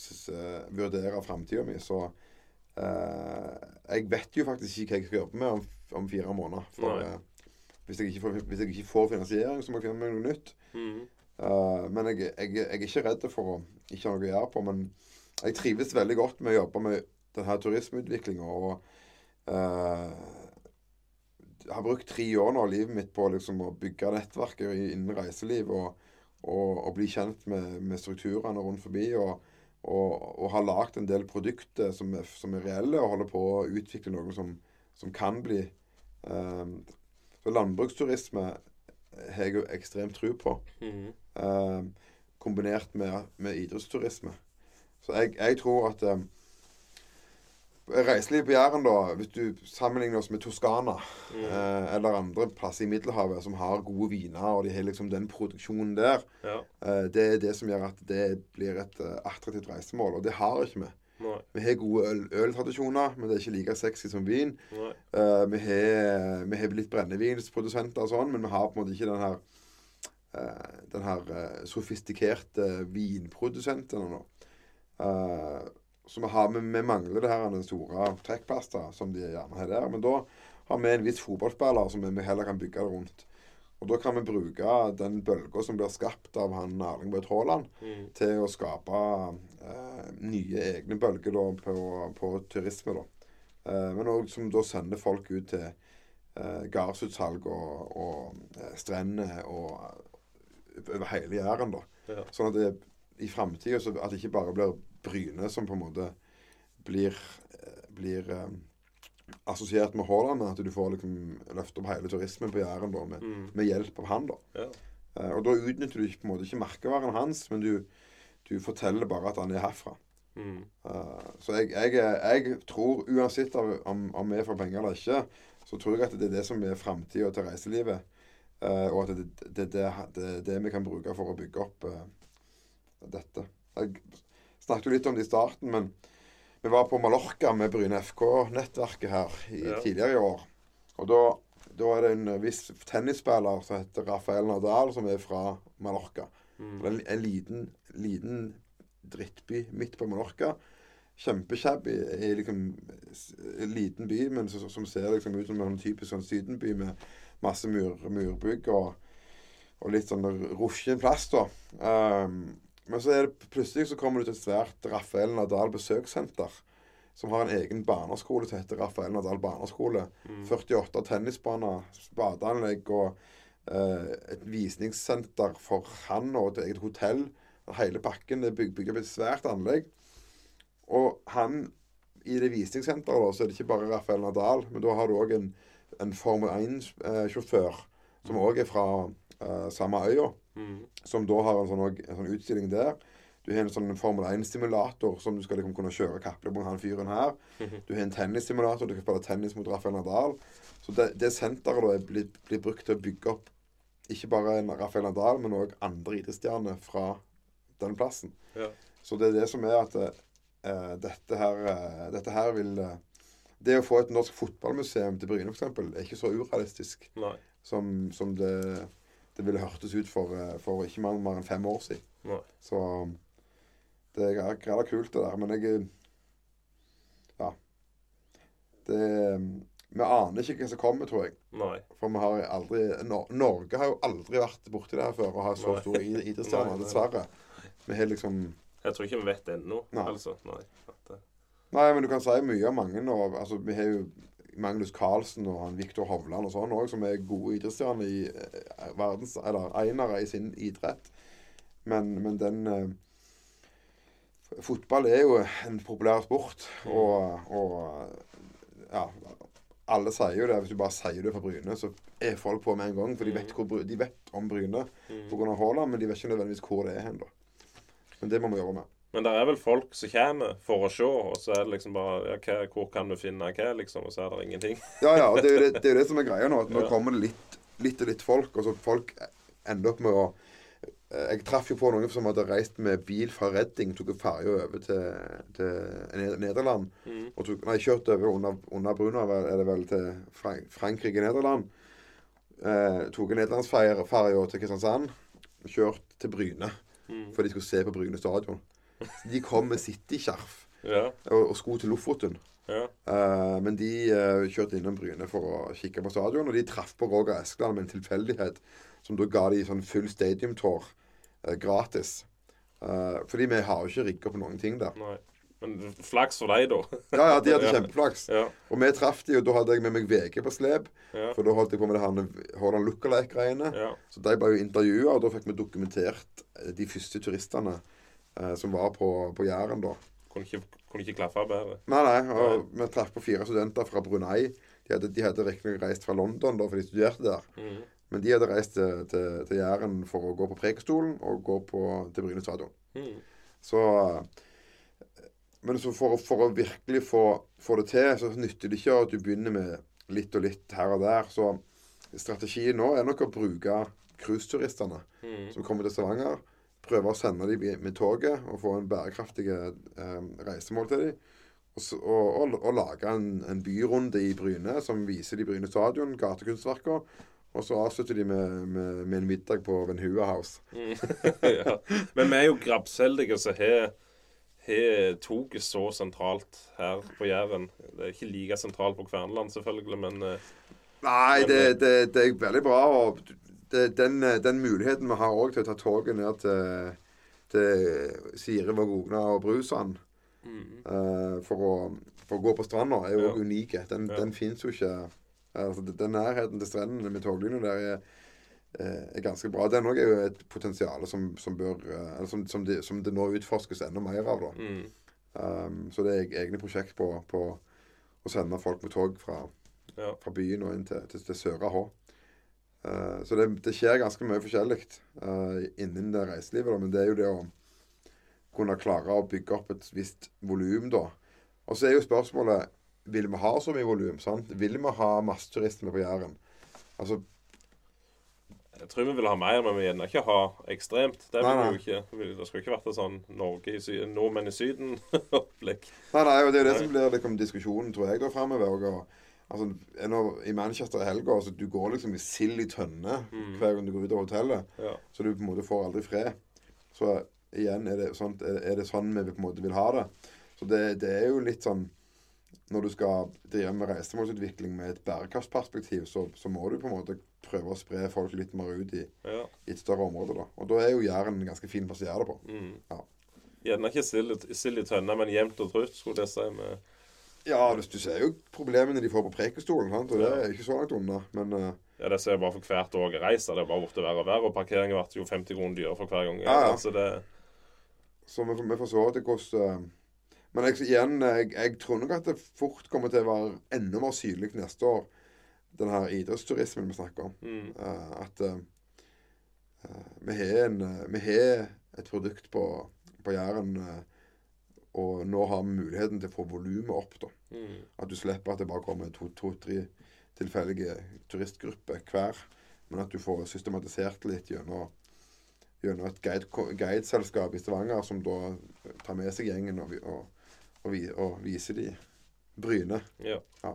Speaker 2: vurdere framtida mi. Så eh, jeg vet jo faktisk ikke hva jeg skal jobbe med om, om fire måneder. For eh, hvis, jeg får, hvis jeg ikke får finansiering, så må jeg finne meg noe nytt.
Speaker 1: Mm.
Speaker 2: Eh, men jeg, jeg er ikke redd for å ikke ha noe å gjøre på. Men jeg trives veldig godt med å jobbe med denne turismeutviklinga. Og eh, har brukt tre år nå av livet mitt på liksom å bygge nettverket innen reiseliv. Og, og, og bli kjent med, med strukturene rundt forbi. Og, og, og har lagd en del produkter som er, som er reelle, og holder på å utvikle noe som, som kan bli eh, Så landbruksturisme har jeg jo ekstremt tro på.
Speaker 1: Mm.
Speaker 2: Eh, kombinert med, med idrettsturisme. Så jeg, jeg tror at eh, Reiseliv på Jæren, da, hvis du sammenligner oss med Toskana
Speaker 1: Mm.
Speaker 2: eh, eller andre plasser i Middelhavet som har gode viner, og de har liksom den produksjonen der,
Speaker 1: Ja.
Speaker 2: eh, det er det som gjør at det blir et uh, attraktivt reisemål. Og det har ikke vi.
Speaker 1: Nei.
Speaker 2: Vi har gode øl, øltradisjoner, men det er ikke like sexy som vin. Eh, vi har vi har blitt brennevinsprodusenter og sånn, men vi har på en måte ikke den her eh, den her eh, sofistikerte vinprodusenten ennå. Eh, så vi, har, vi, mangler det her den store trekkpasta som de gjerne har der. Men da har vi en viss fotballspiller som vi heller kan bygge det rundt. Og da kan vi bruke den bølga som blir skapt av han Erling Braut Haaland,
Speaker 1: Mm.
Speaker 2: til å skape eh, nye egne bølger da, på, på turisme. da. Eh, men òg som da sender folk ut til eh, gardsutsalg og, og eh, strender og eh, over hele Jæren. da.
Speaker 1: Ja.
Speaker 2: Sånn at det i framtida at det ikke bare blir Bryne som på en måte blir, eh, blir eh, assosiert med Haaland, men at du får liksom løfte opp hele turismen på Jæren da, med,
Speaker 1: Mm.
Speaker 2: med hjelp av han. da.
Speaker 1: Ja.
Speaker 2: Eh, og da utnytter du ikke, på en måte ikke merkevaren hans, men du, du forteller bare at han er herfra.
Speaker 1: Mm.
Speaker 2: Eh, så jeg, jeg, jeg tror, uansett av- om, om vi får penger eller ikke, så tror jeg at det er det som er framtida til reiselivet. Eh, og at det er det, det, det, det vi kan bruke for å bygge opp eh, dette. Jeg snakket jo litt om det i starten, men vi var på Mallorca med Bryne FK-nettverket her i,
Speaker 1: Ja.
Speaker 2: tidligere i år. Og da, da er det en viss tennisspiller som heter Rafael Nadal, som er fra Mallorca.
Speaker 1: Mm.
Speaker 2: En, en liten, liten drittby midt på Mallorca. kjempeshabby i liksom en liten by, men så, som ser liksom ut som en typisk sånn sydenby med masse mur, murbygg og, og litt sånn rusjen plass, da. Um, men så er det plutselig så kommer du til et svært Rafael Nadal besøkssenter. Som har en egen barneskole som heter Rafael Nadal barneskole. 48 tennisbaner, badeanlegg og eh, et visningssenter for han og et eget hotell. Hele pakken er bygd bygd opp et svært anlegg. Og han i det visningssenteret da, så er det ikke bare Rafael Nadal, men da har du òg en, en Formel 1-sjåfør som òg er fra eh, samme øya.
Speaker 1: Mm.
Speaker 2: Som da har en sånn, en sånn utstilling der. Du har en sånn Formel 1-simulator som du skal liksom kunne kjøre kappløp mot han fyren her. Du har en tennissimulator, du kan spille tennis mot Rafael Nadal. Så det, det senteret da blitt, blitt brukt til å bygge opp ikke bare en Rafael Nadal, men òg andre idrettsstjerner fra den plassen.
Speaker 1: Ja.
Speaker 2: Så det er det som er at uh, dette, her, uh, dette her vil uh, Det å få et norsk fotballmuseum til Bryne, f.eks., er ikke så urealistisk som, som det, det ville hørtes ut for, eh, for ikke mer, mer enn fem år siden.
Speaker 1: Nei.
Speaker 2: Så det er greit kult, det der. Men jeg Ja. Det Vi aner ikke hva som kommer, tror jeg.
Speaker 1: Nei.
Speaker 2: For vi har aldri Nor Norge har jo aldri vært borti det her før og har så
Speaker 1: Nei.
Speaker 2: store id- idrettsstjerner, dessverre. Vi har liksom
Speaker 1: Jeg tror ikke vi vet det ennå, altså. Nei. Eh,
Speaker 2: Nei, men du kan si mye om mange nå. Altså, vi har jo Magnus Carlsen og han Viktor Hovland og sånn òg, som er gode idrettsstjerner i eh, verdens Eller einere i sin idrett. Men, men den eh, Fotball er jo en populær sport, og, og ja Alle sier jo det. Hvis du bare sier det fra Bryne, så er folk på med en gang. For de vet, hvor, de vet om Bryne
Speaker 1: mm.
Speaker 2: pga. Haaland, men de vet ikke nødvendigvis hvor det er hen. da. Men det må vi jobbe med.
Speaker 1: Men det er vel folk som kommer for å se, og så er det liksom bare ja, hva, Hvor kan du finne hva, liksom? Og så er det ingenting.
Speaker 2: Ja, ja. og Det er jo det, det, er det som er greia nå. at Nå
Speaker 1: Ja.
Speaker 2: kommer det litt, litt og litt folk. Og så folk ender opp med å eh, Jeg traff jo på noen som hadde reist med bil fra Redding, tok ferja over til, til Nederland.
Speaker 1: Mm.
Speaker 2: Og tok, nei, kjørt over under, under bruna, er det vel, til Frank Frankrike, Nederland. Eh, tok nederlandsferja til Kristiansand. Kjørt til Bryne,
Speaker 1: Mm.
Speaker 2: for de skulle se på Bryne stadion. De kom med City-skjerf
Speaker 1: Ja.
Speaker 2: og, og sko til Lofoten.
Speaker 1: Ja.
Speaker 2: Uh, men de uh, kjørte innom Bryne for å kikke på stadion, og de traff på Roger Eskeland med en tilfeldighet som da ga de sånn full stadiumtour uh, gratis. Fordi vi har jo ikke rigga på noen ting der.
Speaker 1: Nei. Men flaks for deg, da.
Speaker 2: Ja, ja, de hadde kjempeflaks.
Speaker 1: Ja.
Speaker 2: Og vi traff de, og da hadde jeg med meg VG på slep.
Speaker 1: Ja.
Speaker 2: For da holdt jeg på med det her Haaland Lookalike-greiene.
Speaker 1: ja.
Speaker 2: Så de ble jo intervjua, og da fikk vi dokumentert de første turistene eh, som var på, på Jæren da.
Speaker 1: Kunne ikke, kunne ikke klaffe bedre.
Speaker 2: Nei, nei. Og vi traff på fire studenter fra Brunei. De hadde, de hadde riktignok reist fra London, da, for de studerte der.
Speaker 1: Mm.
Speaker 2: Men de hadde reist til, til, til Jæren for å gå på Prekestolen og gå på, til Bryne stadion.
Speaker 1: Mm.
Speaker 2: Så Men så for, for å virkelig få, få det til, så nytter det ikke at du begynner med litt og litt her og der. Så strategien nå er nok å bruke cruiseturistene
Speaker 1: Mm.
Speaker 2: som kommer til Stavanger. Prøve å sende dem med toget og få en bærekraftig eh, reisemål til dem. Og, og, og, lage en, en byrunde i Bryne som viser de Bryne stadion, gatekunstverkene. Og så avslutter de med, med, med en middag på Venhua House.
Speaker 1: Mm. ja. Men vi er jo grabbseldige som har toget så sentralt her på Jæren. Det er ikke like sentralt på Kverneland, selvfølgelig, men Nei,
Speaker 2: Nei, det, det, det er veldig bra. Og det, den, den muligheten vi har òg til å ta toget ned til, til Sire, Vågogna og Brusand
Speaker 1: mm.
Speaker 2: uh, for, å, for å gå på stranda, er jo
Speaker 1: Ja.
Speaker 2: unike. Den,
Speaker 1: Ja.
Speaker 2: den fins jo ikke altså, Den nærheten til strendene med toglinja der er, eh, er ganske bra. Den òg er jo et potensial som, som bør eh, som, som, det, som det nå utforskes enda mer av. da.
Speaker 1: Mm.
Speaker 2: Um, så det er egne prosjekt på, på å sende folk med tog fra,
Speaker 1: Ja.
Speaker 2: fra byen og inn til, til, til Søra Hå. Eh, så det, det skjer ganske mye forskjellig uh, innen det reiselivet. Da, men det er jo det å kunne klare å bygge opp et visst volum, da. Og så er jo spørsmålet Vil vi ha så mye volum? sant? Vil vi ha masseturisme på Jæren? Altså,
Speaker 1: Jeg tror vi vil ha mer, men vi vil gjerne ikke ha ekstremt. Det vil
Speaker 2: Nei, nei.
Speaker 1: jo ikke. Det skulle ikke vært et sånn Norge i Syden, nordmenn i Syden-opplegg.
Speaker 2: Nei, nei, og det er jo det som blir liksom, diskusjonen, tror jeg, da framover. Altså, når, I Manchester i helga altså, Du går liksom i sild i tønne
Speaker 1: Mm.
Speaker 2: hver gang du går ut av hotellet.
Speaker 1: Ja.
Speaker 2: Så du på en måte får aldri fred. Så igjen, er det, sånt, er, det sånn vi på en måte vil ha det? Så det, det er jo litt sånn Når du skal drive med reisemålsutvikling med et bærekraftsperspektiv, så, så må du på en måte prøve å spre folk litt mer ut i,
Speaker 1: Ja.
Speaker 2: i et større område. da. Og da er jo Jæren en ganske fin plass å gjøre det på.
Speaker 1: Mm.
Speaker 2: Ja.
Speaker 1: Gjerne ikke sild i tønne, men jevnt og trutt, skulle jeg si. Med,
Speaker 2: Ja, du, du ser jo problemene de får på Preikestolen, og det er ikke så langt unna. Men uh,
Speaker 1: ja, det ser jeg bare for hvert år jeg reiser. Det er bare blitt verre og verre. Og parkeringen blir jo 50 kroner dyrere for hver gang.
Speaker 2: Ja, ja.
Speaker 1: Altså, det,
Speaker 2: Så vi, vi får se til hvordan koster Men jeg, igjen, jeg, jeg tror nok at det fort kommer til å være enda mer synlig neste år, den her idrettsturismen vi snakker om.
Speaker 1: mm,
Speaker 2: Uh, at eh, eh, vi har en, eh, vi har et produkt på, på Jæren, eh, og nå har vi muligheten til å få volumet opp. da.
Speaker 1: mm,
Speaker 2: At du slipper at det bare kommer to-tre tilfeldige turistgrupper hver, men at du får systematisert litt gjennom, gjennom et guide- guideselskap i Stavanger som da tar med seg gjengen og, og, og, og viser de Bryne.
Speaker 1: ja.
Speaker 2: Ja.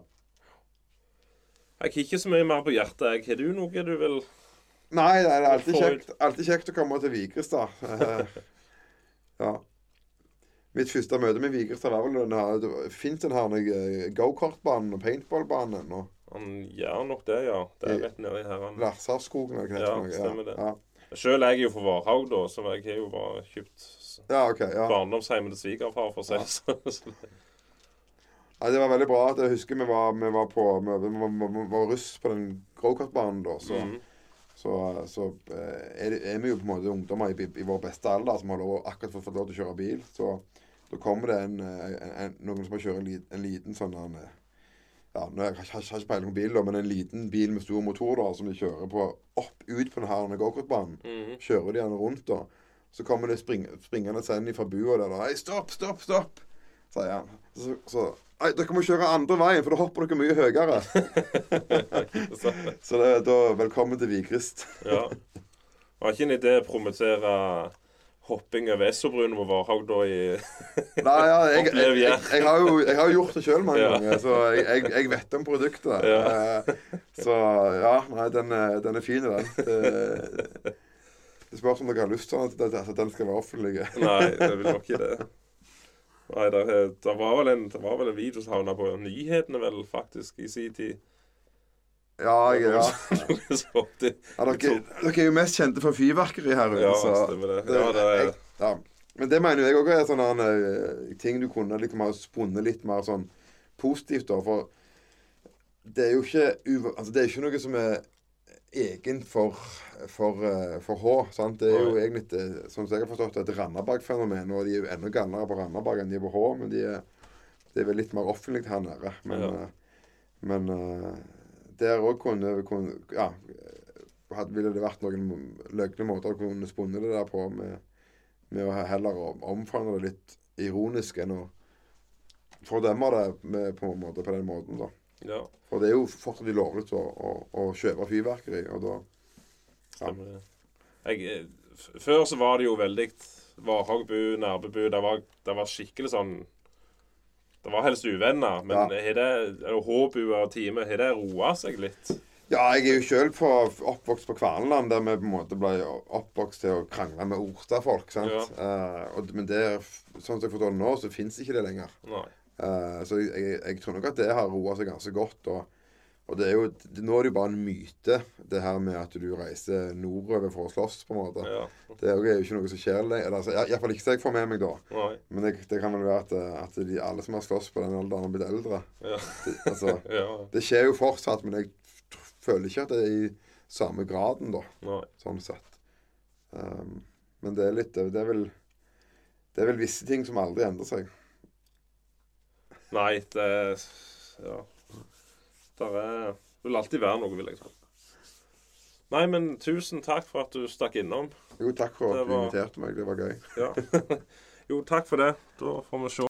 Speaker 1: Jeg har ikke så mye mer på hjertet. Har du noe du vil
Speaker 2: Nei, det er alltid kjekt, alltid kjekt å komme til Vigrestad. Eh, ja. Mitt første møte med Vigrestad var vel den det Fins den her eh, gokartbanen og paintballbanen og
Speaker 1: Han gjør nok det, ja. Det er rett nedi her. han.
Speaker 2: Larsarskogen eller hva det
Speaker 1: Ja,
Speaker 2: heter.
Speaker 1: stemmer det.
Speaker 2: Ja.
Speaker 1: Sjøl er jeg jo fra Varhaug, da, så jeg har jo bare kjøpt
Speaker 2: ja, okay, Ja.
Speaker 1: barndomshjemmet til svigerfar, for å si det sånn.
Speaker 2: Ja, det var veldig bra. at Jeg husker vi var, vi var på Vi var, vi var, russ på den gokartbanen da. Så,
Speaker 1: mm.
Speaker 2: så, så eh, er, det- er vi jo på en måte ungdommer i, i vår beste alder som har lov, akkurat fått lov til å kjøre bil. Så da kommer det en, en, en, noen som kjørt en, en liten sånn en, eh, ja, nå har jeg har ikke peiling på bil, da, men en liten bil med stor motor da, som de kjører på opp ut på denne gokartbanen.
Speaker 1: Mhm.
Speaker 2: Kjører de den rundt, da. Så kommer det spring, springende send fra bua der. da, 'Hei, stopp, stopp, stopp!' sier han. Så, så Nei, dere må kjøre andre veien, for da hopper dere mye høyere. Så det da velkommen til Vikrist!
Speaker 1: ja. Var ikke en idé å promotere hopping over Essobrunnen på Varhaug i
Speaker 2: Nei, ja, jeg, jeg, jeg, jeg, har jo jeg har jo gjort det sjøl mange
Speaker 1: Ja.
Speaker 2: ganger, så jeg, vet om produktet.
Speaker 1: Ja.
Speaker 2: Eh, Så ja, nei, den, den er fin, den. Det, det spørs om dere har lyst til at, at den skal være offentlig.
Speaker 1: Nei, det vil nok ikke det. Nei, det, det, var vel en, det var vel en video som havna på nyhetene, vel, faktisk, i sin tid.
Speaker 2: Ja, jeg, ja. Ja dere, dere er jo mest kjente for fyrverkeri her ute,
Speaker 1: Ja, stemmer det. Ja, det er
Speaker 2: ja. Men det mener jeg òg er sånne eh, ting du kunne liksom ha spunnet litt mer sånn positivt, da. For det er jo ikke Altså, det er ikke noe som er egent for, for, eh, for H. sant? Det er jo egentlig, eh, som jeg har forstått, et Randaberg-fenomen. Og de er jo enda galnere på Randaberg enn de er på H, men de er, det er vel litt mer offentlig her nede. Men,
Speaker 1: Ja.
Speaker 2: men der òg kunne, kunne Ja. Hadde, ville det vært noen løgne måter å kunne spunne det der på, med, med å heller om- omfavne det litt ironisk enn å fordømme det med, på en måte på den måten, da.
Speaker 1: Ja,
Speaker 2: For det er jo fortsatt lovlig å, å, å kjøpe fyrverkeri, og da
Speaker 1: stemmer det. Jeg, før så var det jo veldig Varhaugbu, Nærbebu Det var, det var skikkelig sånn Det var helst uvenner. Men har det Håbua og Time, har det roa seg litt?
Speaker 2: Ja, jeg er jo sjøl oppvokst på Kvaneland, der vi på en måte ble oppvokst til å krangle med ortafolk. sant?
Speaker 1: Ja.
Speaker 2: Uh, og, men det, sånn som jeg forstår det nå, så fins ikke det lenger. Eh, så jeg, jeg, jeg tror nok at det har roa seg ganske godt. Og, og det er jo, nå er det jo bare en myte, det her med at du reiser nordover for å slåss, på en måte.
Speaker 1: Ja.
Speaker 2: Det er jo ikke noe som skjer lenger. Altså, Iallfall ikke så jeg får med meg da.
Speaker 1: Nei.
Speaker 2: Men det, det kan vel være at, at de, alle som har slåss på den alderen, har blitt eldre.
Speaker 1: Ja.
Speaker 2: Det, altså,
Speaker 1: ja.
Speaker 2: det skjer jo fortsatt, men jeg føler ikke at det er i samme graden, da.
Speaker 1: Nei.
Speaker 2: Sånn sett. Um, men det er litt Det er vel Det er vel visse ting som aldri endrer seg.
Speaker 1: Nei, det Ja. Der er Det vil alltid være noe, vil jeg tro. Nei, men tusen takk for at du stakk innom.
Speaker 2: Jo, takk for at du
Speaker 1: var-
Speaker 2: inviterte meg. Det var gøy.
Speaker 1: Ja. jo, takk for det. Da får vi se.